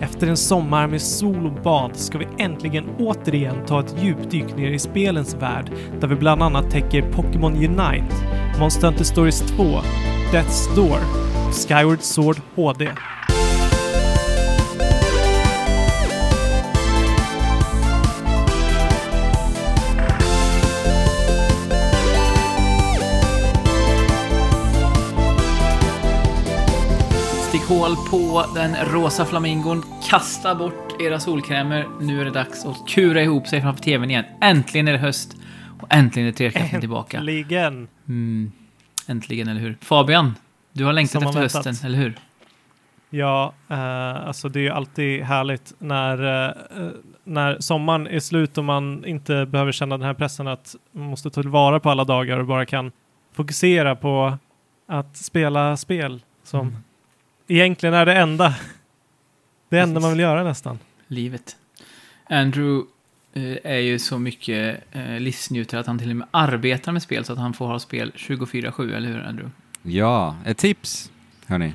Efter en sommar med sol och bad ska vi äntligen återigen ta ett djupdyk ner i spelens värld där vi bland annat täcker Pokémon Unite, Monster Hunter Stories 2, Death's Door Skyward Sword HD. Hål på den rosa flamingon, kasta bort era solkrämer. Nu är det dags att kura ihop sig framför tvn igen. Äntligen är det höst och äntligen är trekraften tillbaka. Äntligen! Mm, äntligen, eller hur? Fabian, du har längtat Som efter väntat. hösten, eller hur? Ja, eh, alltså det är ju alltid härligt när, eh, när sommaren är slut och man inte behöver känna den här pressen att man måste ta tillvara på alla dagar och bara kan fokusera på att spela spel som Mm. Egentligen är det enda. Det enda man vill göra nästan. Livet. Andrew eh, är ju så mycket eh, livsnjutare att han till och med arbetar med spel så att han får ha spel 24-7, eller hur Andrew? Ja, ett tips, hörni.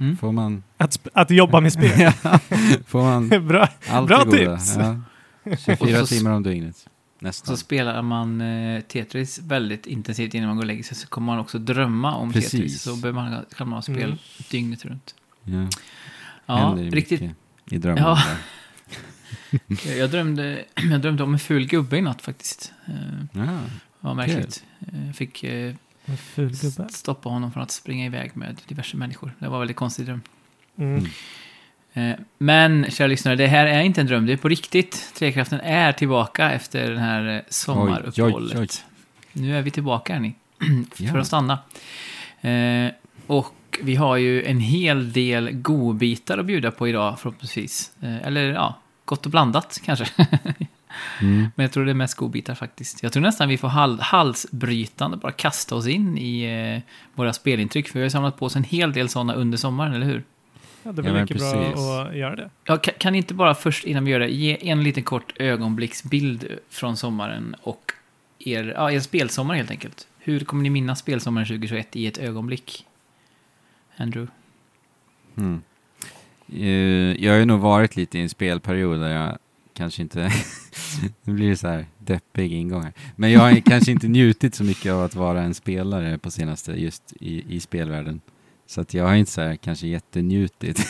Mm. Får man, Att, att jobba med spel. får man Bra. allt Bra tips. Ja. 24 Och så- timmar om dygnet. Så Nästan. spelar man eh, Tetris väldigt intensivt innan man går och lägger sig så kommer man också drömma om Precis. Tetris. Så behöver man, kan man ha spel Mm. dygnet runt. Ja. Ja, riktigt. i drömmen. Ja. Jag drömde, jag drömde om en ful gubbe i natt faktiskt. Eh, Ja. Det var märkligt. Jag fick eh, ful gubbe. stoppa honom från att springa iväg med diverse människor. Det var en väldigt konstig dröm. Mm. Eh, Men, kära lyssnare, det här är inte en dröm. Det är på riktigt. Trekraften är tillbaka efter den här eh, sommaruppehållet. Oj, oj, Nu är vi tillbaka, ni. För Ja. att stanna. Eh, och vi har ju en hel del godbitar att bjuda på idag, förhoppningsvis. Eller ja, gott och blandat kanske. Mm. Men jag tror det är mest godbitar faktiskt. Jag tror nästan vi får hal halsbrytande bara kasta oss in i eh, våra spelintryck. För vi har samlat på oss en hel del sådana under sommaren, eller hur? Ja, det är Ja, mycket precis. bra att göra det. Ja, kan, kan ni inte bara först innan vi gör det ge en liten kort ögonblicksbild från sommaren och er, ja, er spelsommar helt enkelt. Hur kommer ni minnas spelsommaren 2021 i ett ögonblick? Andrew? Mm. Jag har ju nog varit lite i en spelperiod där jag kanske inte... nu blir det så här deppig ingång här. Men jag har kanske inte njutit så mycket av att vara en spelare på senaste just i, i spelvärlden. Så att jag har inte så här kanske jättenjutit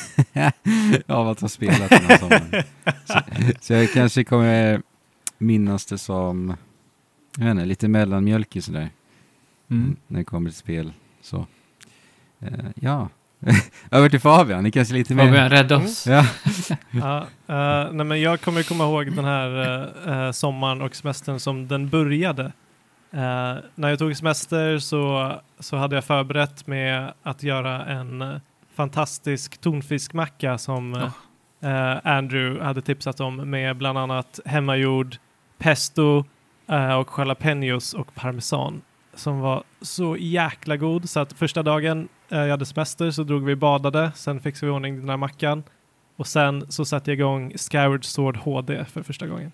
av att ha spelat den här sommaren. Så, så jag kanske kommer minnas det som, jag vet inte, lite mellanmjölkig sådär. Mm. När det kommer till spel. Så. Eh, ja. Över till Fabian, ni kanske lite mer... Fabian, rädda oss. Ja. Ja, eh, nej men jag kommer komma ihåg den här eh, sommaren och semestern som den började. Eh, när jag tog semester så, så hade jag förberett med att göra en fantastisk tonfiskmacka som eh, eh, Andrew hade tipsat om med bland annat hemmagjord pesto eh, och jalapenos och parmesan som var så jäkla god så att första dagen jag hade semester så drog vi badade, sen fixade vi i ordning den här mackan och sen så satte jag igång Skyward Sword HD för första gången.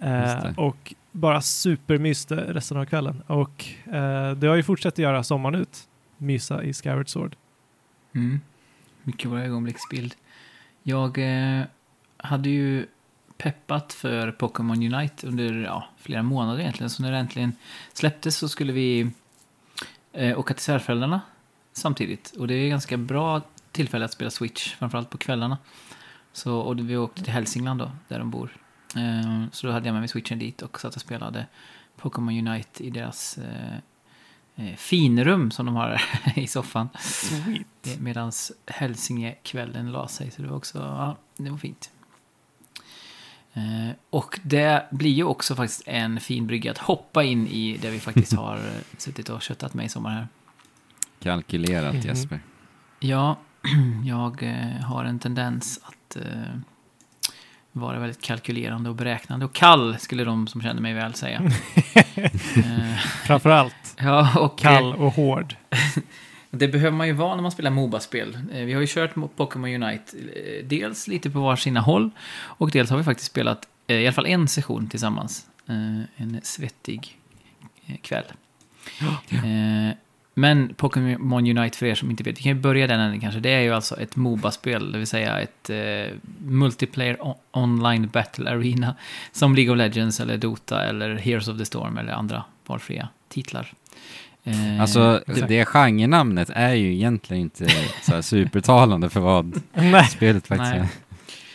Eh, och bara supermyste resten av kvällen. Och eh, det har ju fortsatt att göra sommaren ut. Mysa i Skyward Sword. Mm. Mycket bra ögonblicksbild. Jag eh, hade ju peppat för Pokémon Unite under ja, flera månader egentligen. Så när det äntligen släpptes så skulle vi eh, åka till svärföräldrarna samtidigt. Och det är ganska bra tillfälle att spela Switch, framförallt på kvällarna. Så, och vi åkte till Hälsingland då, där de bor. Eh, så då hade jag med mig Switchen dit och satt och spelade Pokémon Unite i deras eh, eh, finrum som de har i soffan. Sweet. Medan Hälsingekvällen la sig. Så det var också, ja, det var fint. Eh, och det blir ju också faktiskt en fin brygga att hoppa in i där vi faktiskt har suttit och köttat med i sommar här. Kalkylerat Mhm. Jesper. Ja, jag har en tendens att eh, vara väldigt kalkylerande och beräknande. Och kall skulle de som känner mig väl säga. eh, Framförallt ja, och, kall och hård. Det behöver man ju vara när man spelar Moba-spel. Eh, Vi har ju kört mo- Pokémon Unite eh, dels lite på varsina håll och dels har vi faktiskt spelat eh, i alla fall en session tillsammans. Eh, En svettig eh, kväll. Eh, men Pokémon Unite för er som inte vet, vi kan ju börja den änden kanske. Det är ju alltså ett Moba-spel, det vill säga ett eh, multiplayer online battle arena. Som League of Legends eller Dota eller Heroes of the Storm eller andra valfria titlar. Eh, Alltså, det- det genrenamnet är ju egentligen inte så supertalande för vad spelet faktiskt Nej. är.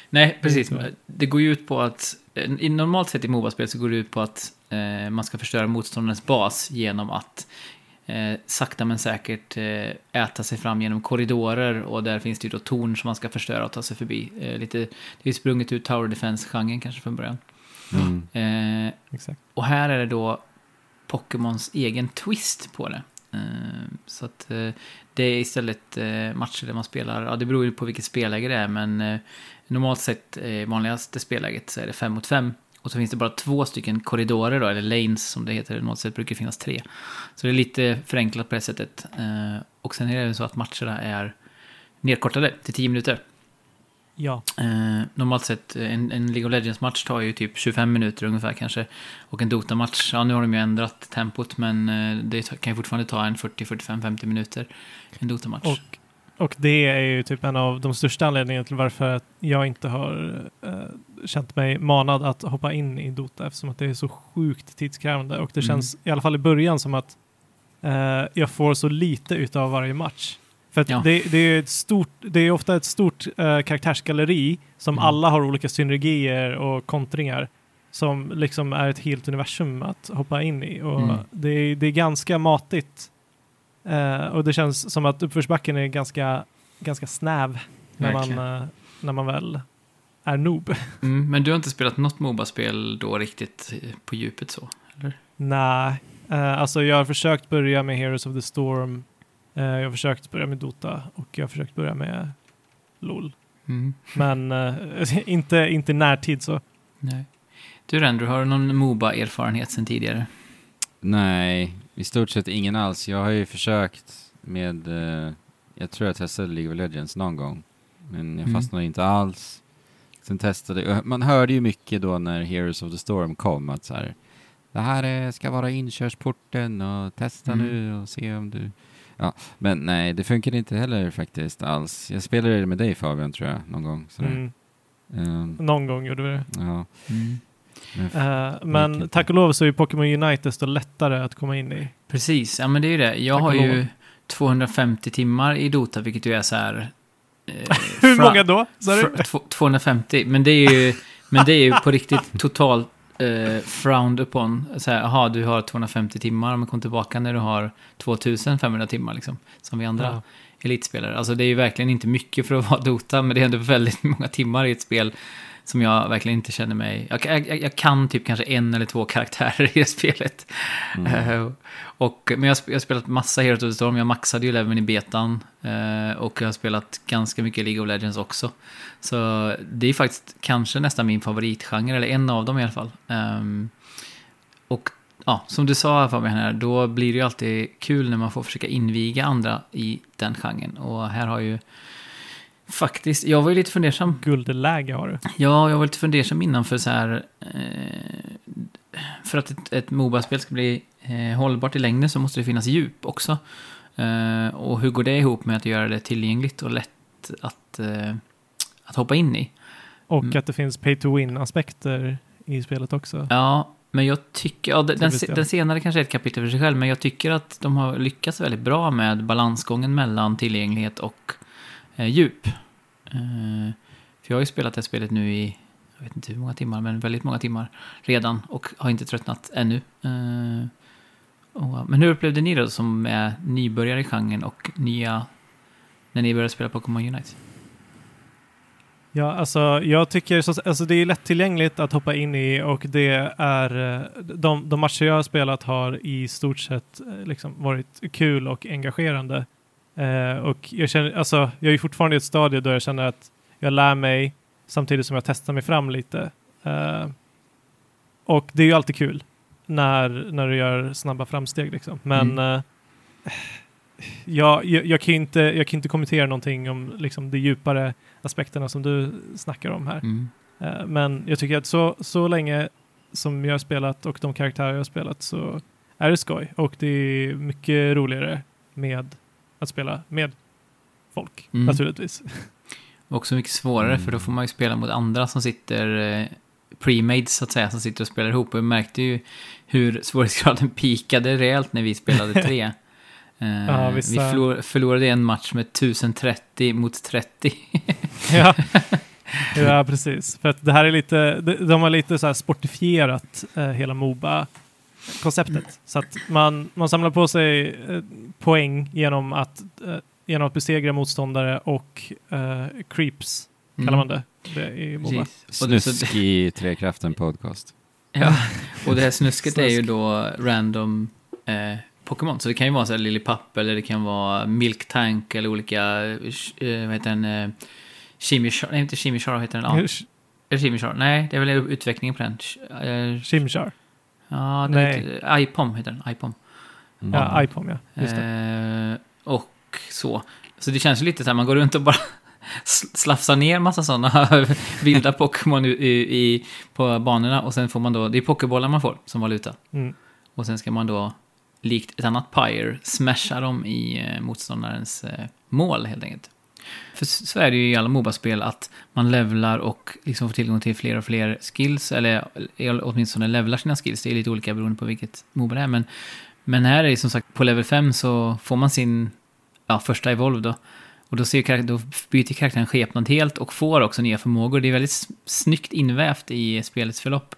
Nej, precis. Det går ju ut på att, eh, i normalt sett i Moba-spel så går det ut på att eh, man ska förstöra motståndarens bas genom att eh, sakta men säkert eh, äta sig fram genom korridorer och där finns det ju då torn som man ska förstöra och ta sig förbi. Eh, lite, det är ju sprunget ut Tower Defense-genren kanske från början. Mm. Eh, Exakt. och här är det då Pokémons egen twist på det. Eh, så att eh, det är istället eh, matcher där man spelar, ja det beror ju på vilket spelläge det är, men eh, normalt sett i vanligaste spelläget så är det fem mot fem. Och så finns det bara två stycken korridorer då, eller lanes som det heter. Normalt sett brukar det finnas tre. Så det är lite förenklat på det sättet. Eh, och sen är det så att matcherna är nedkortade till 10 minuter. Ja. Eh, normalt sett, en, en League of Legends-match tar ju typ 25 minuter ungefär kanske. Och en Dota-match, ja nu har de ju ändrat tempot, men eh, det kan ju fortfarande ta en 40, 45, 50 minuter. En Dota-match. Och, och det är ju typ en av de största anledningarna till varför jag inte har eh, känt mig manad att hoppa in i Dota eftersom att det är så sjukt tidskrävande och det Mm. känns i alla fall i början som att eh, jag får så lite utav varje match. För Ja. det, det, är ett stort, det är ofta ett stort eh, karaktärsgalleri som Mm. alla har olika synergier och kontringar som liksom är ett helt universum att hoppa in i. Och Mm. det, är, det är ganska matigt. Eh, och det känns som att uppförsbacken är ganska, ganska snäv när man, eh, när man väl är noob. Mm, men du har inte spelat något Moba-spel då riktigt på djupet så? Eller? Nej, eh, alltså jag har försökt börja med Heroes of the Storm. Eh, jag har försökt börja med Dota och jag har försökt börja med LOL. Mm. Men inte, inte närtid så. Nej. Du Randrew, har du någon Moba-erfarenhet sedan tidigare? Nej, i stort sett ingen alls. Jag har ju försökt med, eh, jag tror jag testade League of Legends någon gång. Men jag Mm. fastnade inte alls. Sen testade, man hörde ju mycket då när Heroes of the Storm kom att så här, det här är, ska vara inkörsporten och testa Mm. nu och se om du... Ja, men nej, det funkar inte heller faktiskt alls. Jag spelade det med dig Fabian tror jag, någon gång. Sådär. Mm. Ehm, Någon gång gjorde vi det. ja, Mm. Men f- Eh, men tack och lov så är Pokémon Unite desto lättare att komma in i. Precis, ja men det är ju det. Jag Tack har ju lov. 250 timmar i Dota, vilket ju är så här... eh, Hur fra- många då? sa du? fr- två- 250, men det är ju, men det är ju på riktigt totalt eh, frowned upon. Så här, jaha, du har 250 timmar, men kom tillbaka när du har 2500 timmar, liksom. Som vi andra Ja. elitspelare. Alltså det är ju verkligen inte mycket för att vara Dota, men det är ändå väldigt många timmar i ett spel som jag verkligen inte känner mig... Jag, jag, jag kan typ kanske en eller två karaktärer i det spelet. mm. Eh, och, men jag, jag har spelat massa Heroes of the Storm, jag maxade ju leveln i betan. eh, och jag har spelat ganska mycket League of Legends också. Så det är faktiskt kanske nästan min favoritgenre, eller en av dem i alla fall. Ehm, och ja, som du sa Fabian här, då blir det ju alltid kul när man får försöka inviga andra i den genren. Och här har ju faktiskt, jag var ju lite fundersam Guldläge har du. Ja, jag var lite fundersam innan för så här... Eh, för att ett, ett Moba-spel ska bli eh, hållbart i längden så måste det finnas djup också. Eh, och hur går det ihop med att göra det tillgängligt och lätt att, eh, att hoppa in i? Och Mm. att det finns pay to win-aspekter i spelet också. Ja, men jag tycker... Ja, den, den, senare kanske är ett kapitel för sig själv, men jag tycker att de har lyckats väldigt bra med balansgången mellan tillgänglighet och Eh, djup. Eh, för jag har ju spelat det här spelet nu i, jag vet inte hur många timmar, men väldigt många timmar redan och har inte tröttnat ännu. Eh, och, men hur upplevde ni då som är nybörjare i genren och nya när ni började spela Pokémon Unite? Ja, alltså jag tycker så, alltså, det är lättillgängligt att hoppa in i och det är eh, de, de matcher jag har spelat har i stort sett eh, liksom varit kul och engagerande. Eh, och jag känner, alltså jag är fortfarande i ett stadie då jag känner att jag lär mig samtidigt som jag testar mig fram lite. Eh, och det är ju alltid kul när, när du gör snabba framsteg liksom. Men Mm. eh, jag, jag, jag, kan inte, jag kan inte kommentera någonting om liksom, de djupare aspekterna som du snackar om här. Mm. Eh, Men jag tycker att så, så länge som jag har spelat och de karaktärer jag har spelat så är det skoj och det är mycket roligare med att spela med folk, Mm. naturligtvis. Också mycket svårare för då får man ju spela mot andra som sitter eh, pre-made så att säga, som sitter och spelar ihop. Och vi märkte ju hur svårighetsgraden pikade rejält när vi spelade tre. Eh, Ja, Vi förlor, förlorade en match med 1030 mot 30. ja. ja, precis. För att det här är lite, de, har lite så här sportifierat eh, hela Moba-konceptet. Så att man, man samlar på sig eh, poäng genom att, eh, genom att besegra motståndare och eh, creeps, kallar man det, det i Moba. Mm. Snusk i Trekraften podcast. Ja, och det här snusket är ju då random eh, Pokémon. Så det kan ju vara så här Lillipup eller det kan vara Milk Tank eller olika, eh, vad heter den, eh, Chimichar, nej inte Chimichar, heter den? Ja, eller Chimichar, nej det är väl utvecklingen på den. Eh, Chimchar. Ja, den Nej. heter, IPOM heter den, IPOM. Mm. Ja, IPOM ja. Just det. Eh, och så. Så det känns ju lite så här, man går runt och bara sl- slafsar ner massa sådana vilda Pokémon i, i, i, på banorna och sen får man då, det är pokébollar man får som valuta. Mm. Och sen ska man då, likt ett annat Pyre, smasha dem i eh, motståndarens eh, mål helt enkelt. För så är det ju i alla Moba-spel att man levlar och liksom får tillgång till fler och fler skills, eller åtminstone levlar sina skills. Det är lite olika beroende på vilket Moba det är. Men, men här är det som sagt, på level 5 så får man sin ja, första evolve då. Och då, ser då byter karaktären skepnad helt och får också nya förmågor. Det är väldigt snyggt invävt i spelets förlopp.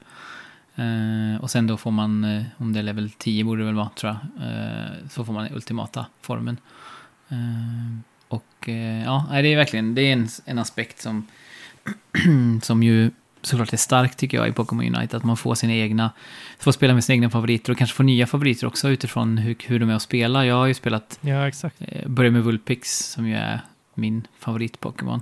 Uh, och sen då får man, uh, om det är level 10 borde det väl vara tror jag, uh, så får man den ultimata formen. Och eh, ja, det är verkligen, det är en, en aspekt som, som ju såklart är stark tycker jag i Pokémon Unite, att man får sina egna, får spela med sina egna favoriter och kanske få nya favoriter också utifrån hur, hur de är att spela. Jag har ju spelat Ja, exakt. Eh, börjar med Vulpix som ju är min favorit-Pokémon.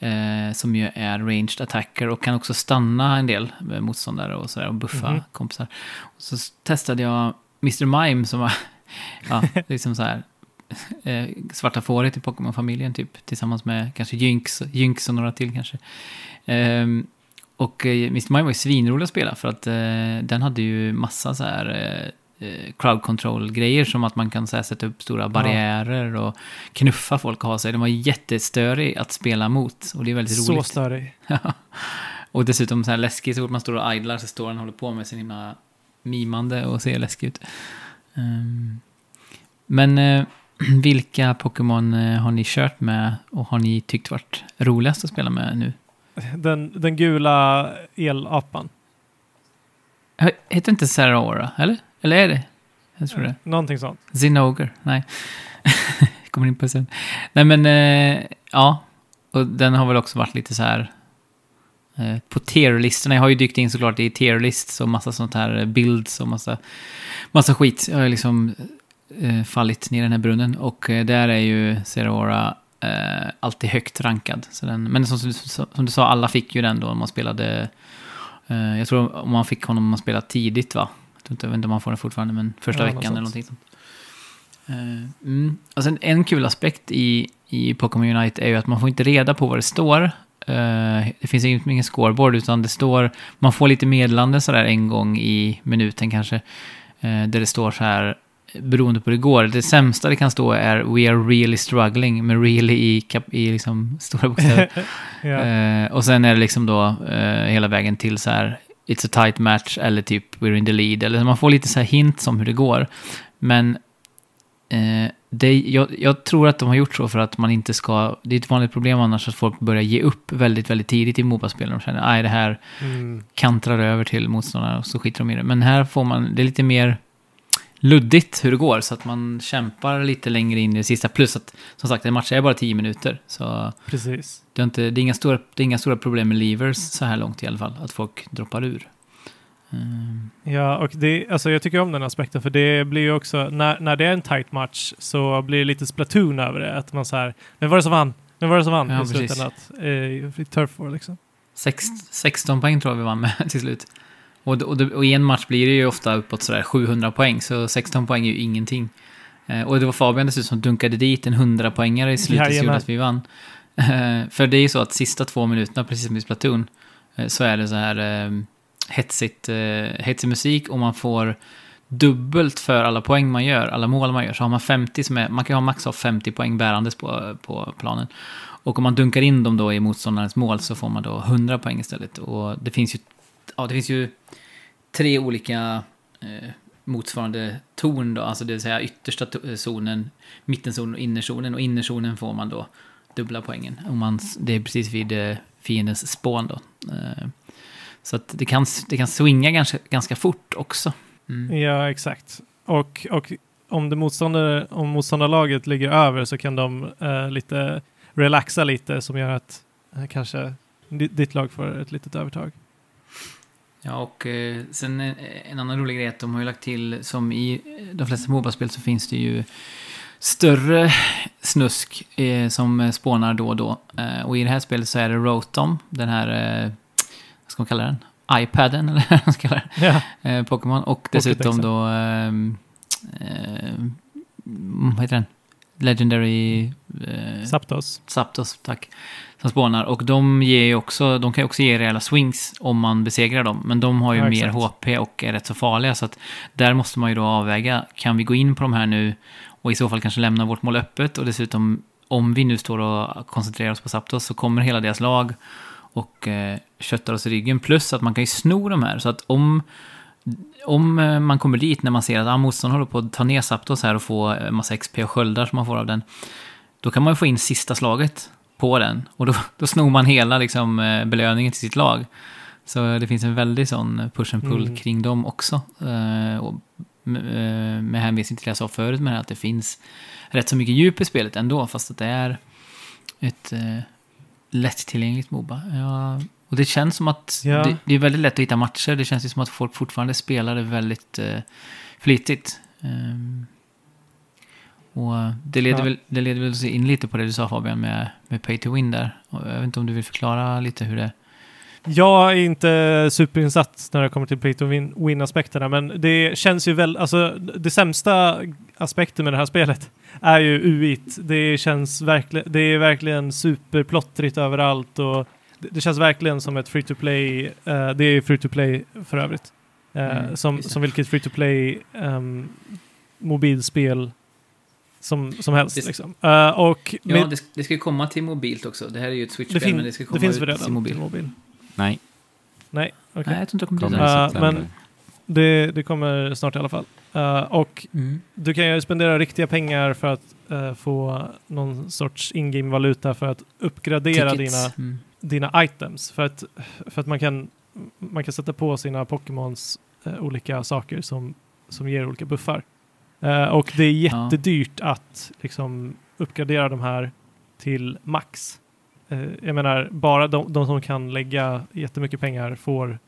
Eh, som ju är ranged attacker och kan också stanna en del med motståndare och sådär och buffa Mhm. kompisar. Och så testade jag Mr. Mime som var, ja, liksom så här eh, svarta fåret i Pokémon-familjen typ tillsammans med kanske Jynx, Jynx och några till kanske. Ehm, och eh, Mr. Mime var ju svinrolig att spela för att eh, den hade ju massa så här eh, eh, crowd control-grejer som att man kan så här, sätta upp stora barriärer och knuffa folk och ha sig. Den var jättestörig att spela mot och det är väldigt Så roligt. störig. och dessutom så här läskigt, så fort man står och idlar så står den och håller på med sin himla mimande och ser läskig ut. Ehm, men eh, vilka Pokémon eh, har ni kört med och har ni tyckt varit roligast att spela med nu? Den, den gula elapan. Heter inte Zeraora, eller? Eller är det? Jag tror det. Någonting sånt. Zinoger, nej. Kommer in på sen. Nej men, eh, ja. Och den har väl också varit lite så här... Eh, på tierlistorna, jag har ju dykt in såklart i tierlists och massa sånt här builds och massa, massa skit. Jag har liksom eh, fallit ner i den här brunnen. Och eh, där är ju Zeraora eh, alltid högt rankad. Så den, men som, som, du sa, alla fick ju den då om man spelade... Eh, jag tror om man fick honom om man spelade tidigt va? Jag, tror inte, jag vet inte om man får den fortfarande, men första Ja, veckan eller någonting sånt. Eh, mm. alltså en, en kul aspekt i, i Pokémon Unite är ju att man får inte reda på vad det står. Eh, det finns ingen, ingen scoreboard, utan det står... Man får lite meddelande sådär en gång i minuten kanske. eh, där det står så här, beroende på hur det går. Det sämsta det kan stå är We are really struggling, med really i, kap, i liksom stora bokstäver. ja. Eh, och sen är det liksom då eh, hela vägen till så här It's a tight match eller typ We're in the lead. Eller man får lite så här hints om hur det går. Men eh, det, jag, jag tror att de har gjort så för att man inte ska... Det är ett vanligt problem annars att folk börjar ge upp väldigt, väldigt tidigt i Moba-spel. De känner att det här Mm. kantrar över till motståndarna och så skiter de i det. Men här får man... Det är lite mer luddigt hur det går. Så att man kämpar lite längre in i det sista. Plus att, som sagt, en match är bara tio minuter. Så Precis. det är, inte, det, är inga stora, det är inga stora problem med levers så här långt i alla fall, att folk droppar ur. Mm. Ja, och det, alltså jag tycker om den aspekten för det blir ju också, när, när det är en tight match så blir det lite splatoon över det. Att man så här, vem var det som vann? Vem var det som vann Ja, i slutändan? Eh, Turf War liksom. Sex, 16 poäng tror jag vi vann med till slut. Och, och, och i en match blir det ju ofta uppåt sådär 700 poäng, så 16 poäng är ju ingenting. Eh, och det var Fabian dessutom som dunkade dit en 100-poängare i slutet som gjorde att vi vann. Eh, för det är ju så att sista två minuterna, precis som i Splatoon, eh, så är det så här eh, hetsigt, hetsig musik och man får dubbelt för alla poäng man gör, alla mål man gör. Så har man 50 som är, man kan ha max av 50 poäng bärandes på, på planen. Och om man dunkar in dem då i motståndarens mål så får man då 100 poäng istället. Och det finns ju, ja, det finns ju tre olika eh, motsvarande torn då, alltså det vill säga yttersta eh, zonen, mittenzonen och innerzonen. Och innerzonen får man då dubbla poängen. Om man, det är precis vid eh, fiendens spån då. Eh, så att det kan, det kan swinga ganska, ganska fort också. Mm. Ja, exakt. Och, och om, det motståndare, om motståndarlaget ligger över så kan de eh, lite relaxa lite som gör att eh, kanske ditt lag får ett litet övertag. Ja, och eh, sen eh, en annan rolig grej är att de har ju lagt till, som i eh, de flesta Moba-spel så finns det ju större snusk eh, som eh, spånar då och då. Eh, och i det här spelet så är det Rotom, den här, vad ska man kalla den? iPaden, eller vad man ska kalla den? Ja, Pokémon. Och dessutom Pokédexen. då, ehm, eh, vad heter den? Legendary... Zapdos. Zapdos, tack. Som spånar. Och de, ger också, de kan ju också ge rejäla swings om man besegrar dem. Men de har ju Ja, mer. HP och är rätt så farliga. Så att där måste man ju då avväga. Kan vi gå in på de här nu och i så fall kanske lämna vårt mål öppet? Och dessutom, om vi nu står och koncentrerar oss på Zapdos så kommer hela deras lag och eh, köttar oss i ryggen. Plus att man kan ju sno de här. Så att om, om eh, man kommer dit när man ser att ah, motståndaren håller på att ta ner Zapdos här och få en massa XP och sköldar som man får av den. Då kan man ju få in sista slaget på den. Och då, då snor man hela liksom, eh, belöningen till sitt lag. Så det finns en väldig sån push and pull Mm. kring dem också. Eh, och med, eh, med hänvisning till det jag sa förut med att det finns rätt så mycket djup i spelet ändå. Fast att det är ett eh, lättillgängligt Moba. Ja, och det känns som att Ja. det, det är väldigt lätt att hitta matcher. Det känns ju som att folk fortfarande spelar det väldigt eh, flitigt. Ehm, och det leder, Ja. väl, det leder väl in lite på det du sa Fabian med, med Pay to Win där. Och jag vet inte om du vill förklara lite hur det... Jag är inte superinsatt när det kommer till pay to win- win-aspekterna, men det känns ju väl, alltså det sämsta aspekten med det här spelet är ju UIT. Det känns verkligen, det är verkligen superplottrigt överallt och det, det känns verkligen som ett free to play, eh, det är free to play för övrigt. Eh, Mm, som, som vilket free to play ehm, mobilspel som, som helst. Det- liksom. Eh, och Ja, med- det, det ska ju komma till mobilt också. Det här är ju ett Switch-spel, fin- men det ska komma det finns ut redan till mobil. till mobil? Nej, Nej, okej. Nej, jag tror inte det kommer kommer september. men- Det, det kommer snart i alla fall. Eh, och Mm. du kan ju spendera riktiga pengar för att få någon sorts in-game-valuta för att uppgradera Tickets. dina, Mm. dina items. För att, för att man, kan, man kan sätta på sina Pokémons olika saker som, som ger olika buffar. Eh, och det är Ja. jättedyrt att liksom, uppgradera de här till max. Eh, jag menar, bara de, de som kan lägga jättemycket pengar får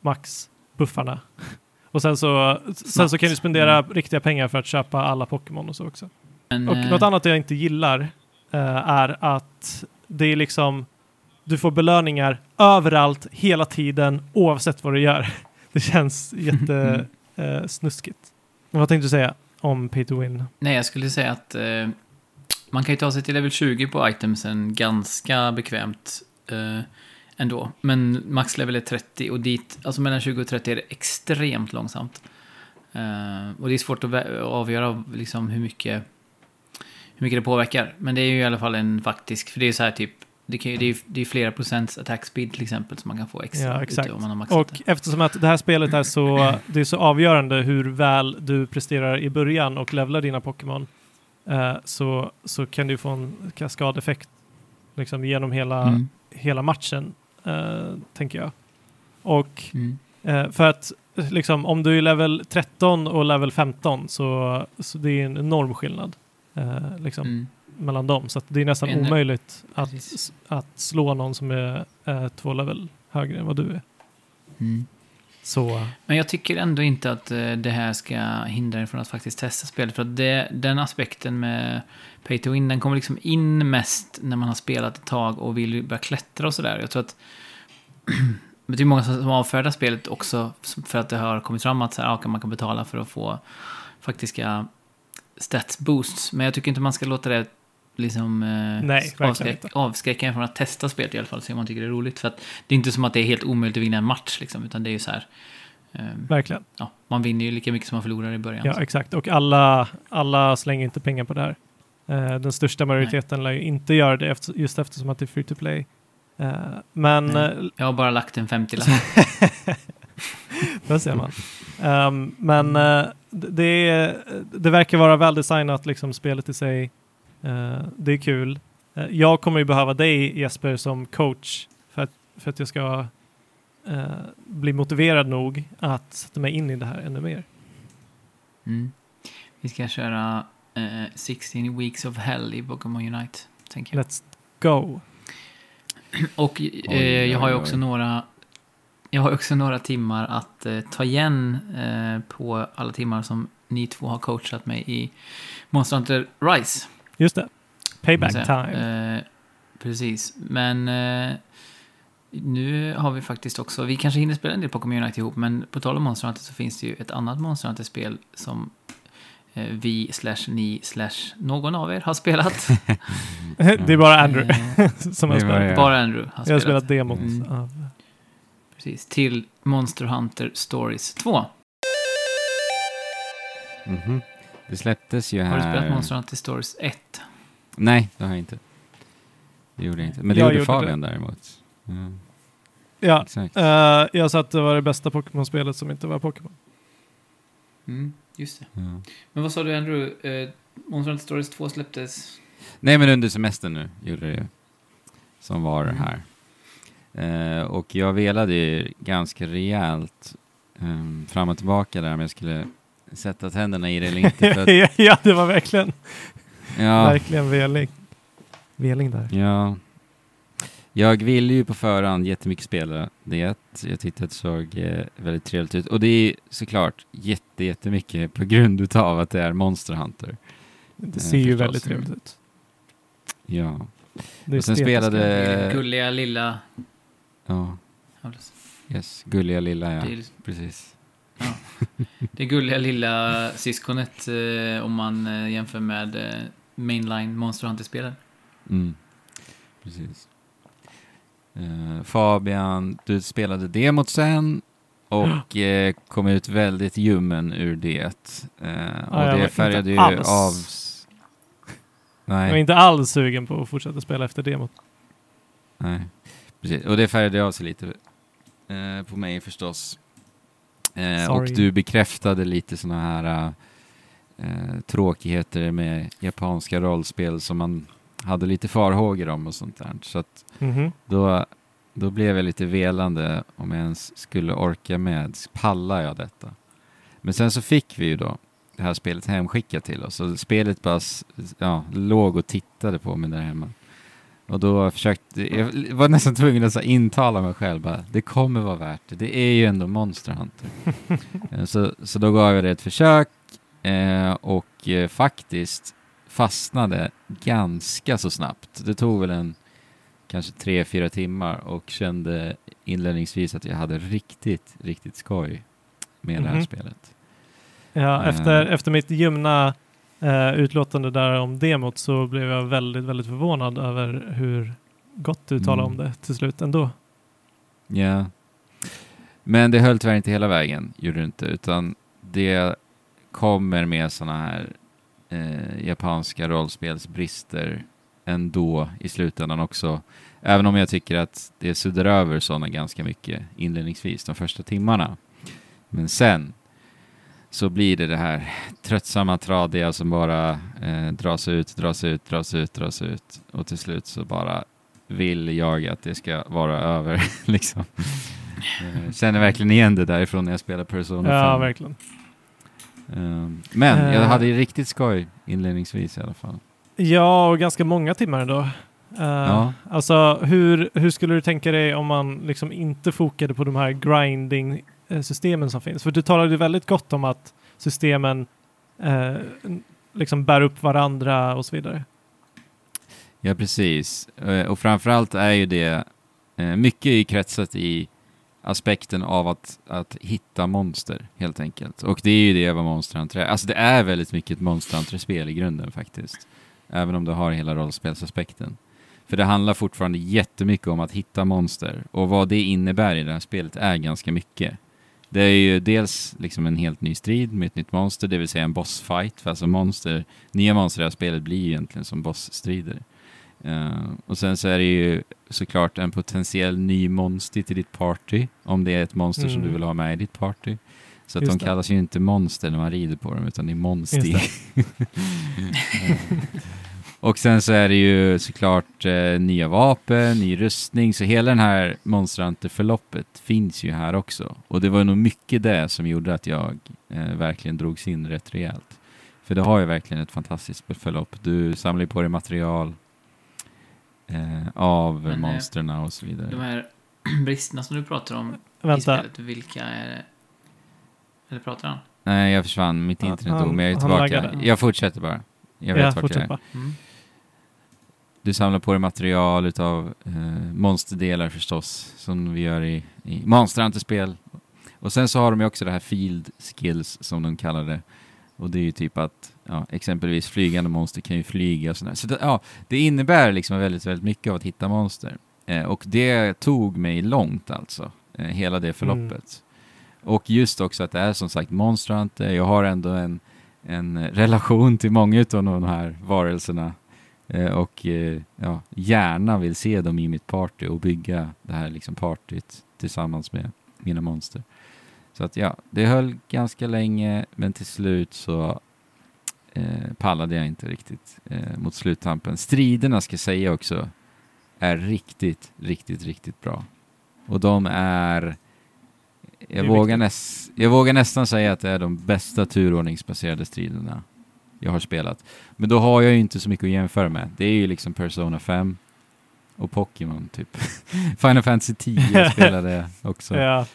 max buffarna. Och sen så, sen så kan du spendera Mm. riktiga pengar för att köpa alla Pokémon och så också. Men, Och eh, något annat jag inte gillar är att det är liksom du får belöningar överallt, hela tiden, oavsett vad du gör. Det känns jätte eh, snuskigt. Vad tänkte du säga om Peter Win? Nej, jag skulle säga att eh, man kan ju ta sig till level 20 på itemsen ganska bekvämt eh, ändå. Men max level är 30 och dit, alltså mellan 20 och 30 är det extremt långsamt. Eh, och det är svårt att avgöra liksom hur mycket, hur mycket det påverkar. Men det är ju i alla fall en faktisk, för det är ju så här typ, det, kan ju, det, är, det är flera procents attack speed till exempel som man kan få extra Ja, exakt. om man har maxat Och det. eftersom att det här spelet är så, det är så avgörande hur väl du presterar i början och levlar dina Pokémon eh, så, så kan du få en kaskadeffekt liksom, genom hela, Mm, hela matchen, eh, tänker jag. Och mm. Eh, för att liksom, om du är level 13 och level 15 så, så det är en enorm skillnad eh, liksom, Mm. Mellan dem. Så att det är nästan En- omöjligt att, att slå någon som är eh, två level högre än vad du är. Mm. Så Men jag tycker ändå inte att eh, det här ska hindra er från att faktiskt testa spelet. För att det, den aspekten med Pay to Win, den kommer liksom in mest när man har spelat ett tag och vill börja klättra och sådär. Jag tror att det är många som avfärdar spelet också för att det har kommit fram att så här, ja, man kan betala för att få faktiska stats boosts. Men jag tycker inte man ska låta det liksom, eh, Nej, verkligen avskräcka, en från att testa spelet i alla fall, så om man tycker det är roligt. För att det är inte som att det är helt omöjligt att vinna en match, liksom, utan det är ju så här, Ehm, Verkligen. ja, man vinner ju lika mycket som man förlorar i början. Ja, exakt. Och alla, alla slänger inte pengar på det här. Eh, den största majoriteten lär ju inte göra det efter, just eftersom att det är free to play. Eh, men Nej. eh, Jag har bara lagt en 50-lapp. Där ser man. Ehm, men eh, det, det verkar vara väldesignat, liksom, spelet i sig. Eh, det är kul. Eh, jag kommer ju behöva dig, Jesper, som coach för att, för att jag ska eh, bli motiverad nog att sätta mig in i det här ännu mer. Mm. Vi ska köra eh, 16 Weeks of Hell i Pokémon Unite, tänker jag. Let's go. Och eh, Oj, jag har ju oj, också oj. några jag har också några timmar att eh, ta igen eh, på alla timmar som ni två har coachat mig i Monster Hunter Rise. Just det. Payback time. Eh, precis, men eh, nu har vi faktiskt också, vi kanske hinner spela en del Pokémon Unite ihop, men på tal om Monster Hunter så finns det ju ett annat Monster Hunter-spel som eh, vi slash ni slash någon av er har spelat. det är bara Andrew Eh, som har spelat. jag. bara Andrew har Jag har spelat. spelat demot. Mm. av- Precis, till Monster Hunter Stories 2. Mhm. Det släpptes ju här... Har du spelat Monster Hunter Stories 1? Nej, det har jag inte. Det gjorde jag inte. Men det Jag gjorde gjorde Fabian däremot. Mm, Ja, exakt. eh, jag sa att det var det bästa Pokémon-spelet som inte var Pokémon. Mm, just det. Ja. Men vad sa du Andrew? Eh, Monster Hunter Stories 2 släpptes? Nej, men under semestern nu gjorde det ju. Som var Mm. här. Eh, och jag velade ju ganska rejält ehm, fram och tillbaka där om jag skulle sätta tänderna i det eller inte. För att, ja, det var verkligen, ja, verkligen veling. Veling där. ja. Jag ville ju på förhand jättemycket spela det. Jag tyckte att det såg eh, väldigt trevligt ut. Och det är såklart jätte, jättemycket på grund utav att det är Monster Hunter. Det Eh, ser ju förstås. väldigt trevligt ut. Ja. Det Och sen spelade- Eh. Gulliga lilla... Ja, Ja, yes. Gulliga lilla, ja. Det, det gulliga lilla syskonet eh, om man eh, jämför med eh, mainline Monster Hunter-spelen. Mm. Precis. Eh, Fabian, du spelade demot sen och eh, kom ut väldigt ljummen ur det. Eh, och var det färgade ju alls- av... Jag var Nej, inte alls sugen på att fortsätta spela efter demot. nej. Precis. Och det färgade av sig lite eh, på mig förstås. Eh, och du bekräftade lite sådana här eh, tråkigheter med japanska rollspel som man hade lite farhågor om och sånt där. Så att Mhm. Då, då blev jag lite velande om jag ens skulle orka med. Pallar jag detta? Men sen så fick vi ju då det här spelet hemskickat till oss. Och spelet bara ja, låg och tittade på mig där hemma. Och då försökte, jag var nästan tvungen att så intala mig själv bara, det kommer vara värt det. Det är ju ändå Monster Hunter. Eh, så, så då gav jag det ett försök eh, och eh, faktiskt fastnade ganska så snabbt. Det tog väl en kanske tre, fyra timmar och kände inledningsvis att jag hade riktigt, riktigt skoj med det här Mhm. spelet. Ja, efter, efter mitt ljumna eh, utlåtande där om demot så blev jag väldigt, väldigt förvånad över hur gott du talade Mm. om det till slut ändå. Ja. Men det höll tyvärr inte hela vägen, gjorde det inte, utan det kommer med sådana här eh, japanska rollspelsbrister ändå i slutändan också. Även om jag tycker att det suddar över sådana ganska mycket inledningsvis, de första timmarna. Men sen så blir det det här tröttsamma, tradiga som bara eh, dras ut, dras ut, dras ut, dras ut. Och till slut så bara vill jag att det ska vara över. liksom. Eh, Känner verkligen igen det därifrån när jag spelar Persona 5. Ja, verkligen. Ehm, Men jag Eh. hade ju riktigt skoj inledningsvis i alla fall. Ja, och ganska många timmar ändå. Eh, Ja. Alltså, hur, hur skulle du tänka dig om man liksom inte fokade på de här Eh, systemen som finns? För du talade väldigt gott om att systemen eh, liksom bär upp varandra och så vidare. Ja, precis. Eh, och framförallt är ju det eh, mycket i kretsat i aspekten av att, att hitta monster, helt enkelt. Och det är ju det vad Monster Hunter är. Alltså det är väldigt mycket ett Monster Hunter-spel i grunden faktiskt. Även om det har hela rollspelsaspekten. För det handlar fortfarande jättemycket om att hitta monster. Och vad det innebär i det här spelet är ganska mycket. Det är ju dels liksom en helt ny strid med ett nytt monster, det vill säga en bossfight. För alltså monster, nya monster i det här spelet blir ju egentligen som bossstrider. Uh, och sen så är det ju såklart en potentiell ny monster till ditt party, om det är ett monster som du Mm. vill ha med i ditt party. Så att Just de det. kallas ju inte monster när man rider på dem, utan det är monster. Och sen så är det ju såklart eh, nya vapen, ny rustning, så hela den här Monster Hunter-förloppet finns ju här också. Och det var nog mycket det som gjorde att jag eh, verkligen drogs in rätt rejält. För det har ju verkligen ett fantastiskt förlopp. Du samlar ju på dig material eh, av Men, eh, monstren och så vidare. De här bristerna som du pratar om i Vänta, spelet, vilka är det? Eller pratar han? Nej, jag försvann. Mitt internet dog, men jag är tillbaka. Jag fortsätter bara. Jag vet ja, vart jag är. Mm. Du samlar på dig material utav eh, monsterdelar förstås, som vi gör i, i Monster Hunter-spel. Och sen så har de ju också det här field skills som de kallar det. Och det är ju typ att ja, exempelvis flygande monster kan ju flyga och sådär. Så det, ja, det innebär liksom väldigt, väldigt mycket av att hitta monster. Eh, och det tog mig långt alltså, eh, hela det förloppet. Och just också att det är som sagt Monster Hunter. Jag har ändå en, en relation till många av de här varelserna. Eh, och eh, ja, gärna vill se dem i mitt party och bygga det här liksom partyt tillsammans med mina monster. Så att ja, det höll ganska länge men till slut så eh, pallade jag inte riktigt eh, mot sluttampen. Striderna ska jag säga också är riktigt, riktigt, riktigt bra. Och de är jag vågar, näs, jag vågar nästan säga att det är de bästa turordningsbaserade striderna jag har spelat. Men då har jag ju inte så mycket att jämföra med. Det är ju liksom Persona 5 och Pokémon typ. Final Fantasy 10 spelade jag också. Ja,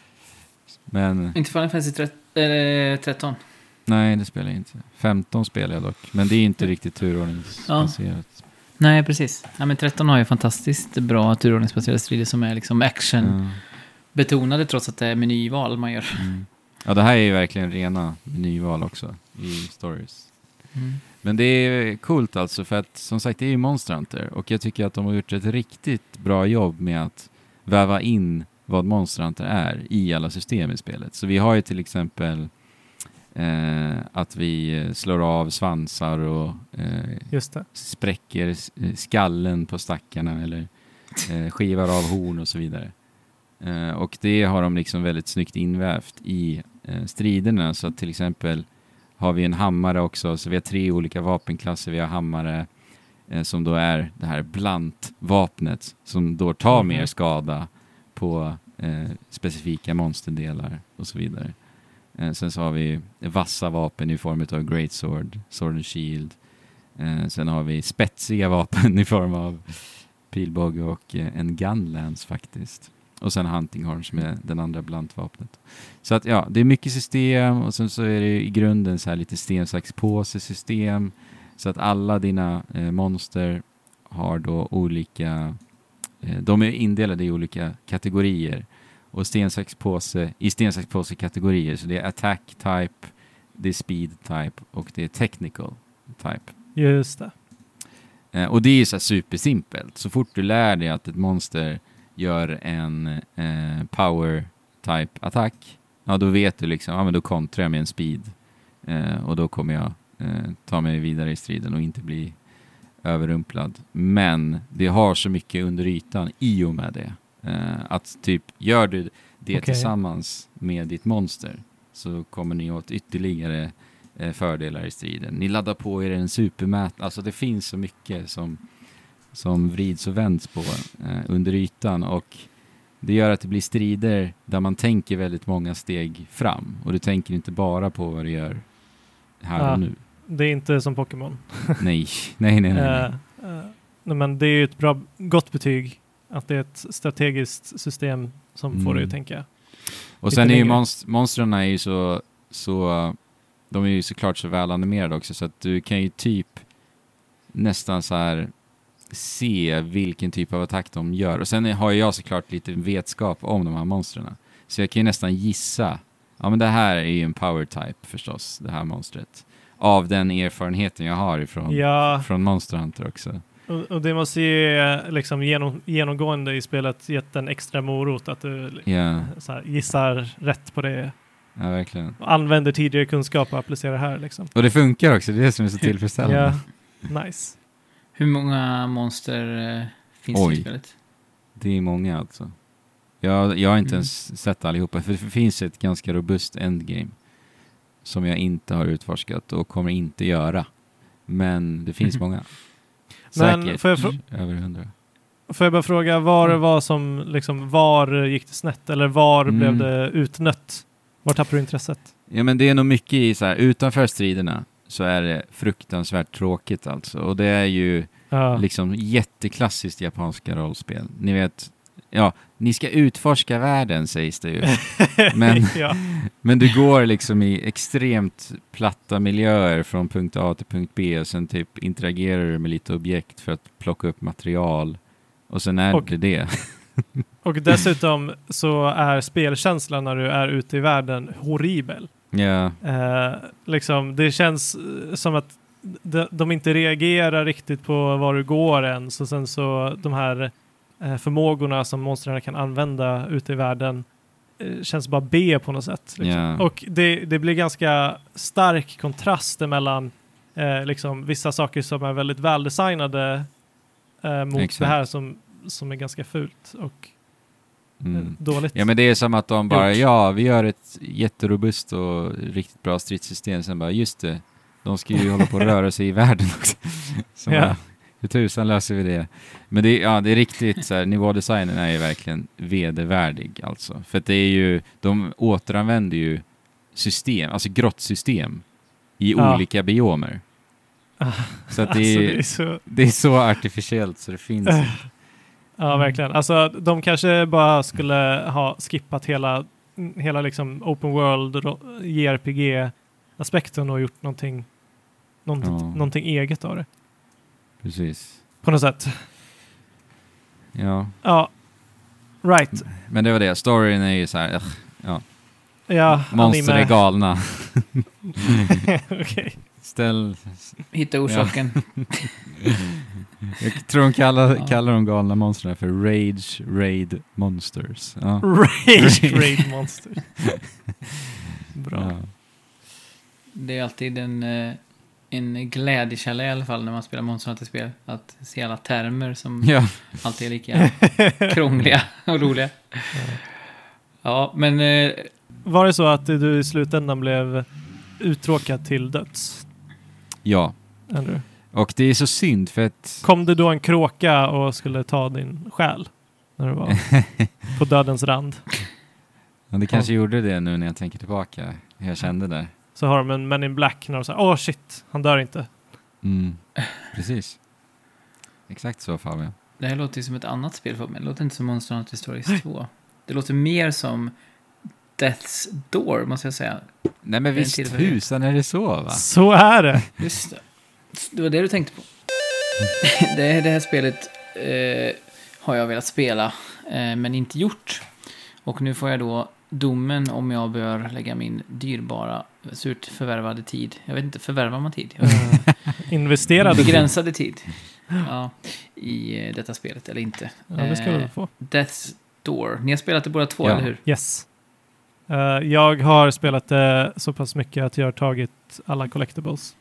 Men Inte Final Fantasy 13, eller 13. nej, det spelar jag inte. 15 spelar jag dock. Men det är inte riktigt turordningsbaserat. Nej, precis. Ja, men 13 har ju fantastiskt bra turordningsbaserade strider som är liksom action-betonade Ja. trots att det är menyval man gör. Mm. Ja, det här är ju verkligen rena nyval också i stories. Men det är coolt alltså för att som sagt det är ju Monster Hunter och jag tycker att de har gjort ett riktigt bra jobb med att väva in vad Monster Hunter är i alla system i spelet. Så vi har ju till exempel eh, att vi eh, slår av svansar och eh, spräcker eh, skallen på stackarna eller eh, skivar av horn och så vidare. Eh, och det har de liksom väldigt snyggt invävt i eh, striderna så att till exempel har vi en hammare också, så vi har tre olika vapenklasser. Vi har hammare eh, som då är det här blantvapnet som då tar Mhm. mer skada på eh, specifika monsterdelar och så vidare. Eh, sen så har vi vassa vapen i form av Great Sword, Sword and Shield. Eh, sen har vi spetsiga vapen i form av pilbåge och eh, en gunlance faktiskt. Och sen hunting horn som är den andra blantvapnet. Så att ja, det är mycket system och sen så är det i grunden så här lite sten, sax, påse system. Så att alla dina eh, monster har då olika, eh, de är indelade i olika kategorier. Och sten, sax, påse, i sten, sax, påse kategorier. Så det är attack type, det är speed type och det är technical type. Just det. Eh, och det är ju så här supersimpelt. Så fort du lär dig att ett monster gör en eh, power type attack, ja då vet du liksom, ja men då kontrar jag med en speed. Eh, och då kommer jag eh, ta mig vidare i striden och inte bli överrumplad. Men det har så mycket under ytan i och med det. Eh, att typ, gör du det Okej. tillsammans med ditt monster så kommer ni åt ytterligare eh, fördelar i striden. Ni laddar på er en supermät, alltså det finns så mycket som, som vrids och vänds på eh, under ytan och det gör att det blir strider där man tänker väldigt många steg fram och du tänker inte bara på vad du gör här Ja. och nu. Det är inte som Pokémon. Nej, nej, nej. nej. Eh, eh, nej, men det är ju ett bra, gott betyg att det är ett strategiskt system som får dig att Mm. tänka. Och sen är ju längre. monst- monstren är ju så, så, de är ju såklart så väl animerade också så att du kan ju typ nästan så här se vilken typ av attack de gör. Och sen har jag såklart lite vetskap om de här monstren. Så jag kan ju nästan gissa, ja men det här är ju en power type förstås, det här monstret. Av den erfarenheten jag har ifrån, Ja, från Monster Hunter också. och, och det måste ju liksom genom, genomgående i spelet gett en extra morot att du så här, gissar rätt på det Ja, verkligen. Använder tidigare kunskap och applicerar här liksom. Och det funkar också, det är det som är så tillfredsställande. Ja, nice. Hur många monster eh, finns Oj. det i spelet? Det är många alltså. Jag, jag har inte Mm. ens sett allihopa, för det finns ett ganska robust endgame som jag inte har utforskat och kommer inte göra. Men det finns många. Men Säkert får jag frå- över hundra. Får jag bara fråga vad det Mm. var som, liksom, var gick det snett? Eller var Mm. blev det utnött? Var tappade du intresset? Ja men det är nog mycket i så här, utanför striderna så är det fruktansvärt tråkigt alltså. Och det är ju Ja. liksom jätteklassiskt japanska rollspel. Ni vet, ja, ni ska utforska världen sägs det ju. Men, ja. men du går liksom i extremt platta miljöer från punkt A till punkt B och sen typ interagerar du med lite objekt för att plocka upp material. Och sen är Och- det det. Och dessutom så är spelkänslan när du är ute i världen horribel. Ja, Eh, liksom, det känns eh, som att de, de inte reagerar riktigt på var du går ens och sen så de här eh, förmågorna som monstren kan använda ute i världen eh, känns bara B på något sätt. Liksom. Ja. Och det, det blir ganska stark kontrast mellan liksom, vissa saker som är väldigt väldesignade mot Exakt. det här som, som är ganska fult och mm. dåligt. Ja men det är som att de bara, Gjort. ja vi gör ett jätterobust och riktigt bra stridssystem, sen bara just det, de ska ju hålla på att röra sig i världen också. Så Ja. bara, hur tusan löser vi det? Men det, är- ja, det är riktigt så här, nivådesignen är ju verkligen vedervärdig alltså. För det är ju, de återanvänder ju system, alltså grottsystem i Ja. olika biomer. Ah, Så att det alltså, är, det är så, det är så artificiellt så det finns inte. Ja, verkligen. Alltså, de kanske bara skulle ha skippat hela, hela liksom open world JRPG-aspekten och gjort någonting, någonting, Ja. någonting eget av det. Precis. På något sätt. Ja, Ja, right. men det var det. Storyn är ju så här, ugh, Ja, monster anime. är galna. Okej. Ställ... Hitta orsaken. Jag tror de kallar, Ja. kallar de galna monstren för Rage Raid Monsters. Ja. Rage Raid Monster. Bra. Ja. Det är alltid en, eh, en glädjekälla i alla fall när man spelar Monster Hunter-spel. Att se alla termer som ja. alltid är lika krångliga och roliga. Ja, men eh, Var det så att du i slutändan blev uttråkad till döds? Ja. Andrew? Och det är så synd för att... Kom det då en kråka och skulle ta din själ? När du var på dödens rand? Ja, det kanske gjorde det nu när jag tänker tillbaka. Hur jag kände där. Så har de en Men in Black när de säger åh shit, han dör inte. Mm. Precis. Exakt så Fabian. det här låter ju som ett annat spel för mig. Det låter inte som Monster Hunter Stories 2. Det låter mer som Death's Door, måste jag säga. Nej men visst tusan är det så va? Så är det. Just det. Det var det du tänkte på. det, det här spelet eh, har jag velat spela, eh, men inte gjort. Och nu får jag då domen om jag bör lägga min dyrbara, surt förvärvade tid. Jag vet inte, förvärvar man tid? Uh, investerade. Begränsade tid. Ja, I eh, detta spelet, eller inte. Ja, det ska du Eh, få. Death's Door. Ni har spelat det båda två, Ja. eller hur? Yes. Eh, jag har spelat det så pass mycket att jag har tagit alla collectibles.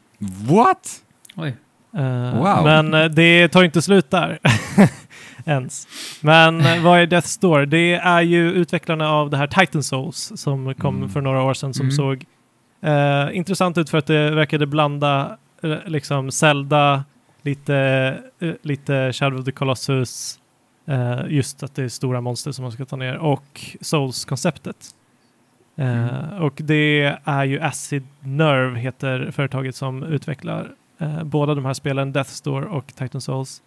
What? Oj. Eh, Wow. Men eh, det tar inte slut där. Ens. Men vad är Death's Door? Det är ju utvecklarna av det här Titan Souls som kom Mm. för några år sedan som Mm. såg eh, intressant ut för att det verkade blanda eh, liksom Zelda, lite, eh, lite Shadow of the Colossus, just att det är stora monster som man ska ta ner och Souls-konceptet. Eh, Mm. Och det är ju Acid Nerve heter företaget som utvecklar eh, båda de här spelen, Death's Door och Titan Souls.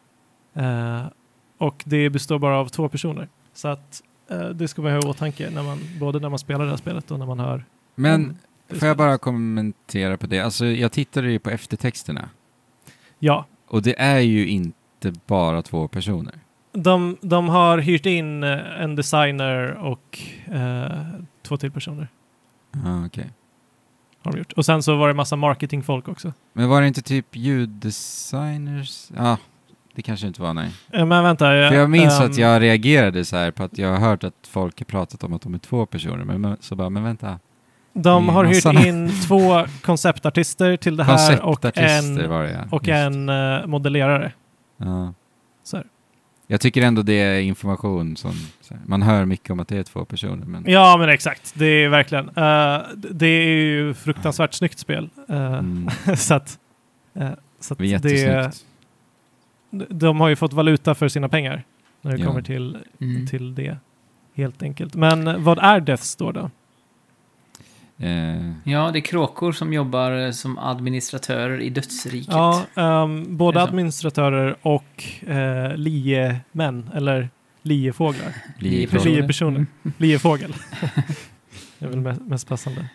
Eh, och det består bara av två personer. Så att eh, det ska man ha i åtanke när man, både när man spelar det här spelet och när man hör. Men får jag bara kommentera på det? Alltså jag tittade ju på eftertexterna. Ja, Och det är ju inte bara två personer. De, de har hyrt in eh, en designer och eh, två till personer. Ah, okej. Har de gjort. Och sen så var det massa marketingfolk också. Men var det inte typ ljuddesigners? Ja, det kanske inte var nej. Eh, men vänta. För jag minns ehm, att jag reagerade så här på att jag har hört att folk har pratat om att de är två personer, men så bara, men vänta. De har hyrt in två konceptartister till det här och en, det ja. och Just. en eh, modellerare. Ja. Så här. Jag tycker ändå det är information som... Man hör mycket om att det är två personer, men... Ja, men exakt. Det är verkligen. eh, det är ju fruktansvärt snyggt spel. Eh, Mm, så att, eh, så att det de har ju fått valuta för sina pengar när det Ja. kommer till, Mm. till det. Helt enkelt. Men vad är Death Store då? Eh, Ja, det är kråkor som jobbar eh, som administratörer i dödsriket. Ja, ehm, både administratörer och uh, liemän, eller liefåglar. liefrågor. Liefrågor. personer. Mm. Liefågel. det är väl mest, passande.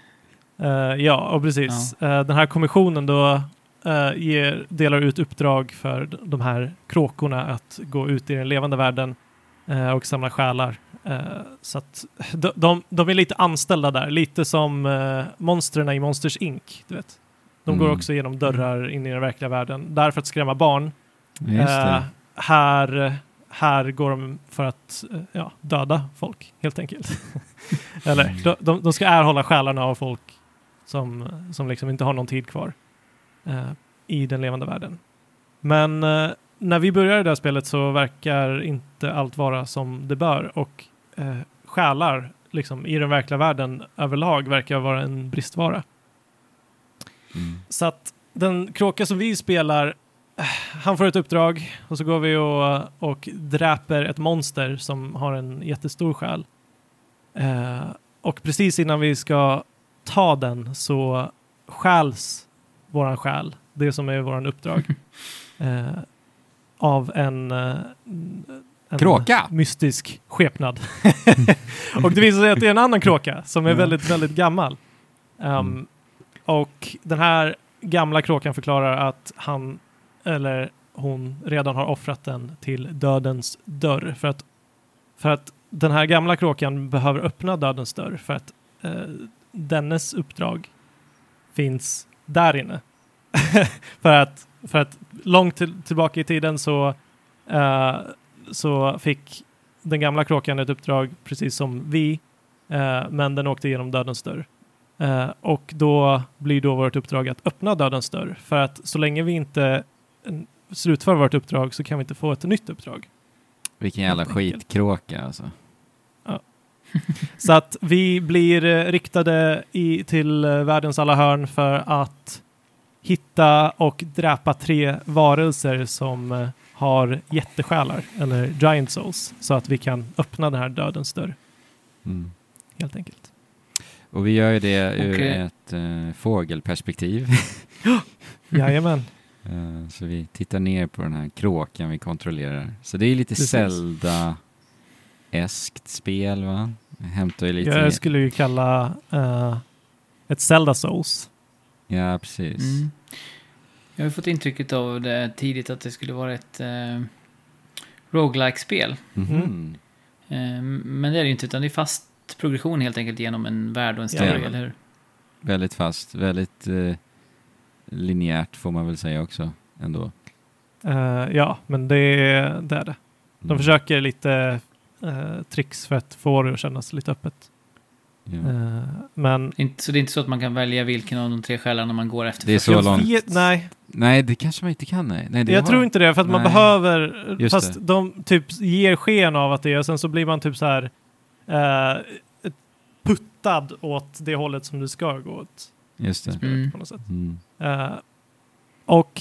Eh, ja, och precis. Eh, den här kommissionen då eh, ger, delar ut uppdrag för de här kråkorna att gå ut i den levande världen eh, och samla själar. Eh, så att de, de, de är lite anställda där, lite som uh, monstren i Monsters Inc. Du vet. De går Mm. också genom dörrar in i den verkliga världen, där för att skrämma barn. Det. här, här går de för att eh, ja, döda folk, helt enkelt. Eller, Mm. de, de, de ska erhålla själarna av folk som, som liksom inte har någon tid kvar i den levande världen. Men när vi börjar det här spelet så verkar inte allt vara som det bör och eh, själar liksom, i den verkliga världen överlag verkar vara en bristvara. Mm. Så att den kråka som vi spelar, eh, han får ett uppdrag och så går vi och, och dräper ett monster som har en jättestor själ. Eh, och precis innan vi ska ta den så stjäls våran själ, det som är våran uppdrag, eh, av en, eh, en Kråka? mystisk skepnad. och det visar sig att det är en annan kråka som är Ja. väldigt, väldigt gammal. Um, Mm. Och den här gamla kråkan förklarar att han eller hon redan har offrat den till dödens dörr. För att, för att den här gamla kråkan behöver öppna dödens dörr för att eh, dennes uppdrag finns där inne. för, att, för att långt till, tillbaka i tiden så, eh, så fick den gamla kråkan ett uppdrag precis som vi, eh, men den åkte igenom dödens dörr. Eh, och då blir då vårt uppdrag att öppna dödens dörr. För att så länge vi inte slutför vårt uppdrag så kan vi inte få ett nytt uppdrag. Vilken jävla skitkråka alltså. Så att vi blir eh, riktade i, till eh, världens alla hörn för att hitta och dräpa tre varelser som eh, har jättesjälar, eller giant souls, så att vi kan öppna den här dödens dörr, Mm. helt enkelt. Och vi gör ju det ur Okej. ett eh, fågelperspektiv. Jajamän. Eh, så vi tittar ner på den här kråkan vi kontrollerar. Så det är lite Precis. Zelda-eskt spel va? Hämtar ju lite... Jag skulle ju kalla eh, ett Zelda Souls. Ja, precis. Mm. Jag har fått intrycket av det tidigt att det skulle vara ett eh, roguelike-spel. Mhm. Eh, men det är det ju inte, utan det är fast progression helt enkelt genom en värld och en story, Jajamän. eller hur? Väldigt fast, väldigt eh, linjärt får man väl säga också ändå. Eh, ja, men det, är- det är det. De Mm. försöker lite eh, tricks för att få det att kännas lite öppet. Eh, men så det är inte så att man kan välja vilken av de tre själarna man går efter. Det är så jag långt. vet- nej, Nej, det kanske man inte kan. Nej. Nej, det jag har- tror inte det. För att man Nej. behöver, Just fast det. de typ ger sken av att det är, och sen så blir man typ så här eh, puttad åt det hållet som du ska gå åt. Just det. spelet Mm. På något sätt. Mm. Eh, och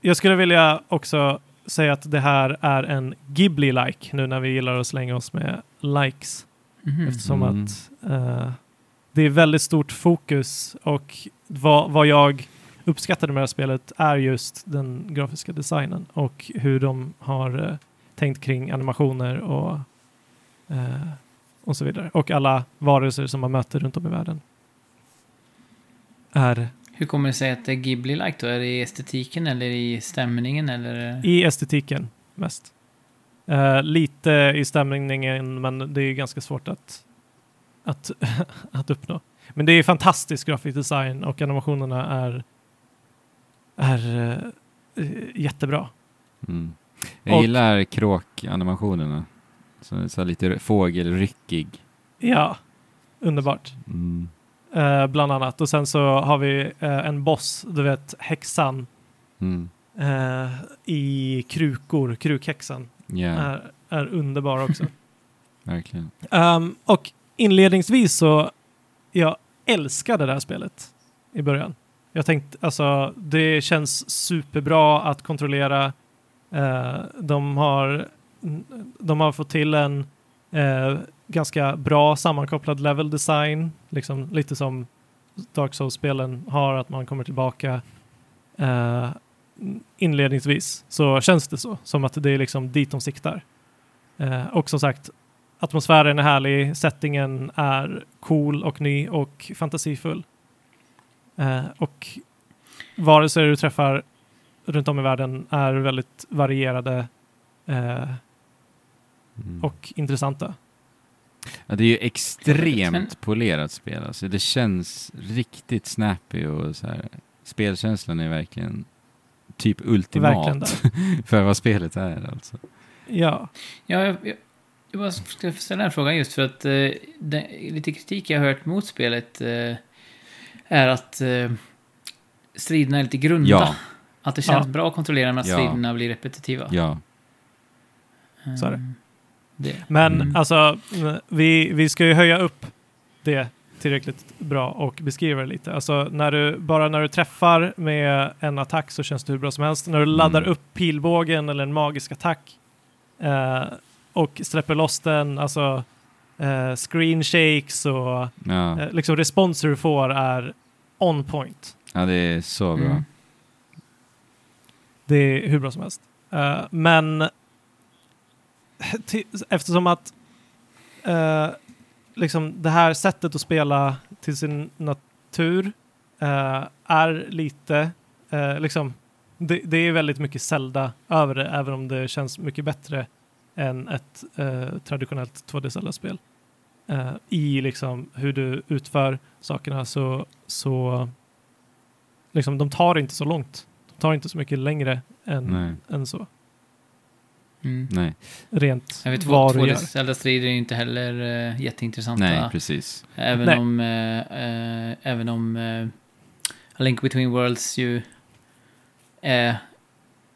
jag skulle vilja också säga att det här är en Ghibli-like nu när vi gillar att slänga oss med likes. Mhm. Eftersom Mm. att eh, det är väldigt stort fokus och vad, vad jag uppskattade med det här spelet är just den grafiska designen och hur de har eh, tänkt kring animationer och, eh, och så vidare. Och alla varelser som man möter runt om i världen. Är Hur kommer det sig att det är Ghibli-like då? Är det i estetiken eller i stämningen eller? i estetiken mest. Eh, lite i stämningen men det är ganska svårt att, att, att uppnå. Men det är fantastisk grafisk design och animationerna är, är eh, jättebra. Mm. Jag Och- gillar kråkanimationerna. Så, så lite fågelryckig. Ja, underbart. Mm. eh, bland annat. Och sen så har vi en boss, du vet häxan Mm. i krukor, krukhäxan, Ja, är, är underbar också. verkligen. Ehm, och inledningsvis så, jag älskade det här spelet i början. Jag tänkte, alltså det känns superbra att kontrollera. Eh, de, har, de har fått till en eh, ganska bra sammankopplad level design, liksom lite som Dark Souls-spelen har, att man kommer tillbaka eh, inledningsvis. Så känns det så, som att det är liksom dit de siktar. Eh, och som sagt, atmosfären är härlig, settingen är cool och ny och fantasifull. Eh, och varelser du träffar runt om i världen är väldigt varierade eh, Mm. och intressanta. Ja, det är ju extremt polerat spel. Alltså, det känns riktigt snappy och så här. Spelkänslan är verkligen typ ultimat för vad spelet är. Alltså. Ja, Ja, jag, jag, jag bara ska ställa en fråga just för att eh, den, lite kritik jag har hört mot spelet eh, är att eh, striderna är lite grunda. Ja, Att det känns Ja. bra att kontrollera men att Ja. striderna blir repetitiva. ja. Så är det. Mm, det. men Mm. alltså vi, vi ska ju höja upp det tillräckligt bra och beskriva det lite. Alltså när du, bara när du träffar med en attack så känns det hur bra som helst. När du laddar Mm. upp pilbågen eller en magisk attack eh, och släpper loss den, alltså eh, screen shakes och Ja. eh, liksom responser du får är on point. ja, det är så bra. Mm. Det är hur bra som helst. Eh, men eftersom att eh, liksom det här sättet att spela till sin natur eh, är lite eh, liksom det, det är väldigt mycket Zelda över det även om det känns mycket bättre än ett eh, traditionellt 2D Zelda-spel. Eh, I liksom hur du utför sakerna så, så liksom de tar inte så långt. De tar inte så mycket längre än, Nej, än så. Mm. nej, Rent Jag vet, vad två du gör. Zelda-strider är inte heller uh, jätteintressanta. nej, precis. Även Nej. om, eh, eh, även om eh, A Link Between Worlds ju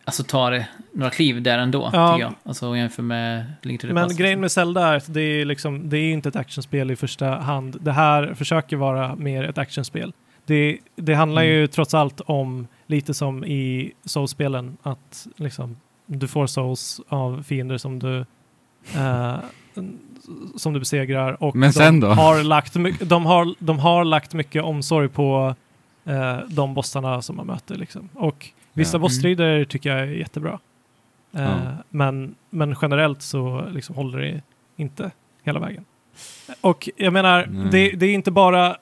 alltså tar några kliv där ändå, Ja. tycker jag. Alltså jämför med Link to the Men Past. grejen med Zelda är att det är, liksom, det är inte ett actionspel i första hand. Det här försöker vara mer ett actionspel. Det, det handlar Mm. ju trots allt om, lite som i Souls-spelen, att liksom, du får Souls av fiender som du eh, som du besegrar. Och Men sen de då? Har lagt, de, har, de har lagt mycket omsorg på eh, de bossarna som man möter. Liksom. Och vissa Ja. bossstrider tycker jag är jättebra. Eh, Ja. men, men generellt så liksom håller det inte hela vägen. Och jag menar, det, det är inte bara...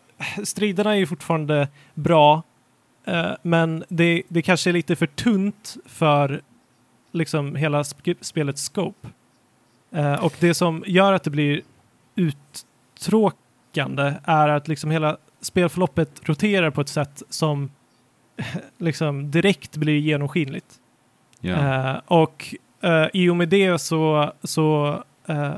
Striderna är ju fortfarande bra, eh, men det, det kanske är lite för tunt för liksom hela sp- spelets scope. Eh, och det som gör att det blir uttråkande är att liksom hela spelförloppet roterar på ett sätt som liksom direkt blir genomskinligt. Ja. Eh, och eh, i och med det så, så eh,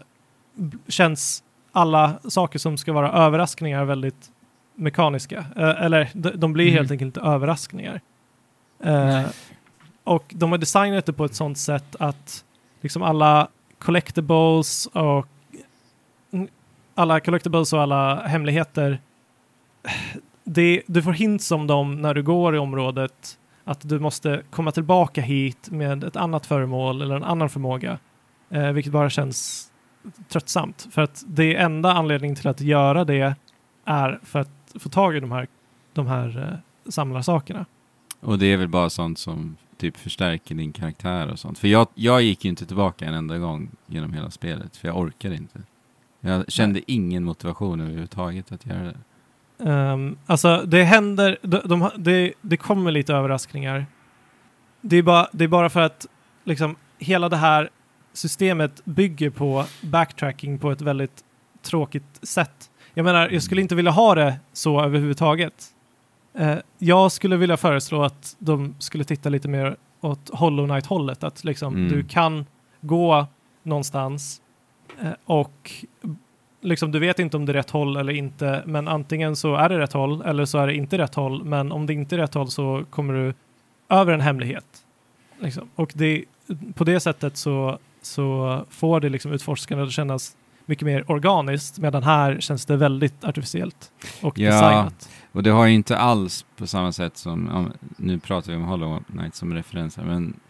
känns alla saker som ska vara överraskningar väldigt mekaniska. Eh, eller de, de blir Mm. helt enkelt inte överraskningar. Och de har designat det på ett sånt sätt att liksom alla collectibles och alla collectibles och alla hemligheter det, du får hints om dem när du går i området att du måste komma tillbaka hit med ett annat föremål eller en annan förmåga. Eh, vilket bara känns tröttsamt. För att det enda anledningen till att göra det är för att få tag i de här, de här eh, samlarsakerna. Och det är väl bara sånt som typ förstärker din karaktär och sånt. För jag, jag gick ju inte tillbaka en enda gång genom hela spelet, för jag orkade inte. Jag kände ingen motivation överhuvudtaget att göra det. Um, alltså det händer, de, de, det, det kommer lite överraskningar. Det är, bara, det är bara för att liksom, hela det här systemet bygger på backtracking på ett väldigt tråkigt sätt. Jag menar, jag skulle inte vilja ha det så överhuvudtaget. Eh, jag skulle vilja föreslå att de skulle titta lite mer åt Hollow Knight-hållet. Att liksom, Mm. du kan gå någonstans eh, och liksom, du vet inte om det är rätt håll eller inte, men antingen så är det rätt håll eller så är det inte rätt håll. Men om det inte är rätt håll så kommer du över en hemlighet. Liksom. Och det, på det sättet så, så får det liksom utforskandet att kännas mycket mer organiskt, medan här känns det väldigt artificiellt och Ja. designat. Och det har ju inte alls på samma sätt som, nu pratar vi om Hollow Knight som referens här, men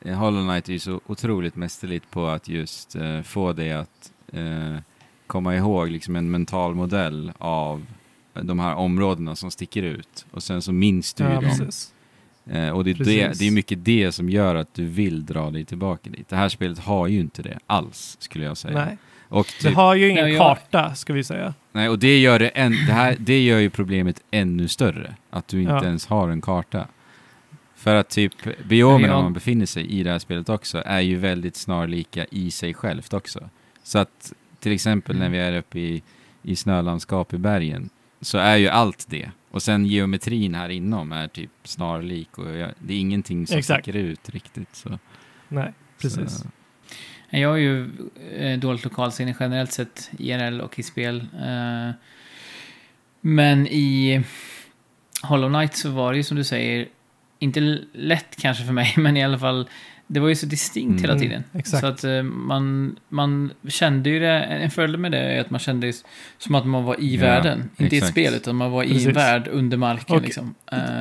eh, Hollow Knight är ju så otroligt mästerligt på att just eh, få dig att eh, komma ihåg liksom en mental modell av de här områdena som sticker ut. Och sen så minns du ju Ja, dem. precis. Eh, och det är, det, det är mycket det som gör att du vill dra dig tillbaka dit. Det här spelet har ju inte det alls, skulle jag säga. Nej. Och Det typ, har ju ingen jag- karta, ska vi säga. Nej, och det gör, det, än, det, här, det gör ju problemet ännu större. Att du inte Ja. ens har en karta. För att typ biomerna jag- man befinner sig i det här spelet också är ju väldigt snarlika i sig självt också. Så att till exempel när vi är uppe i, i snölandskap i bergen så är ju allt det. Och sen geometrin här inom är typ snarlik och jag, det är ingenting som Exakt. sticker ut riktigt. Så, Nej, precis. Så, Jag har ju eh, dåligt lokalsinne generellt sett, IRL och i spel. Eh, men i Hollow Knight så var det ju som du säger, inte lätt kanske för mig, men i alla fall, det var ju så distinkt Mm. hela tiden. exakt. Så att eh, man, man kände ju det, en fördel med det är att man kände som att man var i Ja, världen. Inte i ett spel, utan man var i Precis. värld under marken Och- liksom.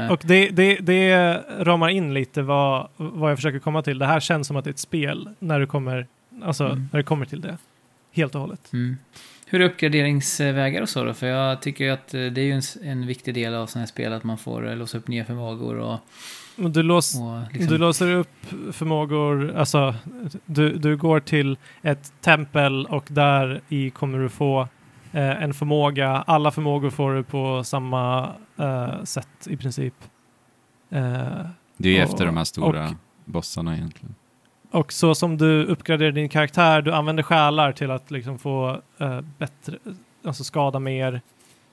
Och det, det, det ramar in lite vad, vad jag försöker komma till. Det här känns som att det är ett spel när du kommer, alltså, Mm. när det kommer till det. Helt och hållet. Mm. Hur är uppgraderingsvägar och så då? För jag tycker ju att eh, det är ju en, en viktig del av sådana här spel att man får eh, låsa upp nya förmågor och, Du, lås, och liksom... du låser upp förmågor, alltså du, du går till ett tempel och där i kommer du få eh, en förmåga. Alla förmågor får du på samma eh, sätt i princip. Eh, det är ju Och- efter de här stora och- bossarna egentligen. Och så som du uppgraderar din karaktär, du använder själar till att liksom få eh, bättre, alltså skada mer,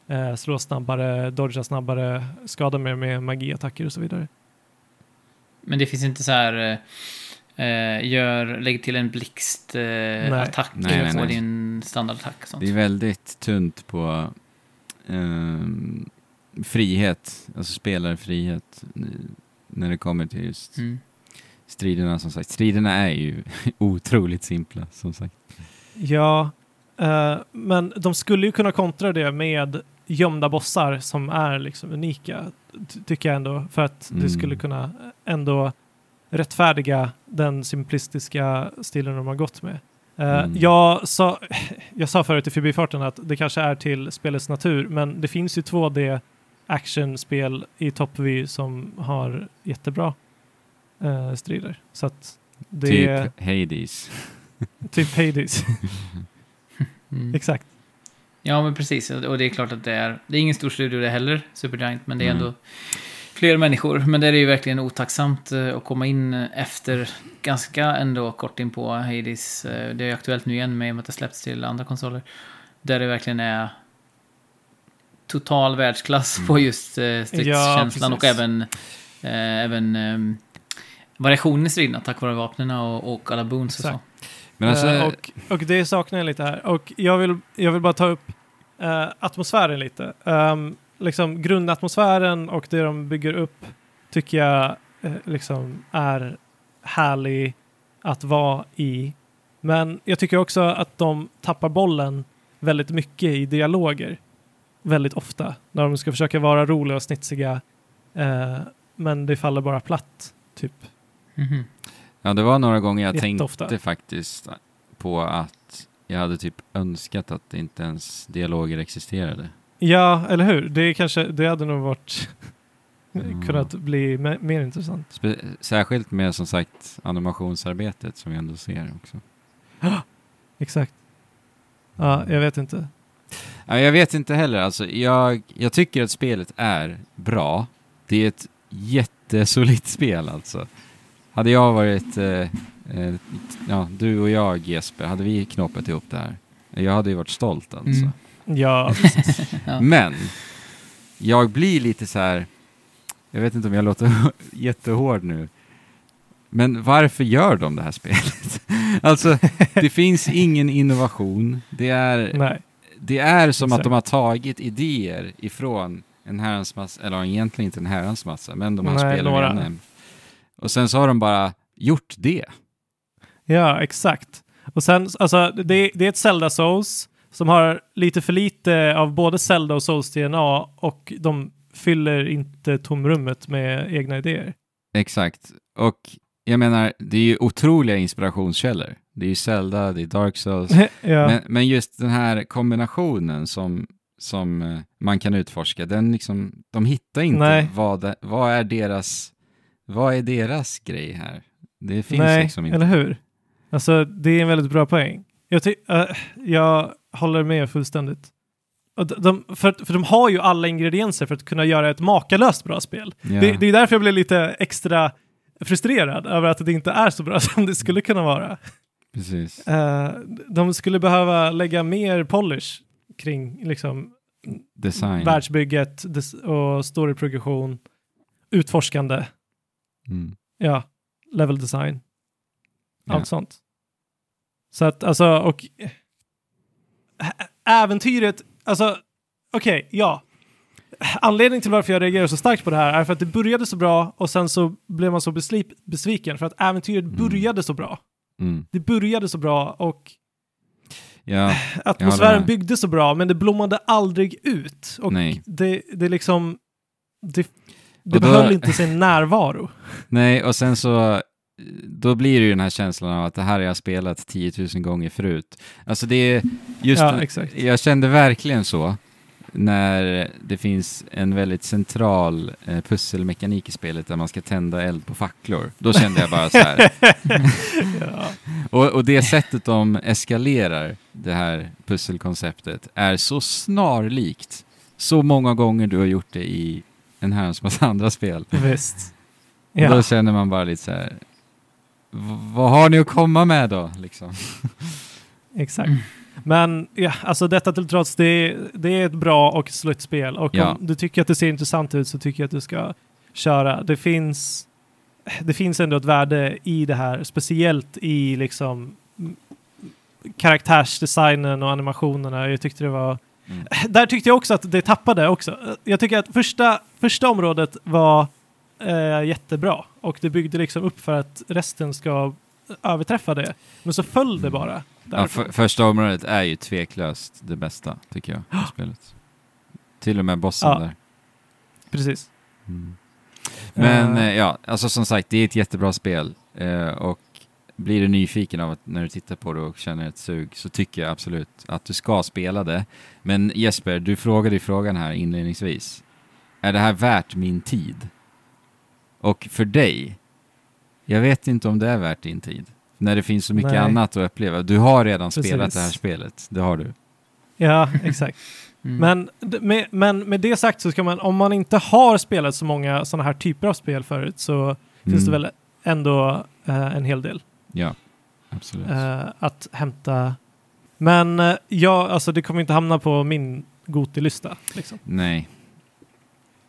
eh, slå snabbare, dodga snabbare, skada mer med magiattacker och så vidare. Men det finns inte så här... eh, Eh, gör, lägg till en blixt eh, Nej, nej, på nej. din standardattack sånt. Det är väldigt tunt på ehm, frihet, alltså spelarfrihet när det kommer till just Mm. Striderna som sagt. Striderna är ju otroligt simpla som sagt. Ja, eh, men de skulle ju kunna kontra det med gömda bossar som är liksom unika, ty- tycker jag ändå, för att Mm. det skulle kunna ändå rättfärdiga den simplistiska stilen de har gått med. Mm. jag, sa, jag sa förut i förbifarten att det kanske är till spelets natur, men det finns ju 2D actionspel i toppvy som har jättebra eh, strider. Så att det är Typ Hades. typ Hades. Mm. Exakt. Ja, men precis. Och det är klart att det är... Det är ingen stor studio det heller, Supergiant, men det är Mm. ändå fler människor. Men det är ju verkligen otacksamt eh, att komma in efter ganska ändå kort in på Hades. Eh, Det är aktuellt nu igen med att det släppts till andra konsoler. Där det verkligen är total världsklass Mm. på just eh, stridskänslan och precis. även, även eh, variationen i striderna tack vare vapnen och, och alla boons och så. Men alltså, Eh, och, och det saknar jag lite här. Och jag vill, jag vill bara ta upp eh, atmosfären lite. Um, liksom grundatmosfären och det de bygger upp tycker jag eh, liksom är härlig att vara i. Men jag tycker också att de tappar bollen väldigt mycket i dialoger. Väldigt ofta. När de ska försöka vara roliga och snitsiga. Eh, men det faller bara platt. Typ. Mhm. ja, det var några gånger jag Jätteofta. tänkte faktiskt på att jag hade typ önskat att inte ens dialoger existerade. Ja, eller hur? Det, kanske, det hade nog varit Mm. kunnat bli me- mer intressant. Spe- särskilt med som sagt animationsarbetet som vi ändå ser också. Exakt. Ja, jag vet inte. Ja, jag vet inte heller. Alltså, jag, jag tycker att spelet är bra. Det är ett jättesolitt spel alltså. Hade jag varit, eh, eh, ja, du och jag Jesper, hade vi knåpat ihop det här? Jag hade ju varit stolt alltså. Mm. Ja, Ja. Men, jag blir lite så här, jag vet inte om jag låter jättehård nu, men varför gör de det här spelet? alltså, det finns ingen innovation. Det är nej. det är som att Exakt. de har tagit idéer ifrån en herrans massa, eller egentligen inte en herrans massa, men de här Nej, spelen vi några. har nämnt. Och sen så har de bara gjort det. Ja, exakt. Och sen, alltså, det, det är ett Zelda Souls som har lite för lite av både Zelda och Souls DNA och de fyller inte tomrummet med egna idéer. Exakt. Och jag menar, det är ju otroliga inspirationskällor. Det är ju Zelda, det är Dark Souls. ja. Men, men just den här kombinationen som, som eh, man kan utforska, den liksom, de hittar inte Nej. vad, det, vad är deras vad är deras grej här? Det finns Nej, liksom inte. eller hur? Alltså, det är en väldigt bra poäng. Jag, ty- äh, jag håller med fullständigt. De, för, för de har ju alla ingredienser för att kunna göra ett makalöst bra spel. Ja. Det, det är därför jag blir lite extra frustrerad över att det inte är så bra som det skulle kunna vara. Precis. Eh, de skulle behöva lägga mer polish kring liksom, Design. världsbygget och storyprogression, utforskande, Mm. ja, level design, Ja. allt sånt. Så att alltså, och äventyret, alltså, okej, ja. Anledningen till varför jag reagerar så starkt på det här är för att det började så bra och sen så blev man så besli- besviken för att äventyret Mm. började så bra. Mm. Det började så bra och Ja, atmosfären med. byggde så bra, men det blommade aldrig ut. Och Nej. det, det liksom... Det, Och då- behöll inte sin närvaro. nej, och sen så då blir det ju den här känslan av att det här har jag spelat 10 000 gånger förut. Alltså det är just, Ja, exakt. jag kände verkligen så när det finns en väldigt central eh, pusselmekanik i spelet där man ska tända eld på facklor. Då kände jag bara så här. ja. Och, och det sättet de eskalerar det här pusselkonceptet är så snarlikt så många gånger du har gjort det i en herrans massa andra spel. Visst. Ja. Då känner man bara lite så här. "V- Vad har ni att komma med då? Liksom. Exakt. Men ja, alltså detta till trots, det är, det är ett bra och slut spel. Och Ja. om du tycker att det ser intressant ut så tycker jag att du ska köra. Det finns, det finns ändå ett värde i det här, speciellt i liksom mm, karaktärsdesignen och animationerna. Jag tyckte det var... Mm. Där tyckte jag också att det tappade också. Jag tycker att första, första området var eh, jättebra och det byggde liksom upp för att resten ska överträffa det. Men så föll det bara. Ja, för, första området är ju tveklöst det bästa, tycker jag, i spelet. Till och med bossen Ja. där. Precis. Mm. Men eh, ja, alltså som sagt, det är ett jättebra spel. Eh, och blir du nyfiken av att när du tittar på det och känner ett sug så tycker jag absolut att du ska spela det. Men Jesper, du frågade ju frågan här inledningsvis. Är det här värt min tid? Och för dig, jag vet inte om det är värt din tid. När det finns så mycket Nej. annat att uppleva. Du har redan Precis. spelat det här spelet, det har du. Ja, exakt. Mm. Men, med, men med det sagt så ska man, om man inte har spelat så många sådana här typer av spel förut så finns det Mm. väl ändå eh, en hel del Ja, absolut. eh, att hämta. Men eh, ja, alltså det kommer inte hamna på min Goti-lista. Liksom. Nej.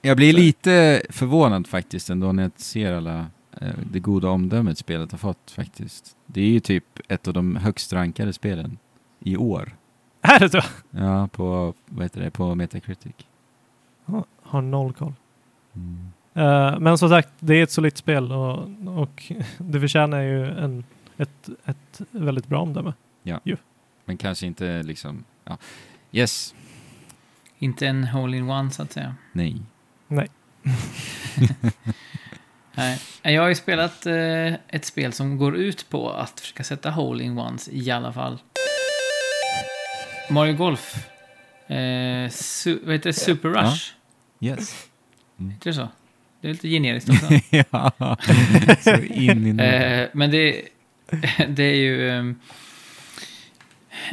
Jag blir Så- lite förvånad faktiskt ändå när jag ser alla eh, det goda omdömet spelet har fått faktiskt. Det är ju typ ett av de högst rankade spelen i år. Är det så? Ja, på, vad heter det, på Metacritic. Ha- Har noll koll. Eh, men som sagt, det är ett solitt spel och, och det förtjänar ju en, ett, ett väldigt bra omdöme. Men kanske inte liksom, ja. Yes, Inte en hole-in-one så att säga. nej. Nej. Jag har ju spelat eh, ett spel som går ut på att försöka sätta hole-in-ones i alla fall. Mario Golf. Eh, su- vad heter det? Super Rush. Yes. Heter det så? Det är lite generiskt också. ja, så in i det. Eh, men det, det är ju ehm,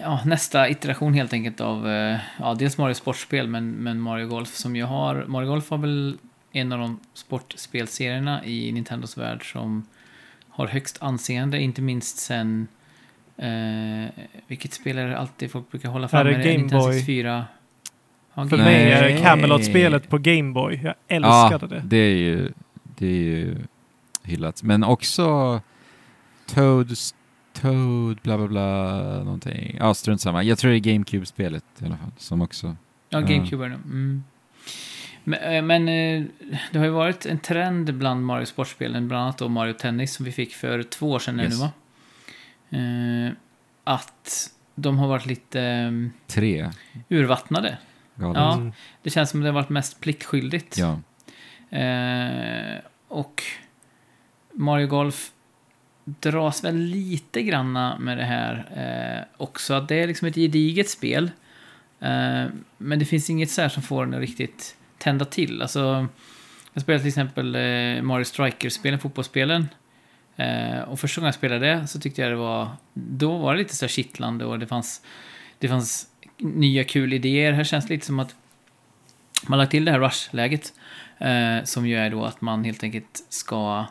ja, nästa iteration helt enkelt av eh, ja, dels Mario Sportspel men, men Mario Golf som ju har, Mario Golf var väl en av de sportspelserierna i Nintendos värld som har högst anseende, inte minst sen eh, vilket spel är det alltid folk brukar hålla fram? Är det Game Nintendo Boy? 64? Ja, För Game mig är det. Camelot-spelet på Game Boy. Jag Ja, älskade det. det är ju, det är ju hyllat. Men också Toads, Toad, bla bla bla, någonting. Ja, strunt samma. Jag tror det är GameCube-spelet i alla fall, som också... Ja, Ja. GameCube är det. Mm. Men, eh, men eh, det har ju varit en trend bland Mario Sportspelen, bland annat då Mario Tennis som vi fick för två år sedan nu, Yes. va? Eh, att de har varit lite eh, Tre. urvattnade. Ja. Mm. Det känns som det har varit mest pliktskyldigt. ja. Eh, och Mario Golf dras väl lite granna med det här eh, också. Att det är liksom ett gediget spel. Eh, men det finns inget så här som får den att riktigt tända till. Alltså, jag spelade till exempel eh, Mario Striker-spelen, fotbollsspelen. Eh, och första gången jag spelade det så tyckte jag det var... Då var det lite så här kittlande och det fanns, det fanns nya kul idéer. Här känns det lite som att man lagt till det här rush-läget. Eh, som ju är då att man helt enkelt ska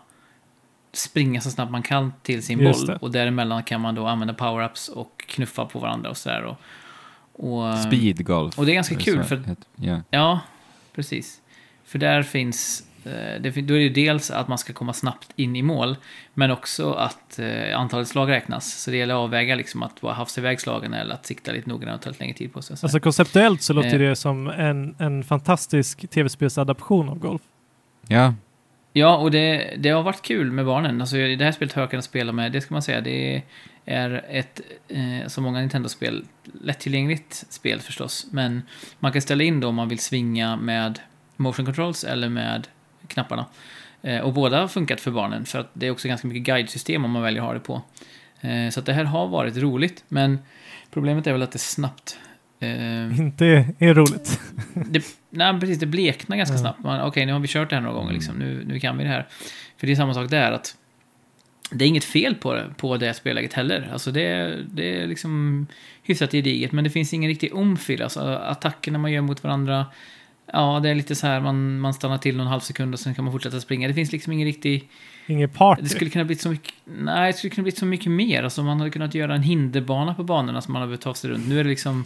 springa så snabbt man kan till sin Just boll. det. Och däremellan kan man då använda power-ups och knuffa på varandra och sådär. Och, och, Speed golf. och det är ganska kul Så för het- Ja. Ja, precis. För där finns... eh, Det, då är det ju dels att man ska komma snabbt in i mål, men också att eh, antalet slag räknas. Så det gäller att avväga liksom att bara hafsa iväg slagen eller att sikta lite noggrannare och ta lite längre tid på sig. Alltså konceptuellt så låter Eh. det som en, en fantastisk tv-spelsadaption av golf. ja, Ja, och det, det har varit kul med barnen. Alltså, det här spelet har jag kunnat spela med, det ska man säga, det är ett, eh, som många Nintendo-spel, lättillgängligt spel förstås. Men man kan ställa in då om man vill svinga med motion controls eller med knapparna. Eh, och båda har funkat för barnen, för att det är också ganska mycket guidesystem om man väljer att ha det på. Eh, så att det här har varit roligt, men problemet är väl att det snabbt eh, Inte är, roligt. det, nej, precis, det bleknar ganska Ja. snabbt. Okej, nu har vi kört det här några gånger, liksom. nu, nu kan vi det här. För det är samma sak där, att det är inget fel på det, på det spelläget heller. Alltså det, det är liksom hyfsat gediget, men det finns ingen riktig omf i det. Alltså attackerna man gör mot varandra, ja, det är lite så här, man, man stannar till någon halv sekund och sen kan man fortsätta springa. Det finns liksom ingen riktig... Inget party. Det skulle kunna bli så mycket... Nej, det skulle kunna bli så mycket mer. Alltså man hade kunnat göra en hinderbana på banorna som man hade behövt ta sig runt. Nu är det liksom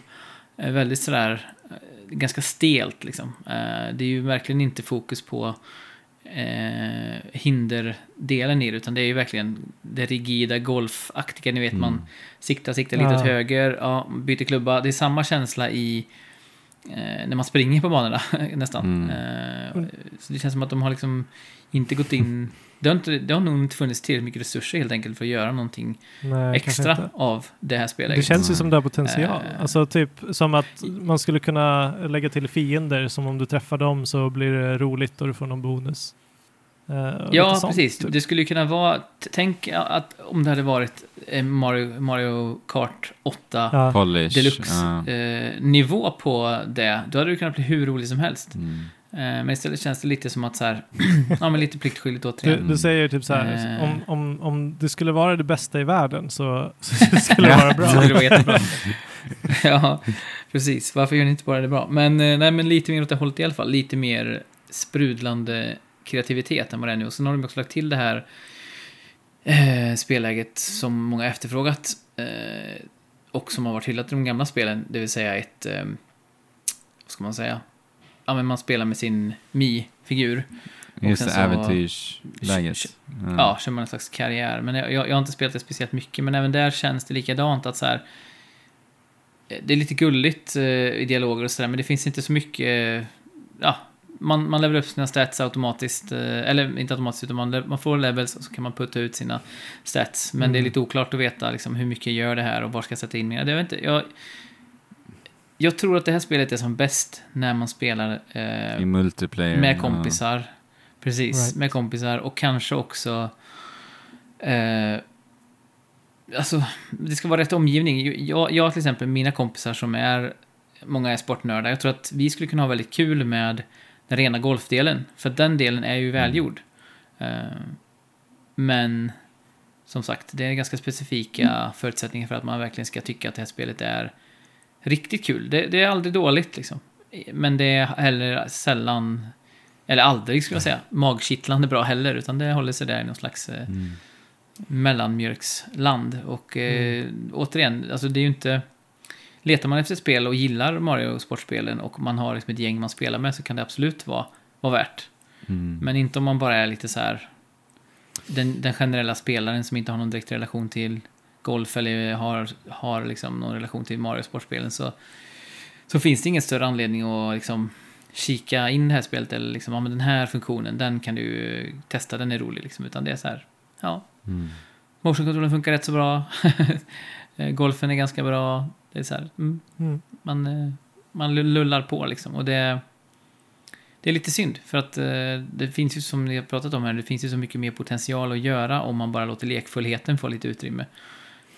väldigt sådär... eh, Ganska stelt liksom. Eh, Det är ju verkligen inte fokus på eh, hinderdelen i det, utan det är ju verkligen det rigida golfaktiga. Ni vet, Mm. man siktar, siktar lite Ja. åt höger, ja, byter klubba. Det är samma känsla i eh, när man springer på banorna nästan. Mm. Eh, så det känns som att de har liksom inte gått in... Det har, inte, det har nog inte funnits tillräckligt mycket resurser helt enkelt för att göra någonting Nej, extra av det här spelet. Det känns ju som det har potential. Eh. Alltså typ som att man skulle kunna lägga till fiender som om du träffar dem så blir det roligt och du får någon bonus. Eh, och Ja, sånt, precis. typ. Det skulle kunna vara... Tänk att om det hade varit eh, Mario, Mario Kart 8 Ja. polish. ja. Deluxe-nivå på det, då hade det kunnat bli hur roligt som helst. Mm. Eh, men istället känns det lite som att så här, ja men lite pliktskyldigt Du, återigen. du säger typ så här, Eh. om, om, om det skulle vara det bästa i världen så, så skulle det vara Så bra. det var jättebra. ja, precis. Varför gör ni inte bara det bra? Men, eh, nej, men lite mer åt det hållet i alla fall. Lite mer sprudlande kreativitet än vad det är nu. Och sen har de också lagt till det här eh, spelläget som många efterfrågat. Eh, och som har varit hyllat i de gamla spelen. Det vill säga ett... Eh, vad ska man säga? Ja, men man spelar med sin Mi-figur. Just det, äventyrsläget. Ja, kör man en slags karriär. Men jag, jag, jag har inte spelat det speciellt mycket, men även där känns det likadant att så här... eh, Det är lite gulligt eh, i dialoger och sådär, men det finns inte så mycket... Eh, ja, man, man levelar upp sina stats automatiskt. Eh, eller inte automatiskt, utan man, man får levels och så kan man putta ut sina stats. Men det är Mm. lite oklart att veta liksom, hur mycket gör det här och var ska jag sätta in mina. Det vet inte, jag, jag tror att det här spelet är som bäst när man spelar eh, I multiplayer. med ja. kompisar. Precis, Right. med kompisar. Och kanske också... Eh, alltså, det ska vara rätt omgivning. Jag, jag till exempel, mina kompisar som är... Många är sportnördar. Jag tror att vi skulle kunna ha väldigt kul med den rena golfdelen. För den delen är ju välgjord. Eh, men som sagt, det är ganska specifika förutsättningar för att man verkligen ska tycka att det här spelet är riktigt kul. Det, det är aldrig dåligt liksom. Men det är heller sällan, eller aldrig skulle jag säga, magkittlande bra heller. Utan det håller sig där i någon slags eh, Mm. mellanmjölksland. Och eh, återigen, alltså det är ju inte... Letar man efter spel och gillar Mario-sportspelen och man har liksom ett gäng man spelar med så kan det absolut vara, vara värt. Mm. Men inte om man bara är lite så här... Den, den generella spelaren som inte har någon direkt relation till golf eller har, har liksom någon relation till Mario-sportspelen så, så finns det ingen större anledning att liksom kika in det här spelet eller liksom, ja men den här funktionen, den kan du testa, den är rolig liksom. Utan det är så här, ja, Mm. motion-kontrollen funkar rätt så bra. Golfen är ganska bra. Det är så här, mm, Mm. man, eh, man lullar på liksom. Och det, det är lite synd, för att eh, det finns ju som ni har pratat om här, det finns ju så mycket mer potential att göra om man bara låter lekfullheten få lite utrymme.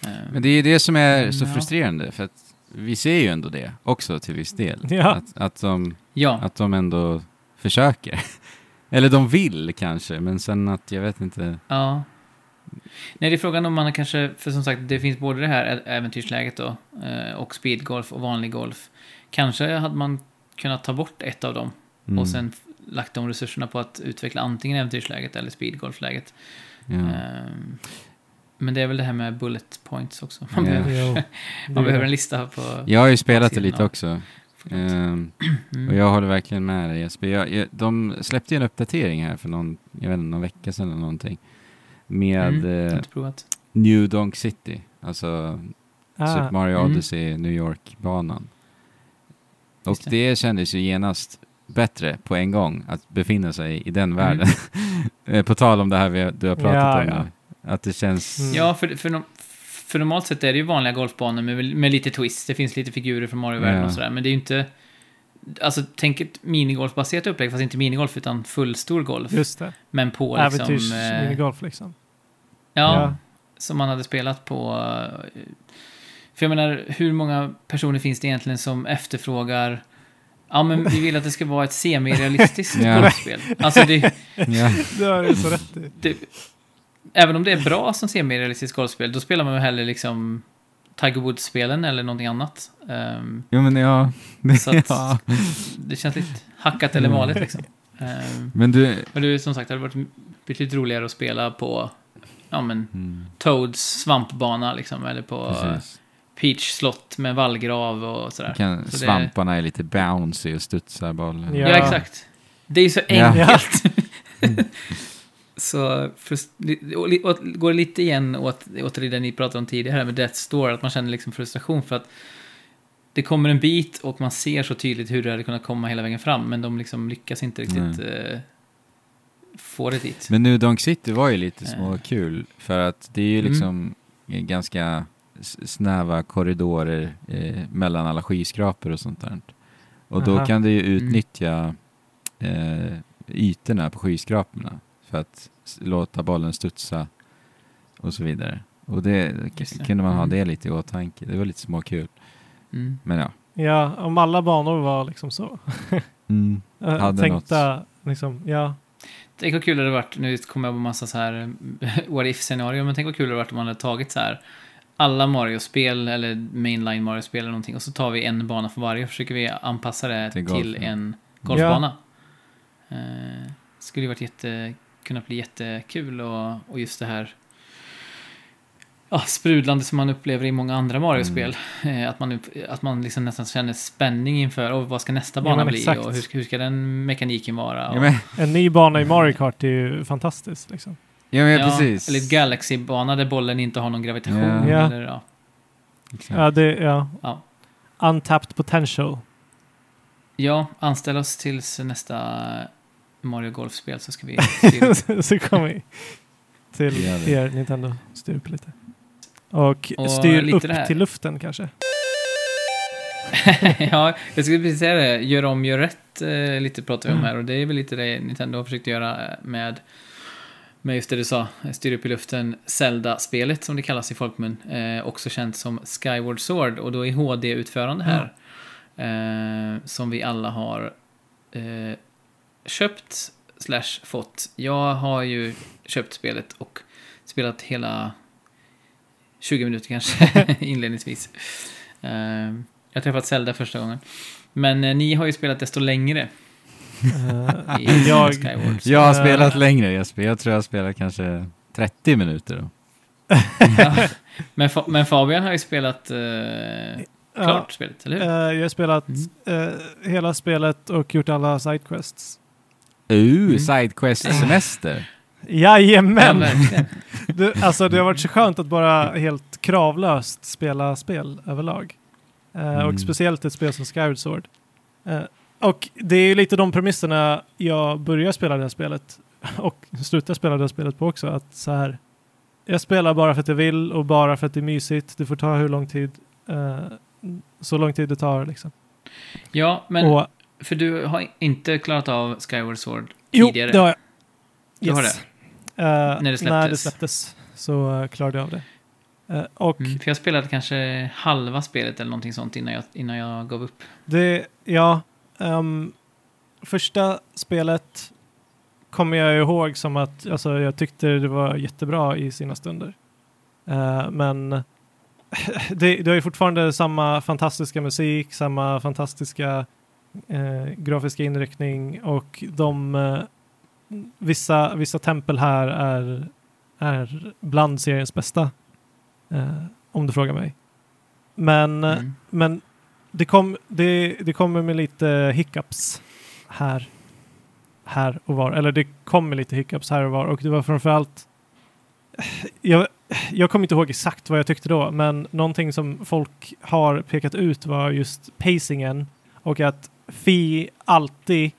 Eh, Men det är det som är så Ja. frustrerande, för att vi ser ju ändå det också till viss del. Ja. Att, att, de, ja, att de ändå försöker. Eller de vill kanske, men sen att jag vet inte. ja. Nej, det är frågan om man kanske, för som sagt, det finns både det här äventyrsläget då, eh, och speedgolf och vanlig golf. Kanske hade man kunnat ta bort ett av dem Mm, och sen lagt de resurserna på att utveckla antingen äventyrsläget eller speedgolfläget. ja. Ehm, Men det är väl det här med bullet points också. Man, Ja. behöver, Jo, man behöver en lista på... Jag har ju spelat det lite också. Mm. och jag håller verkligen med dig Jesper. Jag, jag, de släppte ju en uppdatering här för någon, jag vet inte, någon vecka sedan eller någonting. Med Mm, eh. New Donk City. Alltså Ah, Super Mario mm. Odyssey New York-banan. Och det. det. kändes ju genast bättre på en gång att befinna sig i den Mm. världen. Eh, på tal om det här vi, du har pratat Ja, om ja. Att det känns... Mm. Ja, för, för, för normalt sett är det ju vanliga golfbanor med, med lite twist. Det finns lite figurer från Mario-världen Ja. och sådär. Men det är ju inte... Alltså, tänk ett minigolfbaserat upplägg, fast inte minigolf utan fullstor golf. Just det. Men på liksom... eh, Äventyrs-minigolf liksom. Ja, Ja. som man hade spelat på... eh, För jag menar, hur många personer finns det egentligen som efterfrågar Ja, men vi vill att det ska vara ett semirealistiskt golfspel. Alltså, det, Ja. Det har du så rätt i. det, även om det är bra som semirealistiskt golfspel, då spelar man ju hellre liksom Tiger Woods-spelen eller någonting annat. Ehm, Jo men ja. Så att- ja. det känns lite hackat eller malet liksom. Ehm, Men du... men du, som sagt, det hade varit betydligt roligare att spela på ja, men, Mm, Toads svampbana liksom, eller på precis. Peach slott med vallgrav och sådär. Kan, Så det- svamparna är lite bouncy och studsar bollen. Ja. Ja. exakt. Det är ju så Ja. så och, går lite igen åt, åt det ni pratade om tidigare här med Death Store, att man känner liksom frustration för att det kommer en bit och man ser så tydligt hur det hade kunnat komma hela vägen fram, men de liksom lyckas inte riktigt eh, få det dit. Men nu Donk City var ju lite Eh. småkul för att det är ju Mm. liksom ganska s- snäva korridorer eh, mellan alla skyskrapor och sånt där. Och då Aha. kan du ju Mm. utnyttja eh, ytorna på skyskraporna för att låta bollen studsa och så vidare. Och det, kunde man ha Mm. det lite i åtanke. Det var lite småkul. Mm. Men ja. Ja, om alla banor var liksom så. Mm. Hade tänkta, liksom, ja. Tänk vad kul det hade varit, nu kommer jag på massa så här what if-scenario, men tänk vad kul det hade varit om man hade tagit så här alla Mario-spel eller mainline Mario-spel eller någonting och så tar vi en bana för varje och försöker vi anpassa det Till till, golfen. en golfbana. Eh, skulle ju varit jätte, kunnat bli jättekul och, och just det här ja, sprudlande som man upplever i många andra Mario-spel. Eh, att man, att man liksom nästan känner spänning inför och vad ska nästa Ja, bana men bli exakt. och hur, ska- hur ska den mekaniken vara. Och, Ja, En ny bana i Mario Kart är ju fantastiskt. Liksom. ja, men Ja, precis. Eller ett Galaxy-bana där bollen inte har någon gravitation. Ja. Ja. Eller, ja. Ja, det, ja. Ja. Untapped potential. ja, anställ oss tills nästa Mario Golf-spel så ska vi så kommer vi till er Nintendo styr upp lite. Och, Och styr lite upp till luften kanske. ja, jag skulle precis säga det. Gör om, gör rätt eh, lite pratar vi om Mm. här. Och det är väl lite det Nintendo har försökt göra eh, med, med just det du sa, styr upp i luften, Zelda-spelet som det kallas i folkmun. Eh, också känt som Skyward Sword och då i HD-utförande här. Eh, som vi alla har eh, köpt slash fått. Jag har ju köpt spelet och spelat hela 20 minuter kanske inledningsvis. Eh, jag har träffat Zelda första gången. Men eh, ni har ju spelat desto längre Eh, jag, Skyward. Jag har Eh. spelat längre Jesper. Jag tror jag har spelat kanske 30 minuter då. Ja. men, Fa- men Fabian har ju spelat eh, klart ja, spelet, eller eh, hur? jag har spelat Mm. eh, hela spelet och gjort alla sidequests. Uh, Mm. sidequest-semester. Ja, Jajamän! det, alltså det har varit så skönt att bara helt kravlöst spela spel överlag. Eh, Mm. Och speciellt ett spel som Skyward Sword. Eh, och det är lite de premisserna jag börjar spela det här spelet och slutar spela det här spelet på också. Att så här, jag spelar bara för att jag vill och bara för att det är mysigt. Det får ta hur lång tid, eh, så lång tid det tar liksom. Ja, men och, för du har inte klarat av Skyward Sword jo, tidigare? det har jag. Du har Yes. Eh, När det När det släpptes. släpptes så klarade jag av det. Eh, och Mm, för jag spelade kanske halva spelet eller någonting sånt innan jag, innan jag gav upp. Det, ja. ehm, första spelet kommer jag ihåg som att alltså, jag tyckte det var jättebra i sina stunder. Eh, men det, det har ju fortfarande samma fantastiska musik, samma fantastiska eh, grafiska inriktning och de eh, vissa, vissa tempel här är, är bland seriens bästa. Eh, om du frågar mig. Men Mm. men det, kom, det, det kommer med lite hiccups här, här och var. Eller det kom med lite hiccups här och var. Och det var framförallt... Jag, jag kommer inte ihåg exakt vad jag tyckte då, men någonting som folk har pekat ut var just pacingen och att Fi alltid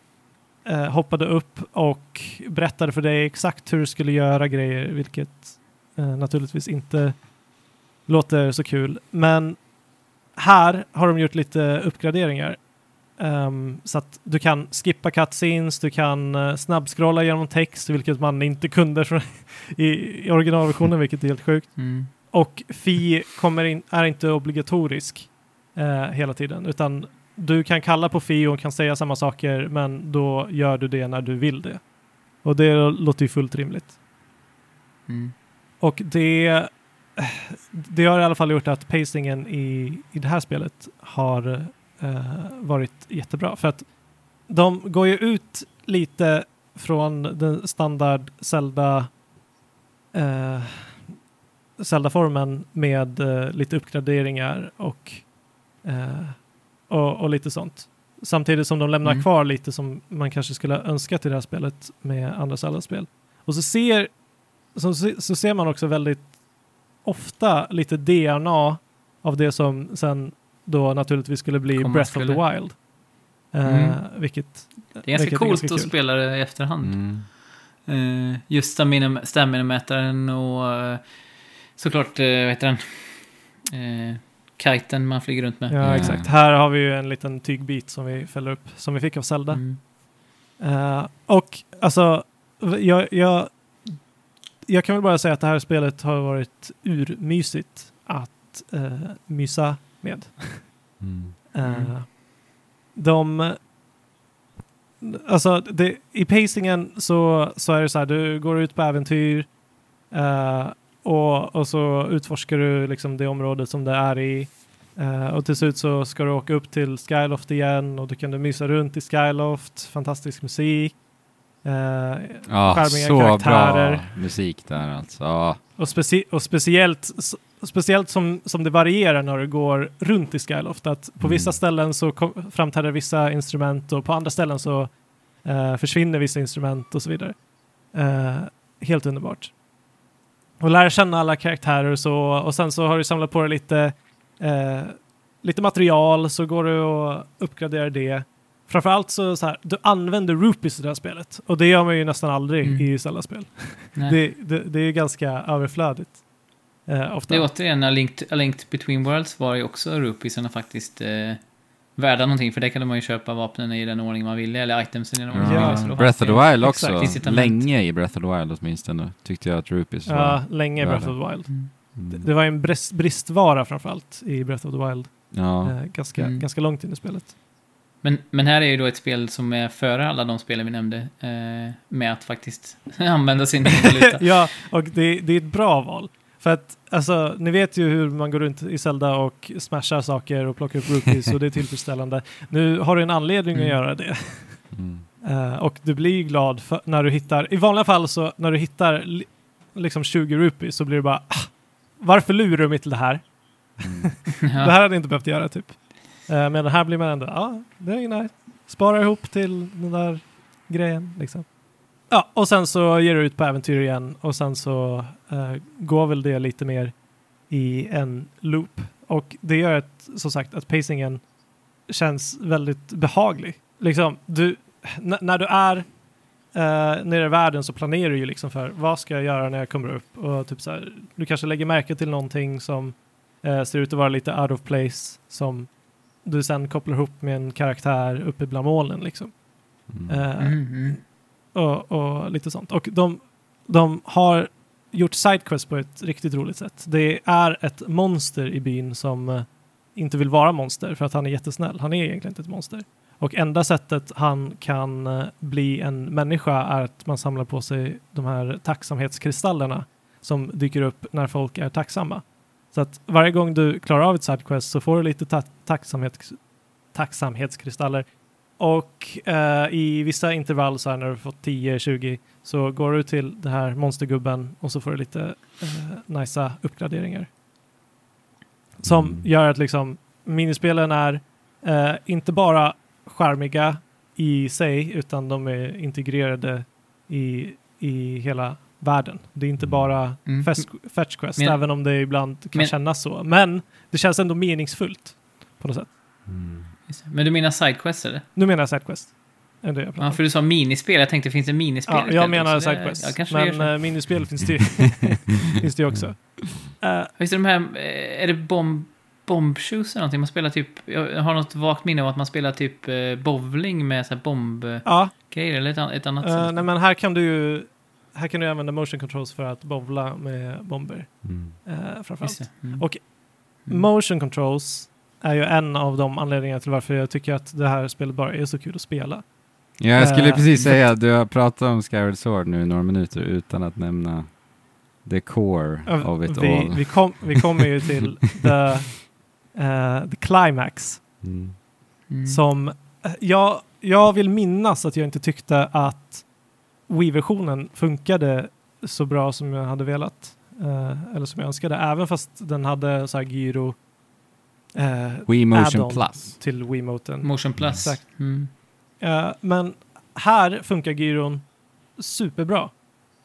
eh, hoppade upp och berättade för dig exakt hur du skulle göra grejer, vilket eh, naturligtvis inte låter så kul. Men här har de gjort lite uppgraderingar. Ehm, så att du kan skippa cutscenes, du kan uh, snabbscrolla genom text, vilket man inte kunde från i, i originalversionen, vilket är helt sjukt. Mm. Och Fi kommer in, är inte obligatorisk eh, hela tiden, utan du kan kalla på Fi och kan säga samma saker, men då gör du det när du vill det. Och det låter ju fullt rimligt. Mm. Och det, det har i alla fall gjort att pacingen i, i det här spelet har eh, varit jättebra. För att de går ju ut lite från den standard Zelda eh, Zelda-formen med eh, lite uppgraderingar och, eh, och, och lite sånt. Samtidigt som de lämnar Mm. kvar lite som man kanske skulle ha önskat i det här spelet med andra Zelda-spel. Och så ser, så, så ser man också väldigt ofta lite DNA av det som sen då naturligtvis skulle bli Komma Breath of skulle. the Wild. Eh, Mm. vilket, Det är ganska vilket coolt ganska att spela det i efterhand. Mm. Eh, just stamina- stamina-mätaren och eh, såklart, uh, vad heter den? Uh, kiten man flyger runt med. Ja, Ja. exakt. Här har vi ju en liten tygbit som vi fäller upp, som vi fick av Zelda. Mm. Eh, och alltså, jag, jag, jag kan väl bara säga att det här spelet har varit urmysigt att uh, mysa med. Mm. Mm. de... Alltså, det, i pacingen så, så är det så här, du går ut på äventyr eh, och, och så utforskar du liksom det området som det är i. Eh, och till slut så ska du åka upp till Skyloft igen och då kan du mysa runt i Skyloft, fantastisk musik. Eh, Ja, Charmiga så karaktärer. bra musik där alltså. Ja. och, speci och speciellt, speciellt som, som det varierar när du går runt i Skyloft. Att på Mm. vissa ställen så kom, framträder vissa instrument och på andra ställen så eh, försvinner vissa instrument och så vidare. Eh, helt underbart. Och lära känna alla karaktärer och så. Och sen så har du samlat på dig lite, eh, lite material så går du och uppgraderar det. Framförallt så, så här, du använder rupees i det här spelet. Och det gör man ju nästan aldrig Mm. i Zelda-spel. Det, det, det är ganska överflödigt. Eh, ofta. Det är återigen, A Link, A Link Between Worlds var ju också rupiesarna faktiskt eh, värda någonting. För där kunde man ju köpa vapnen i den ordning man ville, eller itemsen i den ordning man Ja. ville. så då Breath of the det- Wild också. Länge i Breath of the Wild åtminstone tyckte jag att Rupees var. ja, länge i. Breath of the Wild. Mm. Det, Mm. det var en brist, bristvara framförallt i Breath of the Wild. Ja. Eh, ganska, Mm. ganska långt in i spelet. Men, men här är ju då ett spel som är före alla de spelen vi nämnde. Eh, med att faktiskt använda sin valuta. ja, och det, det är ett bra val. För att, alltså, ni vet ju hur man går runt i Zelda och smashar saker och plockar upp rupees och det är tillfredsställande. Nu har du en anledning Mm. att göra det. Mm. Eh, och du blir glad för, när du hittar, i vanliga fall så när du hittar li, liksom 20 rupees så blir det bara ah, varför lurar du mig till det här? Mm. Det här hade jag inte behövt göra typ. Eh, men här blir man ändå, ja, det är nice. Spara ihop till den där grejen liksom. Ja, och sen så ger du ut på äventyr igen och sen så eh, går väl det lite mer i en loop. Och det gör att, som sagt, att pacingen känns väldigt behaglig. Liksom, du, n- när du är uh, nere i världen så planerar du ju liksom för vad ska jag göra när jag kommer upp och typ så här, du kanske lägger märke till någonting som eh, ser ut att vara lite out of place som du sen kopplar ihop med en karaktär uppe bland molnen liksom. Mm. Eh, Mm, mm och, och lite sånt. Och de, de har gjort sidequest på ett riktigt roligt sätt. Det är ett monster i byn som eh, inte vill vara monster för att han är jättesnäll. Han är egentligen inte ett monster. Och enda sättet han kan eh, bli en människa är att man samlar på sig de här tacksamhetskristallerna som dyker upp när folk är tacksamma. Så att varje gång du klarar av ett sidequest så får du lite ta- tacksamhet, tacksamhetskristaller och eh, i vissa intervall så här när du fått 10-20 så går du till den här monstergubben och så får du lite eh, nicea uppgraderingar. Som Mm. gör att liksom minispelen är eh, inte bara charmiga i sig utan de är integrerade i, i hela världen. Det är inte Mm. bara Mm. fetch quest, Men- även om det ibland kan men- kännas så. Men det känns ändå meningsfullt på något sätt. Mm. Men du menar sidequests eller? Nu menar jag sidequest. Är det jag Ja, för du sa minispel. Jag tänkte, finns det minispel Ja, jag menar sidequest. Ja, men uh, minispel finns det ju finns det också. Eh, Visst är de här, eh, är det bomb, bombshoes eller någonting? Man spelar typ, jag har något vagt minne av att man spelar typ eh, bowling med så här bombgrejer ja, eller ett, ett annat eh, sätt. nej, men här kan du ju här kan du använda motion controls för att bowla med bomber. Mm. Uh, framförallt. Mm. Och. Motion controls är ju en av de anledningarna till varför jag tycker att det här spelet bara är så kul att spela. Ja, jag skulle Eh, precis säga att du har pratat om Skyward Sword nu i några minuter utan att nämna the core Uh, of it vi, all. vi, kom, vi kommer ju till the, eh, the climax Mm. Mm. som eh, jag, jag vill minnas att jag inte tyckte att Wii-versionen funkade så bra som jag hade velat. eller som jag önskade, även fast den hade så här gyro eh, Wii Motion Plus. till Wiimoten. Motion plus. Exakt. Mm. Eh, men här funkar gyron superbra.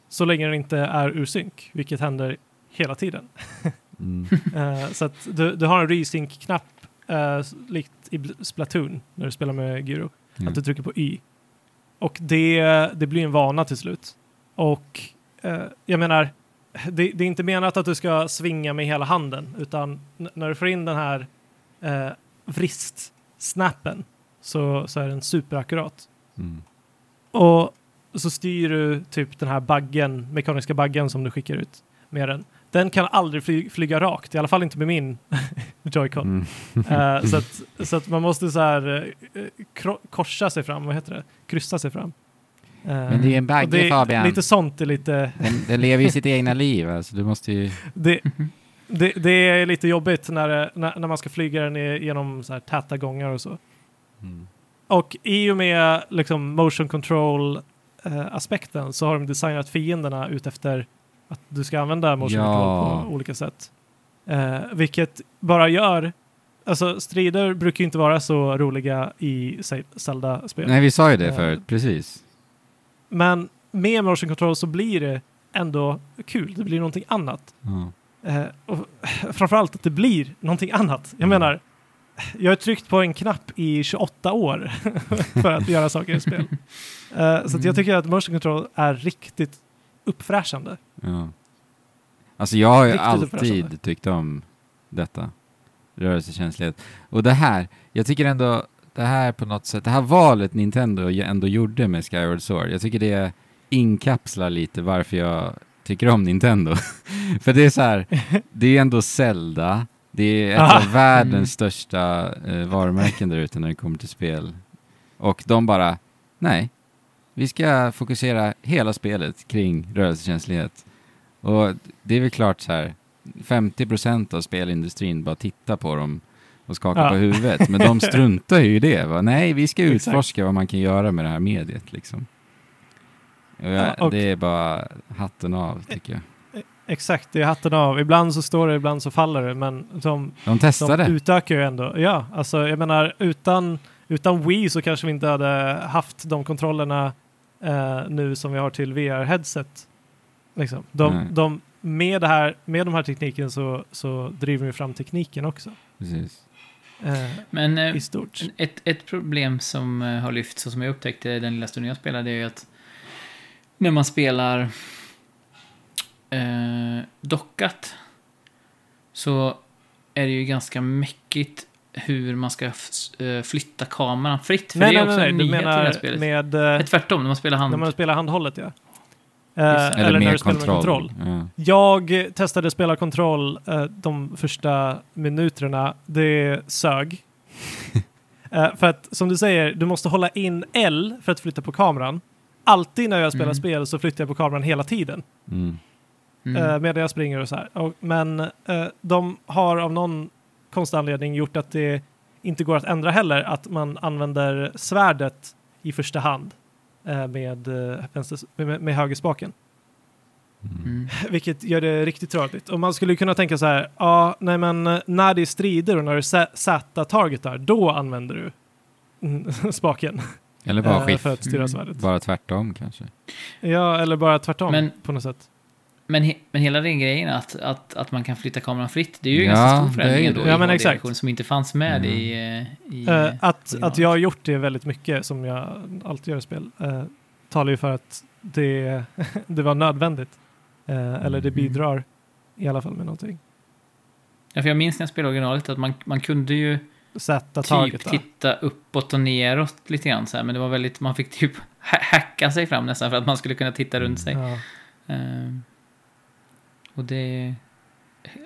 Så länge den inte är ur synk, vilket händer hela tiden. Mm. Eh, så att du, du har en resync-knapp eh, likt i Splatoon när du spelar med gyro. Ja. Att du trycker på Y. Och det, det blir en vana till slut. Och eh, jag menar, det, det är inte menat att du ska svinga med hela handen, utan när du får in den här eh, vrist-snappen så, så är den superakkurat. Mm. Och så styr du typ den här baggen, mekaniska baggen som du skickar ut med den. Den kan aldrig fly, flyga rakt, i alla fall inte med min Joy-Con. Mm. Eh, så, att, så att man måste så här kro- korsa sig fram, vad heter det? Kryssa sig fram. Eh, Men det är en bagge Fabian. Lite sånt är lite, Den, den lever ju sitt egna liv, alltså du måste ju... det, det, det är lite jobbigt när, det, när, när man ska flyga den genom så här täta gångar och så. Mm. Och i och med liksom motion control eh, aspekten så har de designat fienderna ut efter att du ska använda motion Ja. control på olika sätt. Eh, vilket bara gör, alltså strider brukar ju inte vara så roliga i Ze- Zelda-spel. Nej, vi sa ju det Eh. förut, precis. Men med motion control så blir det ändå kul, det blir någonting annat. Ja. Eh, och framförallt att det blir någonting annat. Jag Mm. menar, jag har tryckt på en knapp i 28 år för att göra saker i spel. Eh, Så att Mm. jag tycker att motion control är riktigt uppfräschande. Ja. Alltså jag har ju Riktigt alltid tyckt om detta. Rörelsekänslighet. Och det här, jag tycker ändå, det här på något sätt, det här valet Nintendo ändå gjorde med Skyward Sword, jag tycker det inkapslar lite varför jag tycker om Nintendo. För det är så här, det är ändå Zelda, det är ett Ah. av världens Mm. största eh, varumärken där ute när det kommer till spel. Och de bara, nej, vi ska fokusera hela spelet kring rörelsekänslighet. Och det är väl klart så här, 50% av spelindustrin bara tittar på dem och skakar Ja. på huvudet. Men de struntar ju i det. Va? Nej, vi ska utforska vad man kan göra med det här mediet. Liksom. Jag, Ja, och- Det är bara hatten av, tycker jag. Exakt, det är hatten av. Ibland så står det, ibland så faller det, men de, De testade. de utökar ju ändå. Ja, alltså jag menar utan, utan Wii så kanske vi inte hade haft de kontrollerna eh, nu som vi har till VR-headset. Liksom. De, de med, det här, med de här tekniken så, så driver vi fram tekniken också. Precis. Eh, Men eh, I stort. ett, ett problem som eh, har lyfts och som jag upptäckte den lilla stunden jag spelade är ju att när man spelar eh, dockat så är det ju ganska mäckigt hur man ska eh, flytta kameran fritt. För nej, det är nej, också nej, en nyhet i det här menar spelet. med... Nej, Eh, tvärtom, när man spelar hand. när man spelar handhållet, ja. Eh, det. eller, när du spelar med kontroll. Ja. Jag testade spela kontroll eh, de första minuterna. Det sög. Eh, för att som du säger, du måste hålla in L för att flytta på kameran. Alltid när jag spelar Mm. spel så flyttar jag på kameran hela tiden. Mm. Mm. eh, medan jag springer och så här. Och, men eh, de har av någon konstig anledning gjort att det inte går att ändra heller. Att man använder svärdet i första hand eh, med, vänster, med, med högerspaken. Mm. Mm. Vilket gör det riktigt tråkigt. Och man skulle kunna tänka så här, ja, nej men när det är strider och när du Z-targetar, då använder du mm, spaken. Eller bara skift. för att styra svärdet. Bara tvärtom kanske. Ja, eller bara tvärtom Men- på något sätt. Men, he, men hela den grejen att, att, att man kan flytta kameran fritt, det är ju en Ja, ganska stor förändring ändå det. i Ja, men exakt. som inte fanns med Mm. i... eh, i Eh, att, originalet. att jag har gjort det väldigt mycket, som jag alltid gör i spel, eh, talar ju för att det, det var nödvändigt. Eh, eller det Mm. bidrar i alla fall med någonting. Ja, för jag minns när jag spelade originalet att man, man kunde ju Sätta typ taget där. titta uppåt och neråt lite grann så här, men det var väldigt, man fick typ ha- hacka sig fram nästan för att man skulle kunna titta runt sig. Ja. Ehm, och det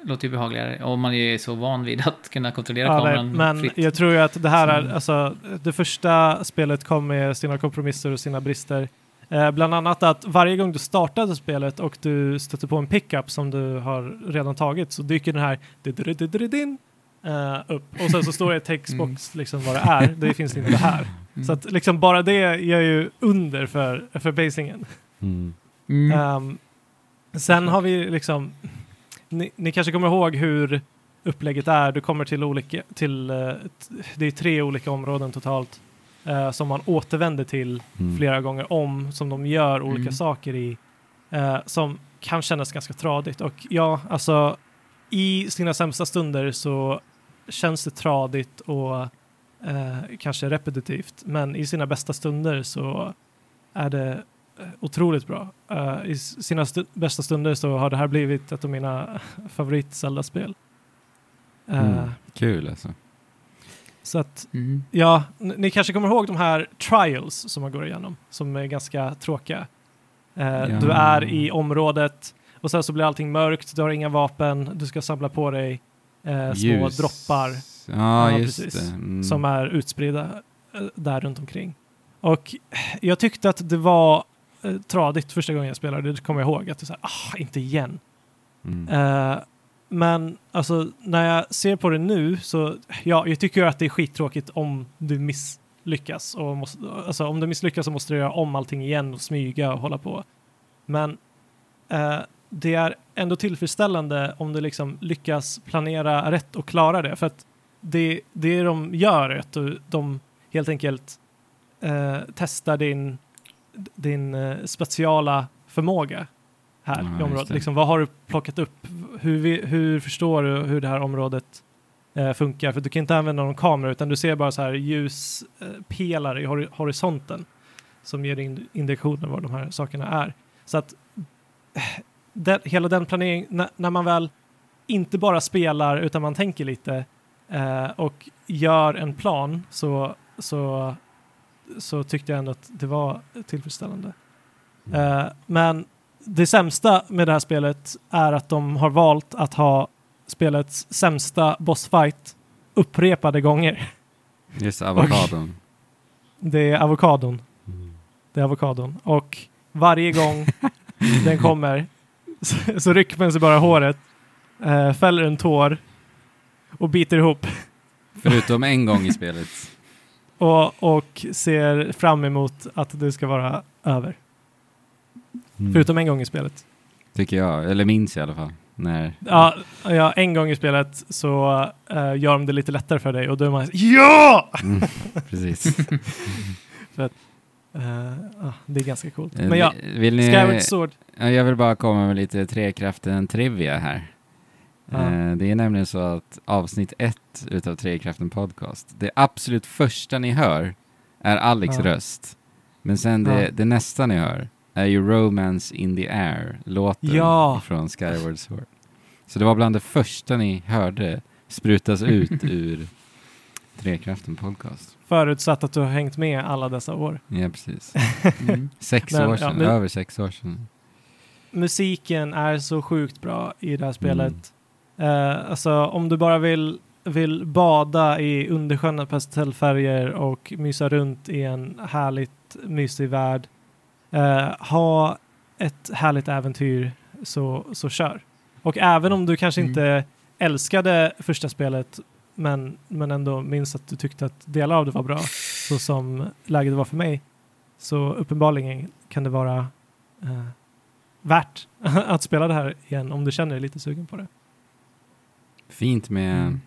låter ju behagligare om man är så van vid att kunna kontrollera Ja, nej, kameran men fritt. jag tror ju att det här är, Så- alltså, det första spelet kom med sina kompromisser och sina brister. Eh, bland annat att varje gång du startade spelet och du stötte på en pickup som du har redan tagit så dyker den här eh, upp och sen så står det i textbox liksom vad det är. Det finns inte här. Mm. Så att liksom bara det gör ju under för, för basingen. Mm. Mm. Ehm, sen har vi liksom, ni, ni kanske kommer ihåg hur upplägget är. Du kommer till olika, till, t- det är tre olika områden totalt eh, som man återvänder till Mm. flera gånger om, som de gör olika Mm. saker i, som kan kännas ganska tradigt. Och ja, alltså i sina sämsta stunder så känns det tradigt och eh, kanske repetitivt, men i sina bästa stunder så är det eh, otroligt bra. Eh, I sina stu- bästa stunder så har det här blivit ett av mina favorit Zelda-spel. Eh, Mm. Kul alltså. Så att Mm. Ja, ni kanske kommer ihåg de här trials som man går igenom, som är ganska tråkiga. Eh, Ja. Du är i området och sen så blir allting mörkt, du har inga vapen, du ska samla på dig eh, små droppar Ja, Ja, precis. Mm. som är utspridda eh, där runt omkring. Och jag tyckte att det var eh, tradigt första gången jag spelade, det kommer jag ihåg, att det så här, ah, inte igen. Mm. Eh, men alltså när jag ser på det nu så, ja, jag tycker att det är skittråkigt om du misslyckas. Och måste, alltså om du misslyckas så måste du göra om allting igen och smyga och hålla på. Men eh, det är ändå tillfredsställande om du liksom lyckas planera rätt och klara det. För att det, det de gör är att du, de helt enkelt eh, testar din, din eh, speciala förmåga här Ja, i området. det. Liksom, vad har du plockat upp? Hur, vi, hur förstår du hur det här området eh, funkar? För du kan inte använda någon kamera utan du ser bara så här ljuspelare eh, i hori- horisonten som ger in, indikationer vad de här sakerna är. Så att eh, den, hela den planeringen, när, när man väl inte bara spelar utan man tänker lite eh, och gör en plan så, så, så tyckte jag ändå att det var tillfredsställande. Eh, men det sämsta med det här spelet är att de har valt att ha spelets sämsta bossfight upprepade gånger. Just avokadon. Det är avokadon. Mm. Det är avokadon. Och varje gång den kommer så, så rycker man sig bara håret, eh, fäller en tår och biter ihop Förutom en gång i spelet. och, och ser fram emot att det ska vara över. Mm. Förutom en gång i spelet. Tycker jag, eller minns i alla fall. När... Ja, ja, en gång i spelet så eh, gör de det lite lättare för dig och då är man ja! Mm, precis. Eh, ja, det är ganska coolt. Eh, Men ja, vill- ni, Skyward Sword. Ja, jag vill bara komma med lite Trekraften-trivia här. Ja. Eh, Det är nämligen så att avsnitt ett utav Trekraften Podcast, det absolut första ni hör är Alex röst. Men sen det, det nästa ni hör är ju Romance in the Air, låten Ja. från Skyward Sword. Så det var bland det första ni hörde sprutas ut ur Trekraften Podcast. Förutsatt att du har hängt med alla dessa år. Ja, precis. Mm. Sex Men, år ja, sedan, men- över sex år sedan. Musiken är så sjukt bra i det här spelet. Eh, alltså om du bara vill, vill bada i undersköna pastellfärger och mysa runt i en härligt mysig värld. eh, ha ett härligt äventyr så, så kör. Och även om du kanske Mm. inte älskade första spelet men, men ändå minns att du tyckte att delar av det var bra så som läget var för mig så uppenbarligen kan det vara eh, värt att spela det här igen om du känner dig lite sugen på det. Fint med Mm.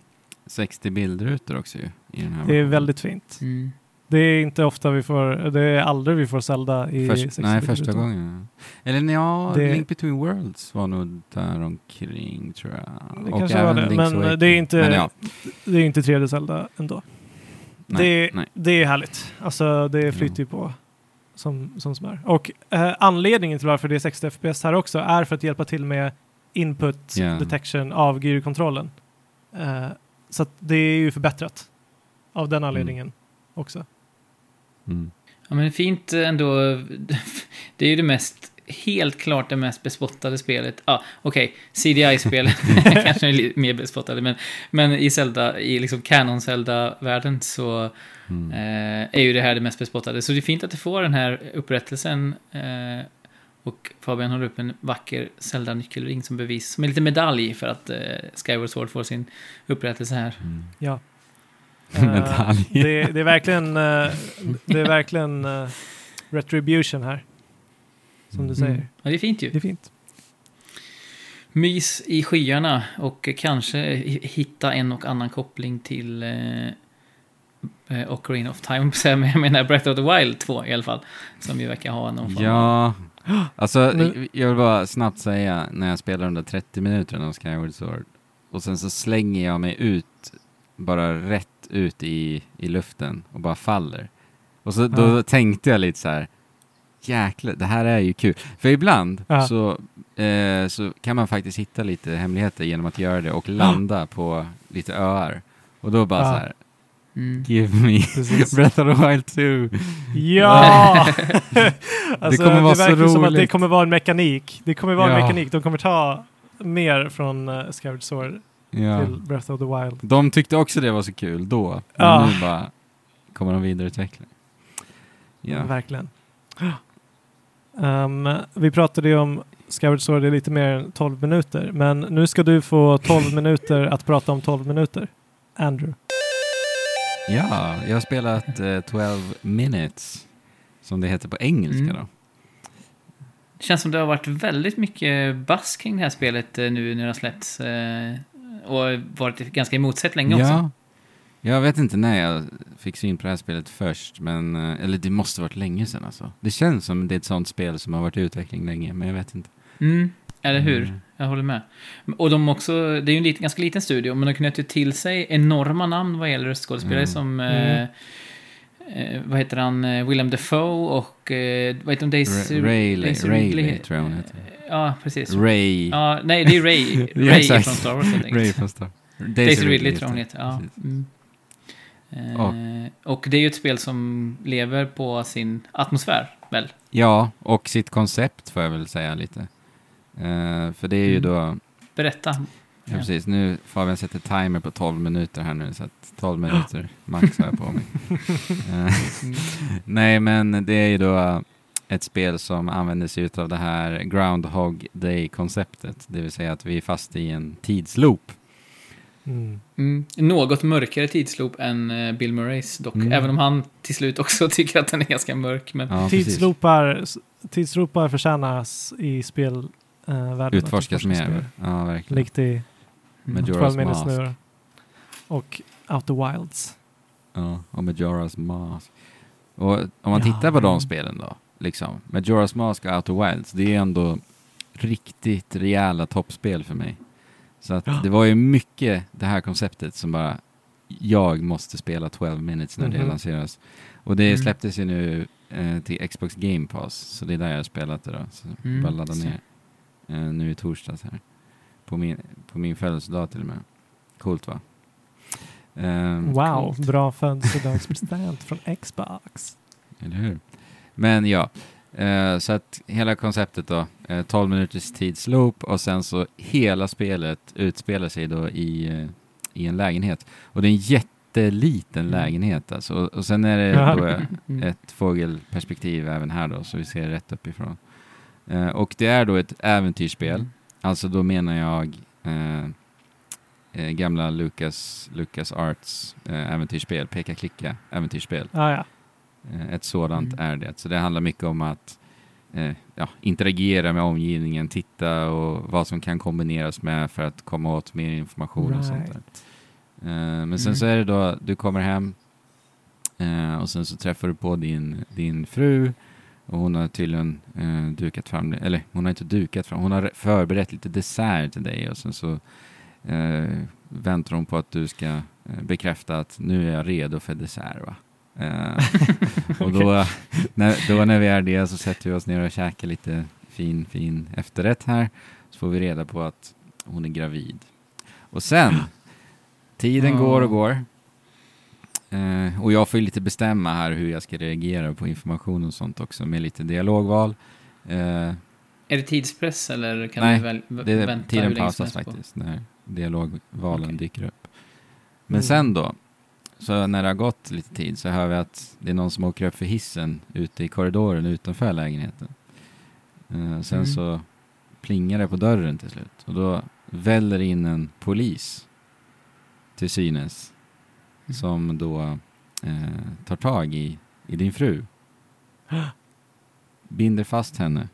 60 bildrutor också ju, i den här Det är väldigt fint. Mm. Det är inte ofta vi får, det är aldrig vi får Zelda i Först, 60 nej, första gången. Eller ja, Det- Link Between Worlds var nog där omkring tror jag. Det Och kanske var det, Link's men Awakening. det är inte- Men ja, Det är inte 3D Zelda ändå. nej, det, nej. det är härligt. Alltså det flyter ju på som, som smör. Och eh, anledningen till varför det är 60 FPS här också är för att hjälpa till med input Ja. detection av gyrkontrollen. Eh, så det är ju förbättrat av den anledningen också. Mm. Ja, men fint ändå. Det är ju det mest, helt klart det mest bespottade spelet. Ja, okej, CDI-spel kanske är lite mer bespottade, men, men i Zelda, i liksom Canon-Zelda-världen så Mm. eh, är ju det här det mest bespottade. Så det är fint att du får den här upprättelsen. Eh, och Fabian har upp en vacker Zelda-nyckelring som bevis, som en liten medalj för att eh, Skyward Sword får sin upprättelse här. Mm. Ja. Eh, det, det är verkligen, eh, det är verkligen eh, retribution här. Som du säger. Mm. Ja, det är fint ju. Det är fint. Mys i skyarna och kanske hi- hitta en och annan koppling till eh, Ocarina of Time, jag menar Breath of the Wild 2 i alla fall. Som ju verkar ha någon form. Ja, alltså Men- jag vill bara snabbt säga när jag spelar de där 30 minuterna av Skyward Sword och sen så slänger jag mig ut, bara rätt ut i, i luften och bara faller. Och så då Ja. tänkte jag lite så här, jäklar, det här är ju kul. För ibland Ja. så, eh, så kan man faktiskt hitta lite hemligheter genom att göra det och landa på lite öar. Och då bara Ja. så här, Mm. give me Precis. Breath of the Wild 2. Ja! alltså, kommer vara så verkar som att det roligt. kommer vara en mekanik. Det kommer vara en Ja. mekanik. De kommer ta mer från uh, Skyward Sword Ja. till Breath of the Wild. De tyckte också det var så kul då, men Ja. nu bara kommer de vidareutveckla. Ja. Verkligen. Um, vi pratade ju om Skyward Sword i lite mer än 12 minuter, men nu ska du få 12 minuter att prata om 12 minuter. Andrew. ja, jag har spelat eh, 12 minutes, som det heter på engelska Mm. då. Det känns som det har varit väldigt mycket buzz kring det här spelet eh, nu när det har släppts. Eh, och varit ganska emotsett länge också. Ja, jag vet inte när jag fick syn på det här spelet först, men, eh, eller det måste varit länge sedan alltså. Det känns som det är ett sånt spel som har varit i utveckling länge, men jag vet inte. Mm, eller hur? Mm. Jag håller med. Och de också, det är ju en liten, ganska liten studio, men de knöt ju till sig enorma namn vad gäller röstskådespelare Mm. som... Eh, eh, vad heter han? Eh, Willem Dafoe och... Eh, vad heter hon? Daisy... Rayleigh Ridley. tror jag hon heter. Ja, precis. Ray. Ja, nej, det är Ray. Ja, Ray exakt. från Star Wars helt enkelt. Ray från Star. Daisy, Ridley tror jag hon heter. Ja. Mm. Eh, och det är ju ett spel som lever på sin atmosfär, väl? Ja, och sitt koncept får jag väl säga lite. Eh, för det är ju Mm. då, Berätta. Ja, precis, nu Fabian sätter timer på 12 minuter här nu, så att 12 minuter max har jag på mig. Eh. Nej, men det är ju då ett spel som använder sig av det här Groundhog Day-konceptet, det vill säga att vi är fast i en tidsloop. Mm. Mm. Något mörkare tidsloop än eh, Bill Murrays dock. Mm. Även om han till slut också tycker att den är ganska mörk. Men Ja. Tidsloopar, tidsloopar förtjänas i spelvärlden. Uh, Utforskas mer. Ja, verkligen. Likt i Majora's 12 minutes Mask. nu då. Och Out the Wilds. Ja, och Majora's Mask. Och om man Ja, tittar på de men- spelen då, liksom, Majora's Mask och Outer Wilds, det är ändå riktigt rejäla toppspel för mig. Så att Ja. det var ju mycket det här konceptet som bara, jag måste spela 12 minutes när det Mhm. lanseras. Och det Mm. släpptes ju nu eh, till Xbox Game Pass, så det är där jag har spelat det då. Så Mm, bara ladda ner eh, nu i torsdags här. På min, på min födelsedag till och med. Coolt va? Ehm, Wow, coolt. bra födelsedagspresent från Xbox. Eller hur? Men ja, eh, så att hela konceptet då, eh, 12 minuters tidsloop och sen så hela spelet utspelar sig då i, eh, i en lägenhet. Och det är en jätteliten Mm. lägenhet alltså. Och, och sen är det då Mm. ett fågelperspektiv även här då, så vi ser rätt uppifrån. Eh, och det är då ett äventyrsspel. Mm. Alltså då menar jag eh, eh, gamla Lucas, Lucas Arts eh, äventyrsspel, peka-klicka äventyrsspel. Ah, ja. Eh, Ett sådant Mm. är det. Så det handlar mycket om att eh, ja, interagera med omgivningen, titta och vad som kan kombineras med för att komma åt mer information och sånt där. Right. Eh, men sen Mm. så är det då, du kommer hem eh, och sen så träffar du på din, din fru och hon har tydligen eh, dukat fram, eller hon har inte dukat fram, hon har förberett lite dessert till dig och sen så eh, väntar hon på att du ska eh, bekräfta att nu är jag redo för dessert va. Eh, och då, när, då när vi är det så sätter vi oss ner och käkar lite fin, fin efterrätt här. Så får vi reda på att hon är gravid. Och sen, tiden Ja. går och går. Eh, och jag får ju lite bestämma här hur jag ska reagera på information och sånt också med lite dialogval. Eh, Är det tidspress eller kan Nej, du väl det, vänta tiden hur länge som pausas helst på? faktiskt när dialogvalen Okej. dyker upp. Men Mm. sen då, så när det har gått lite tid så hör vi att det är någon som åker upp för hissen ute i korridoren utanför lägenheten. Eh, sen Mm. så plingar det på dörren till slut och då väller in en polis till synes. Som då eh, tar tag i, i din fru. Binder fast henne.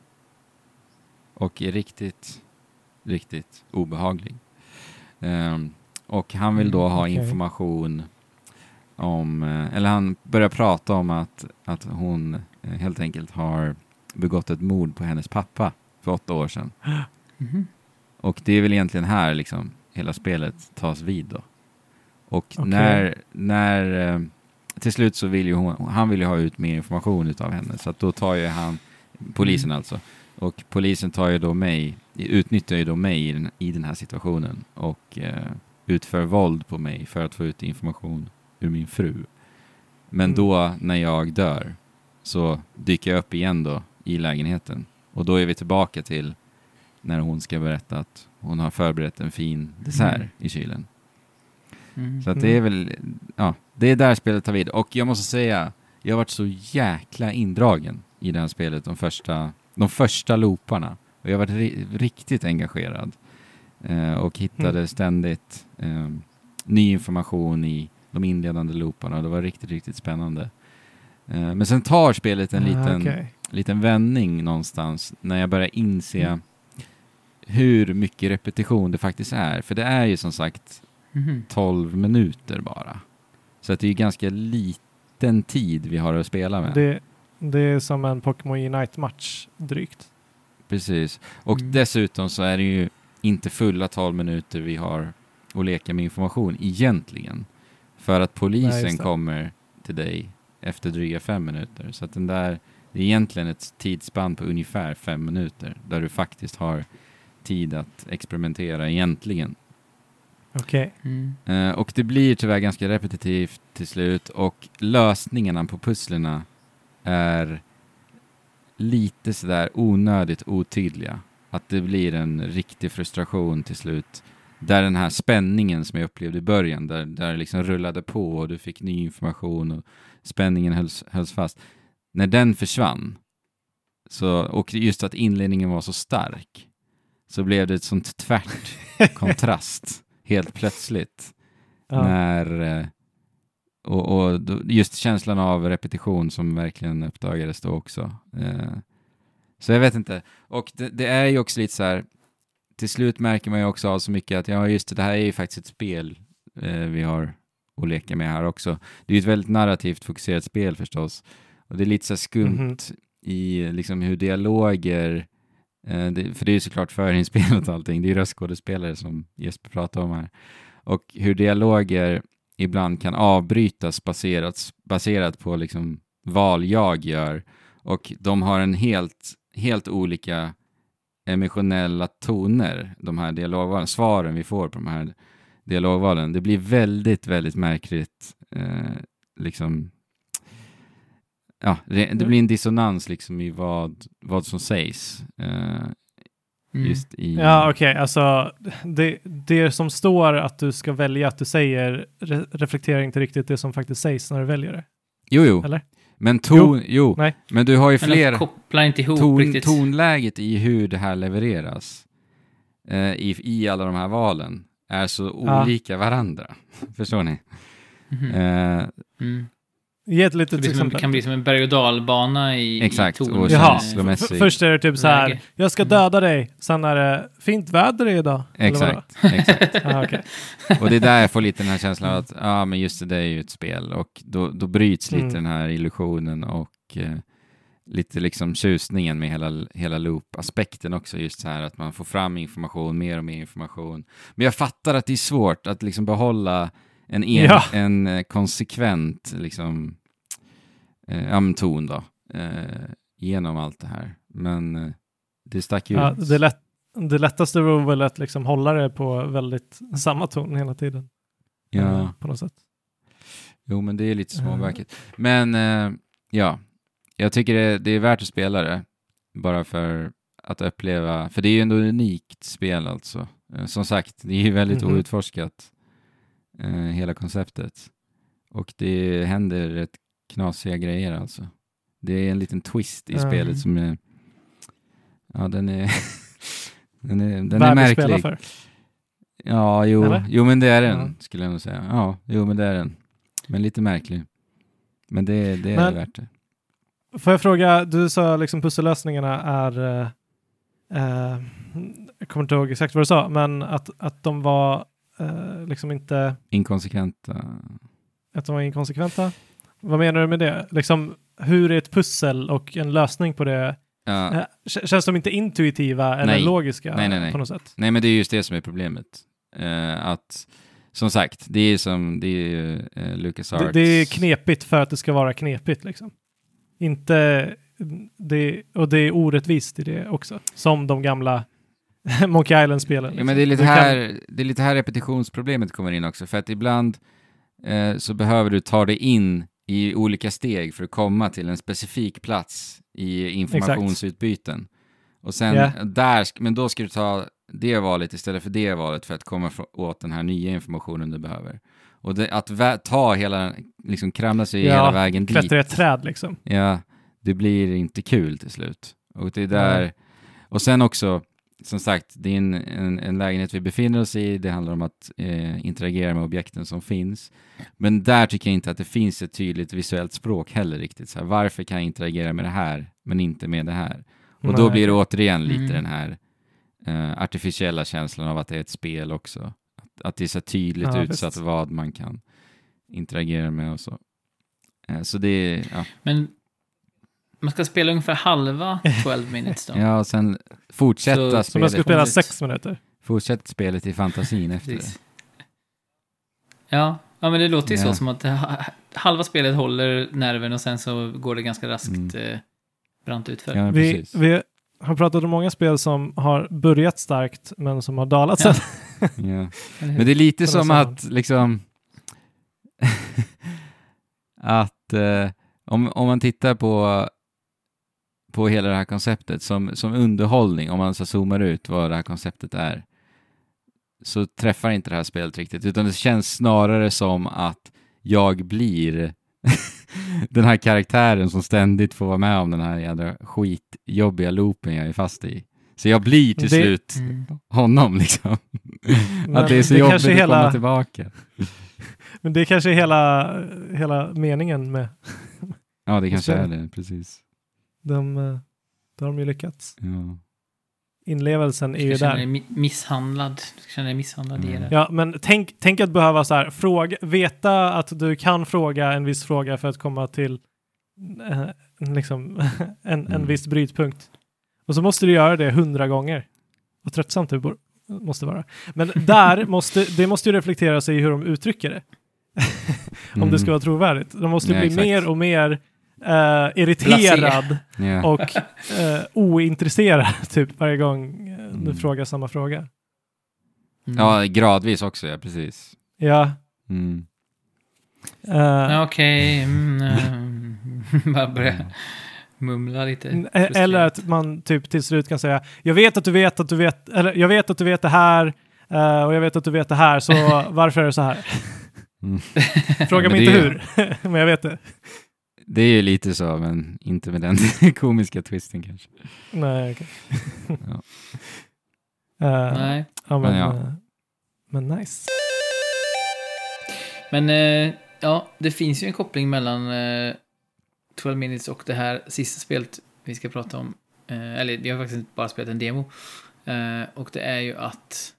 Och är riktigt, riktigt obehaglig. Ehm, och han vill då Mm, ha okej. information om, eh, eller han börjar prata om att, att hon eh, helt enkelt har begått ett mord på hennes pappa för åtta år sedan. Mhm. Och det är väl egentligen här liksom hela spelet tas vid då. Och Okej. när, när eh, till slut så vill ju hon, han vill ju ha ut mer information utav henne så att då tar ju han, polisen Mm. alltså, och polisen tar ju då mig, utnyttjar ju då mig i den, i den här situationen och eh, utför våld på mig för att få ut information ur min fru. Men Mm. då när jag dör så dyker jag upp igen då i lägenheten och då är vi tillbaka till när hon ska berätta att hon har förberett en fin dessert Mm. i kylen. Mm. Så att det är väl, ja, det är där spelet tar vid. Och jag måste säga, jag har varit så jäkla indragen i det här spelet de första, de första looparna. Och jag har varit ri riktigt engagerad. Eh, och hittade Mm. ständigt eh, ny information i de inledande looparna. Det var riktigt, riktigt spännande. Eh, men sen tar spelet en Ah, liten, okej. liten vändning någonstans när jag börjar inse Mm. hur mycket repetition det faktiskt är. För det är ju som sagt Mhm. 12 minuter bara. Så att det är ju ganska liten tid vi har att spela med. Det, det är som en Pokémon Unite-match drygt. Precis. Och Mm. dessutom så är det ju inte fulla 12 minuter vi har att leka med information egentligen. För att Nej, polisen det. kommer till dig efter dryga fem minuter. Så att den där, det är egentligen ett tidsspann på ungefär fem minuter där du faktiskt har tid att experimentera egentligen. Okej. Mm. Eh, och det blir tyvärr ganska repetitivt till slut och lösningarna på pusslerna är lite sådär onödigt otydliga. Att det blir en riktig frustration till slut. Där den här spänningen som jag upplevde i början, där, där det liksom rullade på och du fick ny information och spänningen hölls, hölls fast. När den försvann, så, och just att inledningen var så stark, så blev det ett sånt tvärt kontrast helt plötsligt. Ja. När, eh, och, och just känslan av repetition som verkligen uppdagades då också. Eh, Så jag vet inte. Och det, det är ju också lite så här, till slut märker man ju också av så mycket att ja, just det, det här är ju faktiskt ett spel eh, vi har att leka med här också. Det är ju ett väldigt narrativt fokuserat spel förstås. Och det är lite så här skumt Mhm. i liksom hur dialoger, Eh, det, för det är ju såklart förinspelat och allting, det är ju röstskådespelare som Jesper pratar om här. Och hur dialoger ibland kan avbrytas baserat, baserat på liksom val jag gör. Och de har en helt, helt olika emotionella toner, de här dialogvalen, svaren vi får på de här dialogvalen. Det blir väldigt, väldigt märkligt. Eh, liksom, ja, det, det blir en dissonans liksom i vad, vad som sägs. Mm. just i... Ja, okej, alltså det, det som står att du ska välja att du säger re reflekterar inte riktigt det som faktiskt sägs när du väljer det. Jo, jo. Eller? Men ton, jo, Nej. men du har ju fler kopplar inte ihop ton, riktigt. tonläget i hur det här levereras eh, i, i alla de här valen är så Ja. olika varandra. Förstår ni? Mhm. Eh, Mm. Ge ett Det litet som, exempel. kan bli som en berg och dalbana i, Exakt, i och känslomässigt. Först är det typ så här, jag ska döda dig, sen är det fint väder idag. exakt, exakt. Ah, okej. Och det är där jag får lite den här känslan av att, ja men just det, det är ju ett spel och då, då bryts lite Mm. den här illusionen och eh, lite liksom tjusningen med hela, hela loop-aspekten också, just så här att man får fram information, mer och mer information. Men jag fattar att det är svårt att liksom behålla en, en, Ja. en eh, konsekvent liksom, eh, ton då, eh, genom allt det här. Men eh, det stack ju Ja, ut. det, lätt, det lättaste vore väl att liksom hålla det på väldigt samma ton hela tiden. Ja. Eh, På något sätt. Jo, men det är lite Eh. småverket. Men eh, ja, jag tycker det, det är värt att spela det. Bara för att uppleva, för det är ju ändå unikt spel alltså. Som sagt, det är ju väldigt Mhm. outforskat, eh, hela konceptet. Och det händer rätt knasiga grejer alltså. Det är en liten twist i Mm. spelet som är, ja den är, den är, den är Värd att spela märklig. för. Ja, jo, Eller? jo men det är den, Ja. skulle jag nog säga. Ja, jo men det är den. Men lite märklig. Men det, det är Men- värt det. Får jag fråga, du sa liksom pussellösningarna är, eh, eh, jag kommer inte ihåg exakt vad du sa, men att, att de var eh, liksom inte, Inkonsekventa. att de var inkonsekventa. Vad menar du med det? Liksom, hur är ett pussel och en lösning på det? Ja, Eh, känns de inte intuitiva eller Nej. logiska Nej, nej, på något sätt? nej men det är just det som är problemet. Eh, att, som sagt, det är som, det är eh, Lucas Det, det är knepigt för att det ska vara knepigt liksom. Inte, det, och det är orättvist i det också. Som de gamla Monkey Island-spelen. Ja, liksom. men det är, lite Du kan- här, det är lite här repetitionsproblemet kommer in också, för att ibland eh, så behöver du ta dig in i olika steg för att komma till en specifik plats i informationsutbyten. Och sen Ja. där, men då ska du ta det valet istället för det valet för att komma åt den här nya informationen du behöver. Och det, att ta hela, liksom kramla sig Ja, hela vägen dit. Klättra i ett träd liksom. Ja, det blir inte kul till slut. Och det är där, Nej. och sen också, som sagt, det är en, en, en lägenhet vi befinner oss i, det handlar om att eh, interagera med objekten som finns. Men där tycker jag inte att det finns ett tydligt visuellt språk heller riktigt. Så här, varför kan jag interagera med det här, men inte med det här? Och då Nej. blir det återigen lite Mm. den här eh, artificiella känslan av att det är ett spel också. Att, att det är så tydligt Ja, utsatt visst. vad man kan interagera med och så. Eh, så det är, ja. Men man ska spela ungefär halva 12 minutes då. Ja, och sen fortsätta Så- Som jag ska spelet. spela Roligt. sex minuter. Fortsätt spelet i fantasin efter det. Ja, ja, men det låter ju Ja. så som att ha- halva spelet håller nerven och sen så går det ganska raskt Mm. eh, brant utför. Ja, Vi, vi har pratat om många spel som har börjat starkt men som har dalat sen. Ja. Ja. Eller hur? Men det är lite som att liksom att eh, om, om man tittar på på hela det här konceptet som, som underhållning, om man så zoomar ut vad det här konceptet är, så träffar inte det här spelet riktigt, utan det känns snarare som att jag blir den här karaktären som ständigt får vara med om den här jädra skitjobbiga loopen jag är fast i. Så jag blir till Det- slut Mm. honom liksom. Men att det är så det jobbigt kanske att hela- komma tillbaka. Men det kanske är hela, hela meningen med Ja, det kanske är det, precis. De, eh, då har de ju lyckats. Ja. Inlevelsen är Du ju ska känna dig där. mi- misshandlad. Du ska känna dig misshandlad i Mm. det. Ja, men tänk, tänk att behöva så här, fråga, veta att du kan fråga en viss fråga för att komma till eh, liksom, en, en Mm. viss brytpunkt. Och så måste du göra det hundra gånger. Vad tröttsamt det måste vara. Men där måste, det måste ju reflekteras i hur de uttrycker det. Om det ska vara trovärdigt. De måste Mm. Ja, bli exakt. mer och mer eh, irriterad Ja. och eh, ointresserad typ varje gång eh, du Mm. frågar samma fråga. Mm. ja, gradvis också, ja precis. Ja. Mm. Ja, Okej, mm, eh, bara börja Mm. mumla lite. Eller att man typ till slut kan säga jag vet att du vet att du vet, eller jag vet att du vet det här och jag vet att du vet det här, så varför är det så här? Mm. Fråga mig inte hur, men jag vet det. Det är ju lite så, men inte med den komiska twisten kanske. Nej, okej. Ja. Eh, Nej, ja, men, Men ja. eh, men nice. men eh, ja, det finns ju en koppling mellan eh, 12 minutes och det här sista spelet vi ska prata om. Eh, eller vi har faktiskt bara spelat en demo. Eh, och det är ju att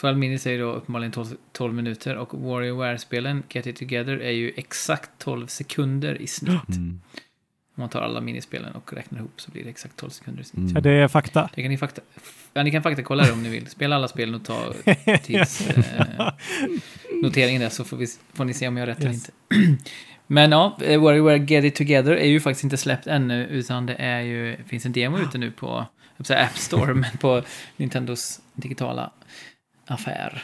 12 minutes är ju då uppenbarligen 12, 12 minuter och WarioWare-spelen, Get It Together, är ju exakt 12 sekunder i snitt. Mm. Om man tar alla minispelen och räknar ihop så blir det exakt 12 sekunder i snitt. Mm. Ja, det är fakta. Det kan ni fakta... Ja, ni kan faktakolla det om ni vill. Spela alla spelen och ta tids... Eh, noteringen där så får, vi, får ni se om jag har rätt eller Yes. inte. Men ja, eh, WarioWare Get It Together är ju faktiskt inte släppt ännu, utan det är ju, finns en demo ute nu på App Store, men på Nintendos digitala affär.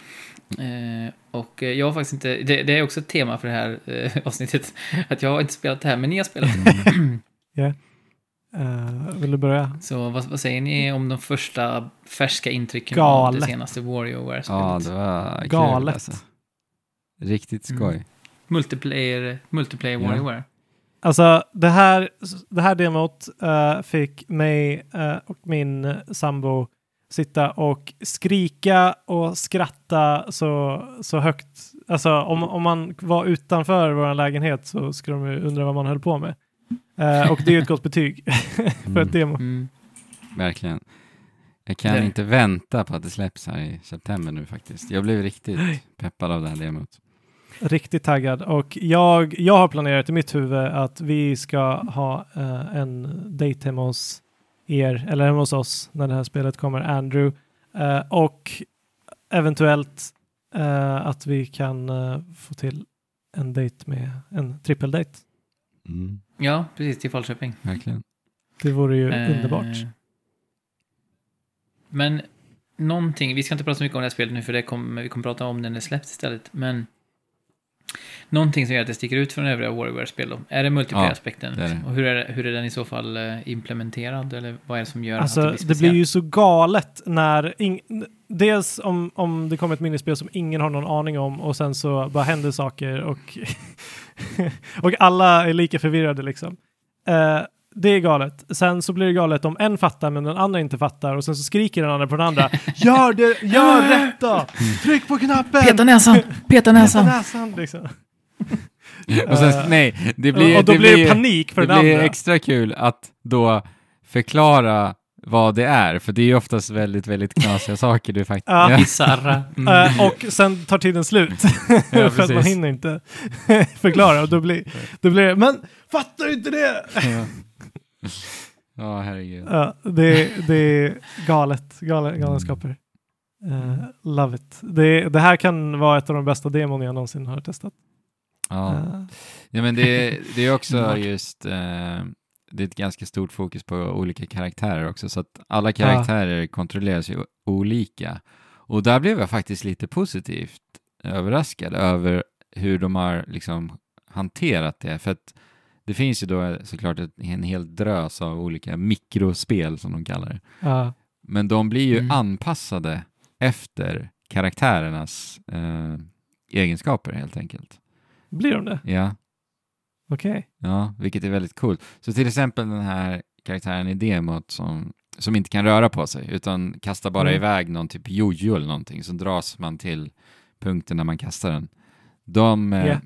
Eh, och jag har faktiskt inte, det, det är också ett tema för det här eh, avsnittet, att jag har inte spelat det här, men ni har spelat det. Eh, vill du börja? Så vad, vad säger ni om de första färska intrycken Galet. av det senaste WarioWare-spelet? Ja, det var kul Galet. alltså. Riktigt Mm. skoj. Multiplayer, multiplayer Ja. WarioWare. Alltså det här, det här demot eh, fick mig eh, och min sambo sitta och skrika och skratta så, så högt. Alltså om, om man var utanför vår lägenhet så skulle de ju undra vad man höll på med. Eh, och det är ju ett gott betyg för Mm. ett demo. Mm. Verkligen. Jag kan Det- inte vänta på att det släpps här i september nu faktiskt. Jag blev riktigt peppad av det här demot. Riktigt taggad. Och jag, jag har planerat i mitt huvud att vi ska ha eh, en date hemma hos er, eller hemma hos oss, när det här spelet kommer, Andrew. Eh, och eventuellt eh, att vi kan eh, få till en date med en trippeldate. Mm. Ja, precis, till Falköping. Verkligen. Det vore ju Eh, underbart. Men någonting, vi ska inte prata så mycket om det här spelet nu för det kommer, vi kommer prata om det när det släpps istället. Men någonting som gör att det sticker ut från övriga WarioWare-spel då? Är det multiplayer-aspekten? det är det. Och hur är, det- hur är den i så fall eh, implementerad? Eller vad är det som gör Alltså, att det det blir blir, speciellt? ju så galet när... dels om, om det kommer ett minispel som ingen har någon aning om och sen så bara händer saker och, och alla är lika förvirrade liksom. Eh, det är galet. Sen så blir det galet om en fattar men den andra inte fattar och sen så skriker den andra på den andra. Gör det! Gör rätt då! Tryck på knappen! Peta näsan! Peta Peta näsan! näsan liksom. Och sen, Eh, nej, det blir, och då det blir det blir, panik för det den blir andra. extra kul att då förklara vad det är, för det är ju oftast väldigt, väldigt knasiga saker du faktiskt... Ja. Bizarra. Mm. Eh, och sen tar tiden slut. för att man hinner inte förklara. Och då blir, då blir det, men fattar du inte det? ja. ja, herregud. Ja, det, det är galet, galen, galenskaper. Eh, love it. Det, det här kan vara ett av de bästa demon jag någonsin har testat. Ja. Eh, Ja, men det, det är också just, eh, det är ett ganska stort fokus på olika karaktärer också, så att alla karaktärer kontrolleras ju olika. Och där blev jag faktiskt lite positivt överraskad över hur de har liksom hanterat det, för att det finns ju då såklart en hel drös av olika mikrospel som de kallar det. ja. Men de blir ju Mm. anpassade efter karaktärernas eh, egenskaper helt enkelt. Blir de det? Ja. Okej. Ja, vilket är väldigt coolt. Så till exempel den här karaktären i demot som, som inte kan röra på sig utan kastar bara Mm. iväg någon typ jojo eller någonting så dras man till punkten när man kastar den. De, eh,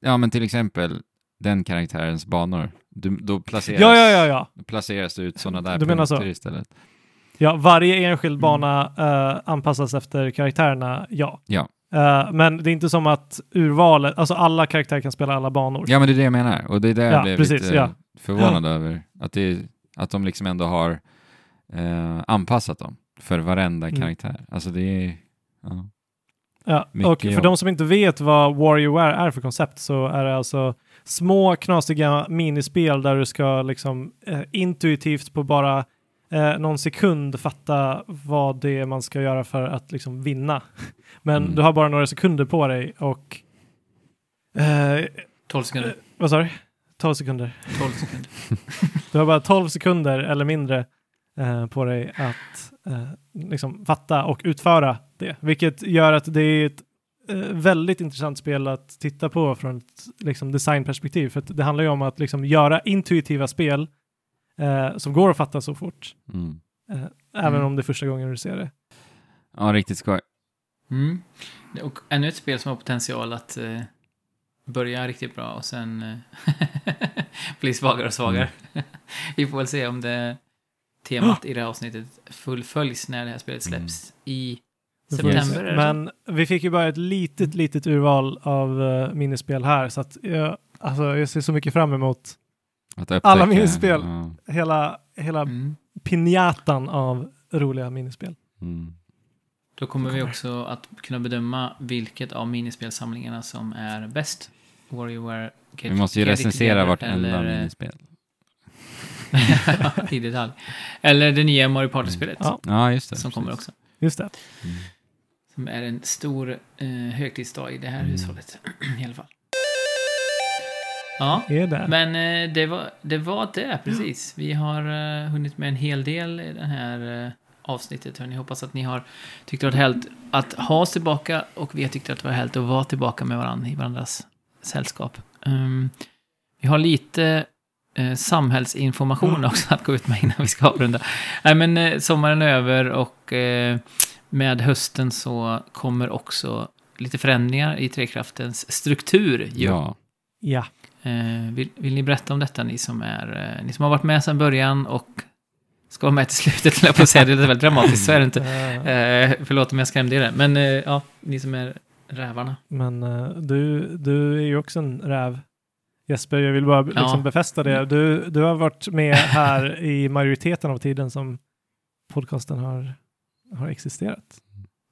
ja men till exempel den karaktärens banor, du, då placeras, Ja, ja, ja, ja. då placeras det ut sådana där Du punkter så? istället. ja varje enskild Mm. bana eh, anpassas efter karaktärerna, ja. Ja, Eh, men det är inte som att urvalet, alltså alla karaktärer kan spela alla banor. Ja, men det är det jag menar. Och det är där Ja, jag blev precis, lite ja. förvånad över. Att, det, att de liksom ändå har eh, anpassat dem för varenda Mm. karaktär. Alltså det är... Ja. Ja, och för jobb. de som inte vet vad WarioWare är för koncept så är det alltså små knasiga minispel där du ska liksom eh, intuitivt på bara eh, någon sekund fatta vad det är man ska göra för att liksom vinna. Men Mm. du har bara några sekunder på dig och eh, 12 sekunder. vad sa du? 12 sekunder. 12 sekunder. Du har bara 12 sekunder eller mindre eh, på dig att eh, liksom fatta och utföra det. Vilket gör att det är ett eh, väldigt intressant spel att titta på från ett liksom, designperspektiv. För att det handlar ju om att liksom, göra intuitiva spel eh, som går att fatta så fort. Mm. Eh, Även Mm. om det är första gången du ser det. ja, riktigt skoj. Mm. Och ännu ett spel som har potential att eh, börja riktigt bra och sen eh, bli svagare och svagare. Vi får väl se om det temat i det här avsnittet fullföljs när det här spelet släpps i September. så? Men vi fick ju bara ett litet, litet urval av eh, minispel här. Så att jag, alltså, jag ser så mycket fram emot Alla minispel. Ja. hela, hela Mm. pinjatan av roliga minispel. Mm. Då kommer vi Kommer. också att kunna bedöma vilket av minispelsamlingarna som är bäst. WarioWare Vi måste ju recensera vartenda eller, minispel. I detalj. Eller det nya Mario Party-spelet. Ja. Ja, just det. Som kommer precis. också. Just det. Mm. Som är en stor eh, högtidsdag i det här Mm. hushållet. I alla fall. Ja, men eh, det, var, det var det, precis. Vi har eh, hunnit med en hel del i det här eh, avsnittet. Hörni. Hoppas att ni har tyckt det var härligt att ha oss tillbaka och vi har tyckt att det var härligt att vara tillbaka med varandra i varandras sällskap. Ehm, vi har lite eh, samhällsinformation också att gå ut med innan vi ska avrunda. Nej, men eh, sommaren är över och eh, med hösten så kommer också lite förändringar i Trekraftens struktur. Ju. Ja. Ja. Eh, vill, vill ni berätta om detta, ni som, är, eh, ni som har varit med sedan början och ska vara med till slutet, jag på att säga. Det är väldigt dramatiskt, så är det inte. Eh, Eh, förlåt om jag skrämde er. Men eh, ja, ni som är rävarna. Men eh, du, du är ju också en räv. Jesper, jag vill bara liksom Ja. befästa det. Du, du har varit med här i majoriteten av tiden som podcasten har, har existerat.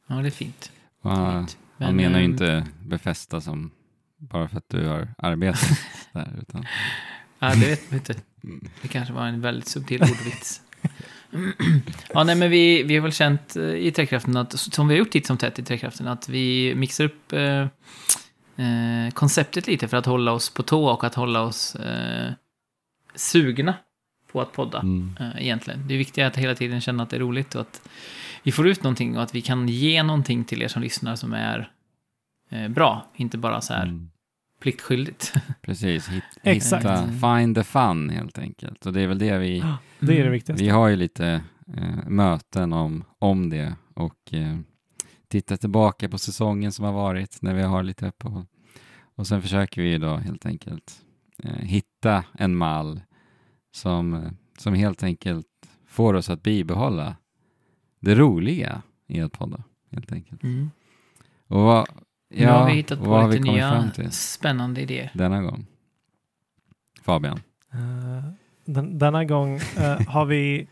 Ja, det är fint. Och han fint. han menar ju ehm, inte befästa som bara för att du har arbetat där. Utan, Ja, det vet man inte. Det kanske var en väldigt subtil ordvits. ja, nej, men vi, vi har väl känt eh, i Träkraften att, som vi har gjort titt som tätt i Träkraften, att vi mixar upp eh, eh, konceptet lite för att hålla oss på tå och att hålla oss eh, sugna på att podda. Mm. eh, egentligen. Det viktiga är att hela tiden känna att det är roligt och att vi får ut någonting och att vi kan ge någonting till er som lyssnar som är eh, bra, inte bara så här Mm. pliktskyldigt. Precis, hit, Exakt. hitta, find the fun helt enkelt. Och det är väl det vi, Det är det Mm. viktigaste. vi har ju lite eh, möten om, om det och eh, titta tillbaka på säsongen som har varit när vi har lite uppehåll. Och sen försöker vi då helt enkelt eh, hitta en mall som, eh, som helt enkelt får oss att bibehålla det roliga i att podda, helt enkelt. Mm. Och vad, nu har vi hittat på lite nya spännande idéer. denna gång? Fabian? Eh, den, denna gång eh, har vi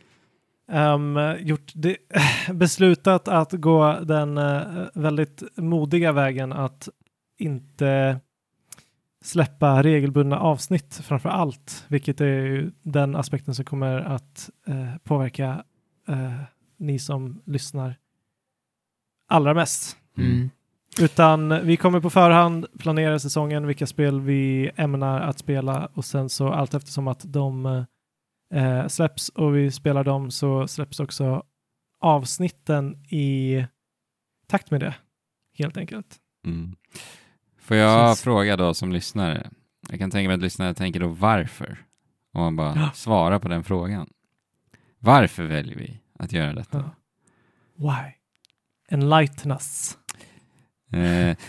ehm, gjort det, beslutat att gå den eh, väldigt modiga vägen att inte släppa regelbundna avsnitt framför allt, vilket är ju den aspekten som kommer att eh, påverka eh, ni som lyssnar allra mest. Mm. Utan vi kommer på förhand planera säsongen, vilka spel vi ämnar att spela och sen så allt eftersom att de eh, släpps och vi spelar dem så släpps också avsnitten i takt med det, helt enkelt. Mm. Får jag Precis. fråga då som lyssnare? Jag kan tänka mig att lyssnare tänker då varför? Om man bara Ja. svarar på den frågan. Varför väljer vi att göra detta? Ja. Why? Enlighten us. Eh,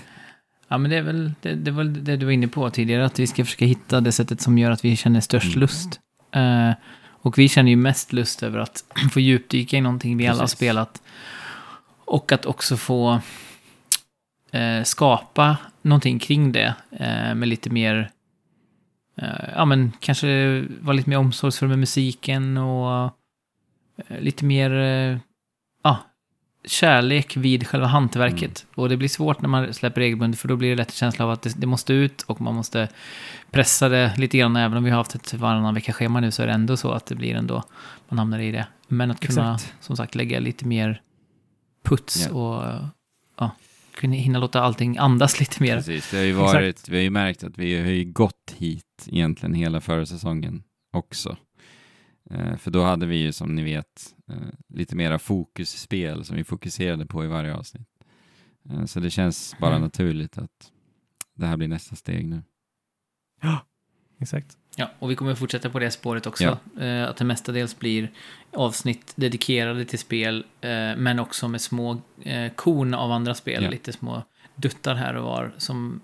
Ja, men det är väl det, det, var det du var inne på tidigare, att vi ska försöka hitta det sättet som gör att vi känner störst Mm. lust. Eh, och vi känner ju mest lust över att få djupdyka i någonting vi alla har Precis. spelat. Och att också få eh, skapa någonting kring det eh, med lite mer, eh, ja men kanske vara lite mer omsorgsfull med musiken och eh, lite mer, ja, kärlek vid själva hantverket. Och det blir svårt när man släpper regelbundet för då blir det lätt en känsla av att det, det måste ut och man måste pressa det lite grann. Även om vi har haft ett varannan vecka-schema nu så är det ändå så att det blir ändå, man hamnar i det. Men att kunna, Exakt. som sagt, lägga lite mer puts Ja. och kunna hinna låta allting andas lite mer. Precis, det har ju varit, vi har ju märkt att vi har ju gått hit egentligen hela förra säsongen också. Eh, för då hade vi ju som ni vet eh, lite mera fokusspel som vi fokuserade på i varje avsnitt. Eh, så det känns bara Mm. naturligt att det här blir nästa steg nu. Exakt. Ja, och vi kommer fortsätta på det spåret också. Eh, att det mestadels blir avsnitt dedikerade till spel, eh, men också med små eh, korn av andra spel. Ja. Lite små duttar här och var som,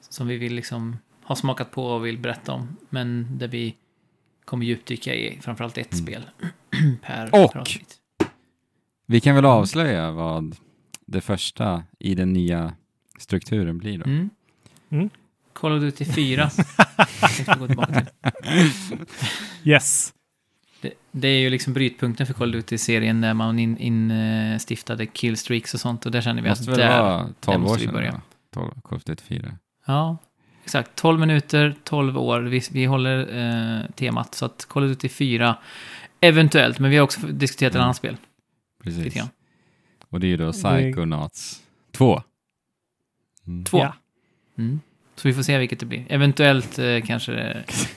som vi vill liksom ha smakat på och vill berätta om. Men där vi kommer djupdyka i framförallt ett Mm. spel per, Och- avsnitt. Vi kan väl avslöja vad det första i den nya strukturen blir då. Mm. Mm. Call of Duty 4. tänkte vi gå tillbaka till. Yes. Det, det är ju liksom brytpunkten för Call of Duty-serien när man in- instiftade killstreaks och sånt. Och där känner vi Måste att där, vara 12 år måste vi sedan? börja. va? 12, Call of Duty 4. Ja, exakt. 12 minuter, 12 år. Vi, vi håller eh, temat. Så att Call of Duty 4, eventuellt. Men vi har också diskuterat ett Mm. annat spel. Precis. Och det är ju då Psychonauts 2. Mm. Två. Ja. Mm. Så vi får se vilket det blir. Eventuellt eh, kanske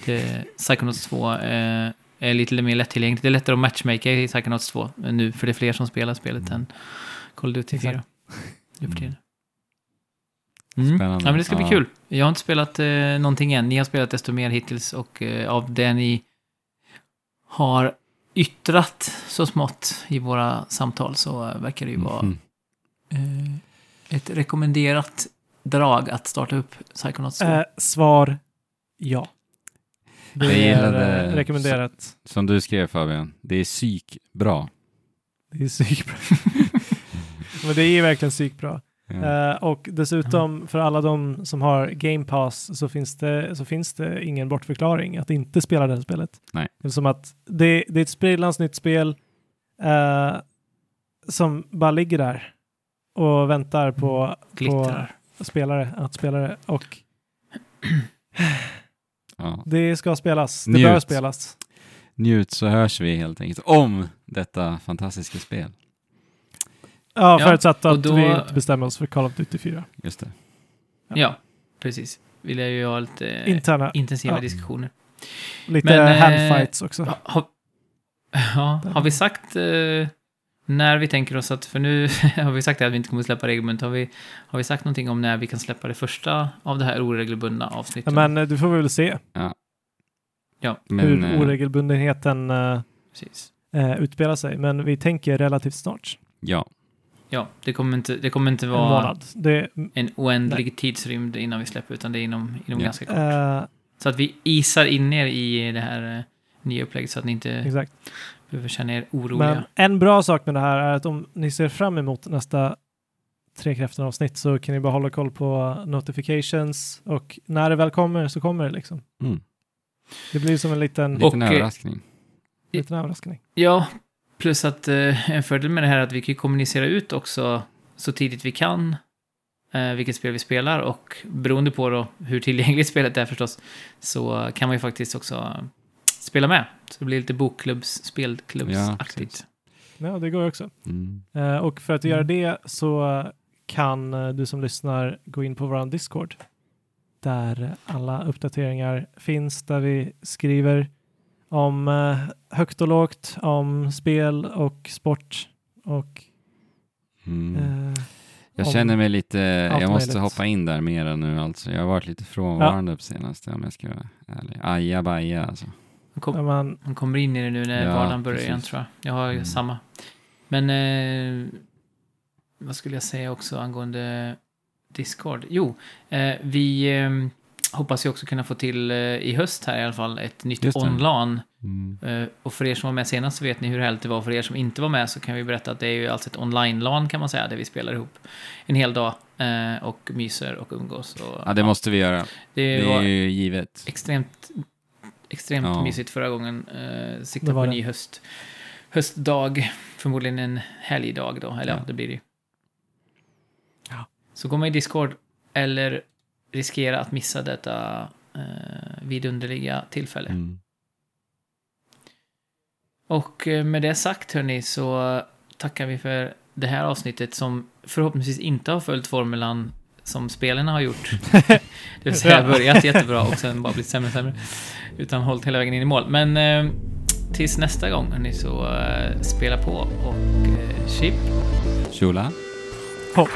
det, Psychonauts 2 eh, är lite mer lättillgängligt. Det är lättare att matchmaka i Psychonauts 2 nu, för det är fler som spelar spelet än Call of Duty 4. Exakt. Nu för tiden. Mm. Mm. Spännande. Ja, men det ska bli Ja. kul. Jag har inte spelat eh, någonting än. Ni har spelat desto mer hittills och eh, av det ni har yttrat så smått i våra samtal så eh, verkar det ju vara Mhm. eh, ett rekommenderat drag att starta upp Psychonauts 2. Eh, svar ja. Det Jag är gillade- eh, rekommenderat. Som du skrev Fabian, det är psykbra. Det är psykbra. Men det är verkligen psykbra. Ja. Eh, och dessutom för alla de som har Game Pass så finns det, så finns det ingen bortförklaring att inte spela det här spelet. Nej. Som att det, det är ett sprillans nytt spel eh, som bara ligger där och väntar på, Glittrar. på spelare att spela det. Och Ja. det ska spelas. Det Njut. bör spelas. Njut så hörs vi helt enkelt om detta fantastiska spel. Ja, Ja, förutsatt och att då- vi inte bestämmer oss för Call of Duty 4. Just det. Ja, precis. Vill jag ju ha lite Interna, intensiva ja. diskussioner. lite Men, eh, handfights också. Ha, ha, ja, har vi sagt eh, när vi tänker oss att, för nu har vi sagt det att vi inte kommer släppa regelbundet, har vi, har vi sagt någonting om när vi kan släppa det första av det här oregelbundna Ja, avsnittet? men eh, du får väl se Men, hur eh, oregelbundenheten eh, eh, utspelar sig. Men vi tänker relativt snart. ja, Ja, det kommer inte, det kommer inte En vara månad. Det, en oändlig tidsrymd innan vi släpper, utan det är inom, inom Ja. ganska kort. eh, Så att vi isar in er i det här nya upplägget så att ni inte exakt. Behöver känna er oroliga. Men en bra sak med det här är att om ni ser fram emot nästa Tre Kräftorna-avsnitt så kan ni bara hålla koll på notifications och när det väl kommer så kommer det liksom. mm. Det blir som en liten, liten Och, eh, överraskning. liten överraskning. Ja, plus att eh, en fördel med det här är att vi kan kommunicera ut också så tidigt vi kan eh, vilket spel vi spelar och beroende på då hur tillgängligt spelet är förstås så kan man ju faktiskt också eh, spela med. Så det blir lite bokklubbs, Ja, spelklubbsaktigt. precis. Ja, det går också. Mm. Eh, och för att Mm. göra det så kan eh, du som lyssnar gå in på vår Discord där alla uppdateringar finns, där vi skriver om eh, högt och lågt, om spel och sport och Mm. eh, Jag om känner mig lite, jag måste möjligt. hoppa in där mera nu alltså. Jag har varit lite frånvarande på senaste om jag ska vara ärlig. Aja baja alltså. Man, kom, när man, man kommer in i det nu när Ja, vardagen börjar precis. igen tror jag. Jag har ju Mm. samma. Men eh, vad skulle jag säga också angående Discord? Jo, eh, vi, eh, hoppas ju också kunna få till eh, i höst här i alla fall ett nytt online. Mm. Eh, och för er som var med senast så vet ni hur härligt det var. För er som inte var med så kan vi berätta att det är ju alltså ett online-LAN kan man säga, där vi spelar ihop en hel dag eh, och myser och umgås. Och, Ja, det måste vi göra. det Det var är ju givet. extremt, extremt Ja. mysigt förra gången. Eh, sikta Det på var en det. ny höst, höstdag, förmodligen en helgdag då, eller ja, Ja. det blir det ju. Ja. Så gå med i Discord eller riskera att missa detta eh, vidunderliga tillfälle. Mm. Och eh, med det sagt hörni så tackar vi för det här avsnittet som förhoppningsvis inte har följt formulan som spelarna har gjort. Det vill säga börjat jättebra och sen bara blivit sämre och sämre. Utan hållit hela vägen in i mål. Men eh, tills nästa gång hörni så eh, spela på och eh, chip. Shula? Hopp.